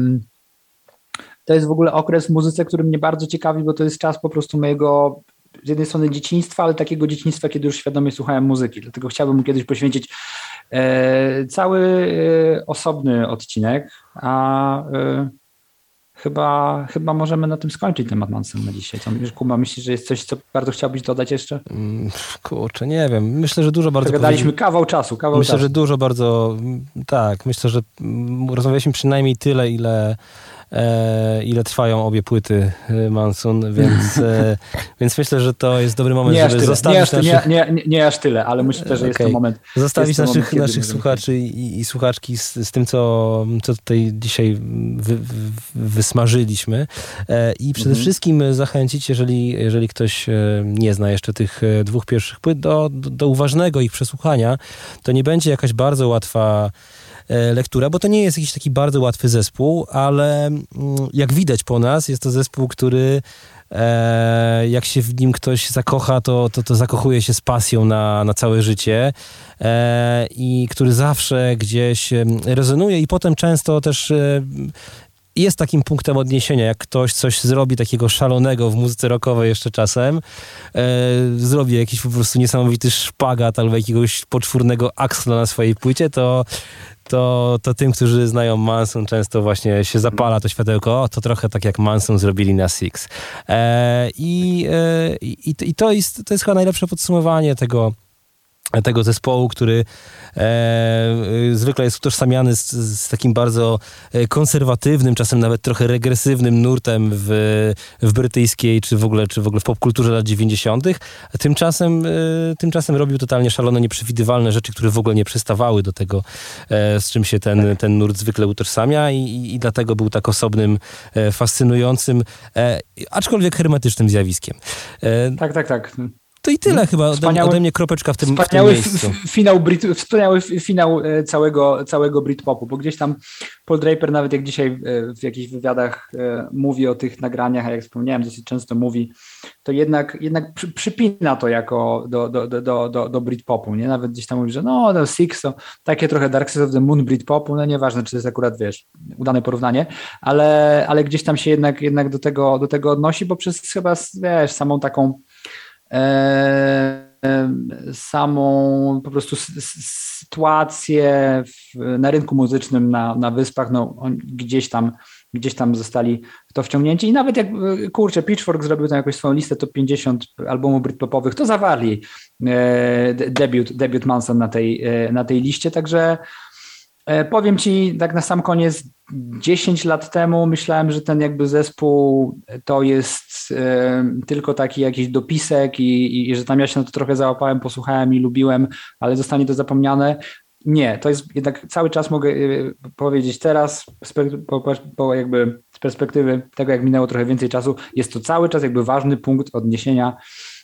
to jest w ogóle okres w muzyce, który mnie bardzo ciekawi, bo to jest czas po prostu mojego z jednej strony dzieciństwa, ale takiego dzieciństwa, kiedy już świadomie słuchałem muzyki. Dlatego chciałbym mu kiedyś poświęcić e, cały e, osobny odcinek, a e, chyba, chyba możemy na tym skończyć temat Manson na dzisiaj. Co, Kuba, myślisz, że jest coś, co bardzo chciałbyś dodać jeszcze? Mm, kurczę, nie wiem. Myślę, że dużo bardzo... Zagadaliśmy kawał czasu, kawał Myślę, czasu. że dużo bardzo... Tak, myślę, że rozmawialiśmy przynajmniej tyle, ile e, ile trwają obie płyty e, Manson, więc, e, więc myślę, że to jest dobry moment, nie żeby tyle, zostawić nie aż, naszych... Nie, nie, nie, aż tyle, ale myślę, że okay. jest to moment... Zostawić naszych, moment, naszych słuchaczy i, i, słuchaczki z, z, tym, co, co tutaj dzisiaj wy, wysmażyliśmy e, i przede mhm. wszystkim zachęcić, jeżeli, jeżeli ktoś e, nie zna jeszcze tych e, dwóch pierwszych płyt, do, do, do uważnego ich przesłuchania. To nie będzie jakaś bardzo łatwa lektura, bo to nie jest jakiś taki bardzo łatwy zespół, ale mm, jak widać po nas, jest to zespół, który e, jak się w nim ktoś zakocha, to, to, to zakochuje się z pasją na, na całe życie e, i który zawsze gdzieś rezonuje i potem często też jest takim punktem odniesienia, jak ktoś coś zrobi takiego szalonego w muzyce rockowej jeszcze czasem, e, zrobi jakiś po prostu niesamowity szpagat albo jakiegoś poczwórnego aksla na swojej płycie, to, to, to tym, którzy znają Manson, często właśnie się zapala to światełko. O, to trochę tak jak Manson zrobili na Six. E, i, e, i, I to jest, to jest chyba najlepsze podsumowanie tego, tego zespołu, który e, zwykle jest utożsamiany z, z, takim bardzo e, konserwatywnym, czasem nawet trochę regresywnym nurtem w, w brytyjskiej, czy w ogóle, czy w ogóle w popkulturze lat 90. A tymczasem, e, tymczasem robił totalnie szalone, nieprzewidywalne rzeczy, które w ogóle nie przystawały do tego, e, z czym się ten, ten nurt zwykle utożsamia i, i, dlatego był tak osobnym, e, fascynującym, e, aczkolwiek hermetycznym zjawiskiem. tak, tak, tak. To i tyle chyba. Wspaniały, ode mnie kropeczka w tym, wspaniały w tym. Finał Brit, wspaniały finał e, całego, całego Britpopu, bo gdzieś tam Paul Draper nawet jak dzisiaj e, w jakichś wywiadach e, mówi o tych nagraniach, a jak wspomniałem, dosyć często mówi, to jednak, jednak przy, przypina to jako do, do, do, do, do Britpopu, nie? Nawet gdzieś tam mówi, że no, no Six to takie trochę Dark Side of the Moon Britpopu, no nieważne, czy to jest akurat, wiesz, udane porównanie, ale, ale gdzieś tam się jednak, jednak do, tego, do tego odnosi, bo przez chyba, wiesz, samą taką samą po prostu sytuację w, na rynku muzycznym na, na wyspach, no gdzieś tam, gdzieś tam zostali w to wciągnięci. I nawet jak, kurczę, Pitchfork zrobił tam jakąś swoją listę top 50 albumów britpopowych, to zawarli e, debiut, debiut Manson na tej, e, na tej liście, także powiem ci tak na sam koniec, 10 lat temu myślałem, że ten jakby zespół to jest e, tylko taki jakiś dopisek i, i, że tam ja się na to trochę załapałem, posłuchałem i lubiłem, ale zostanie to zapomniane. Nie, to jest jednak cały czas mogę e, powiedzieć teraz, jakby z perspektywy tego, jak minęło trochę więcej czasu, jest to cały czas jakby ważny punkt odniesienia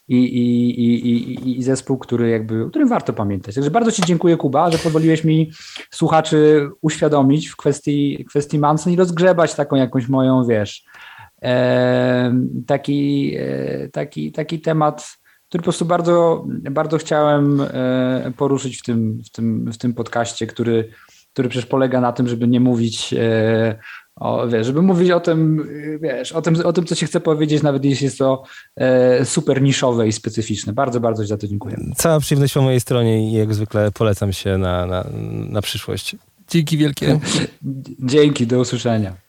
i, i, i, i, zespół, który jakby, o którym warto pamiętać. Także bardzo Ci dziękuję, Kuba, że pozwoliłeś mi słuchaczy uświadomić w kwestii, kwestii Manson i rozgrzebać taką jakąś moją, wiesz, taki, e, taki, taki temat, który po prostu bardzo, bardzo chciałem e, poruszyć w tym, w tym, w tym podcaście, który, który przecież polega na tym, żeby nie mówić e, o, wiesz, żeby mówić o tym, wiesz, o tym, o tym, co się chce powiedzieć, nawet jeśli jest to e, super niszowe i specyficzne. Bardzo, bardzo Ci za to dziękuję. Cała przyjemność po mojej stronie i jak zwykle polecam się na, na, na przyszłość. Dzięki wielkie. Dzięki, do usłyszenia.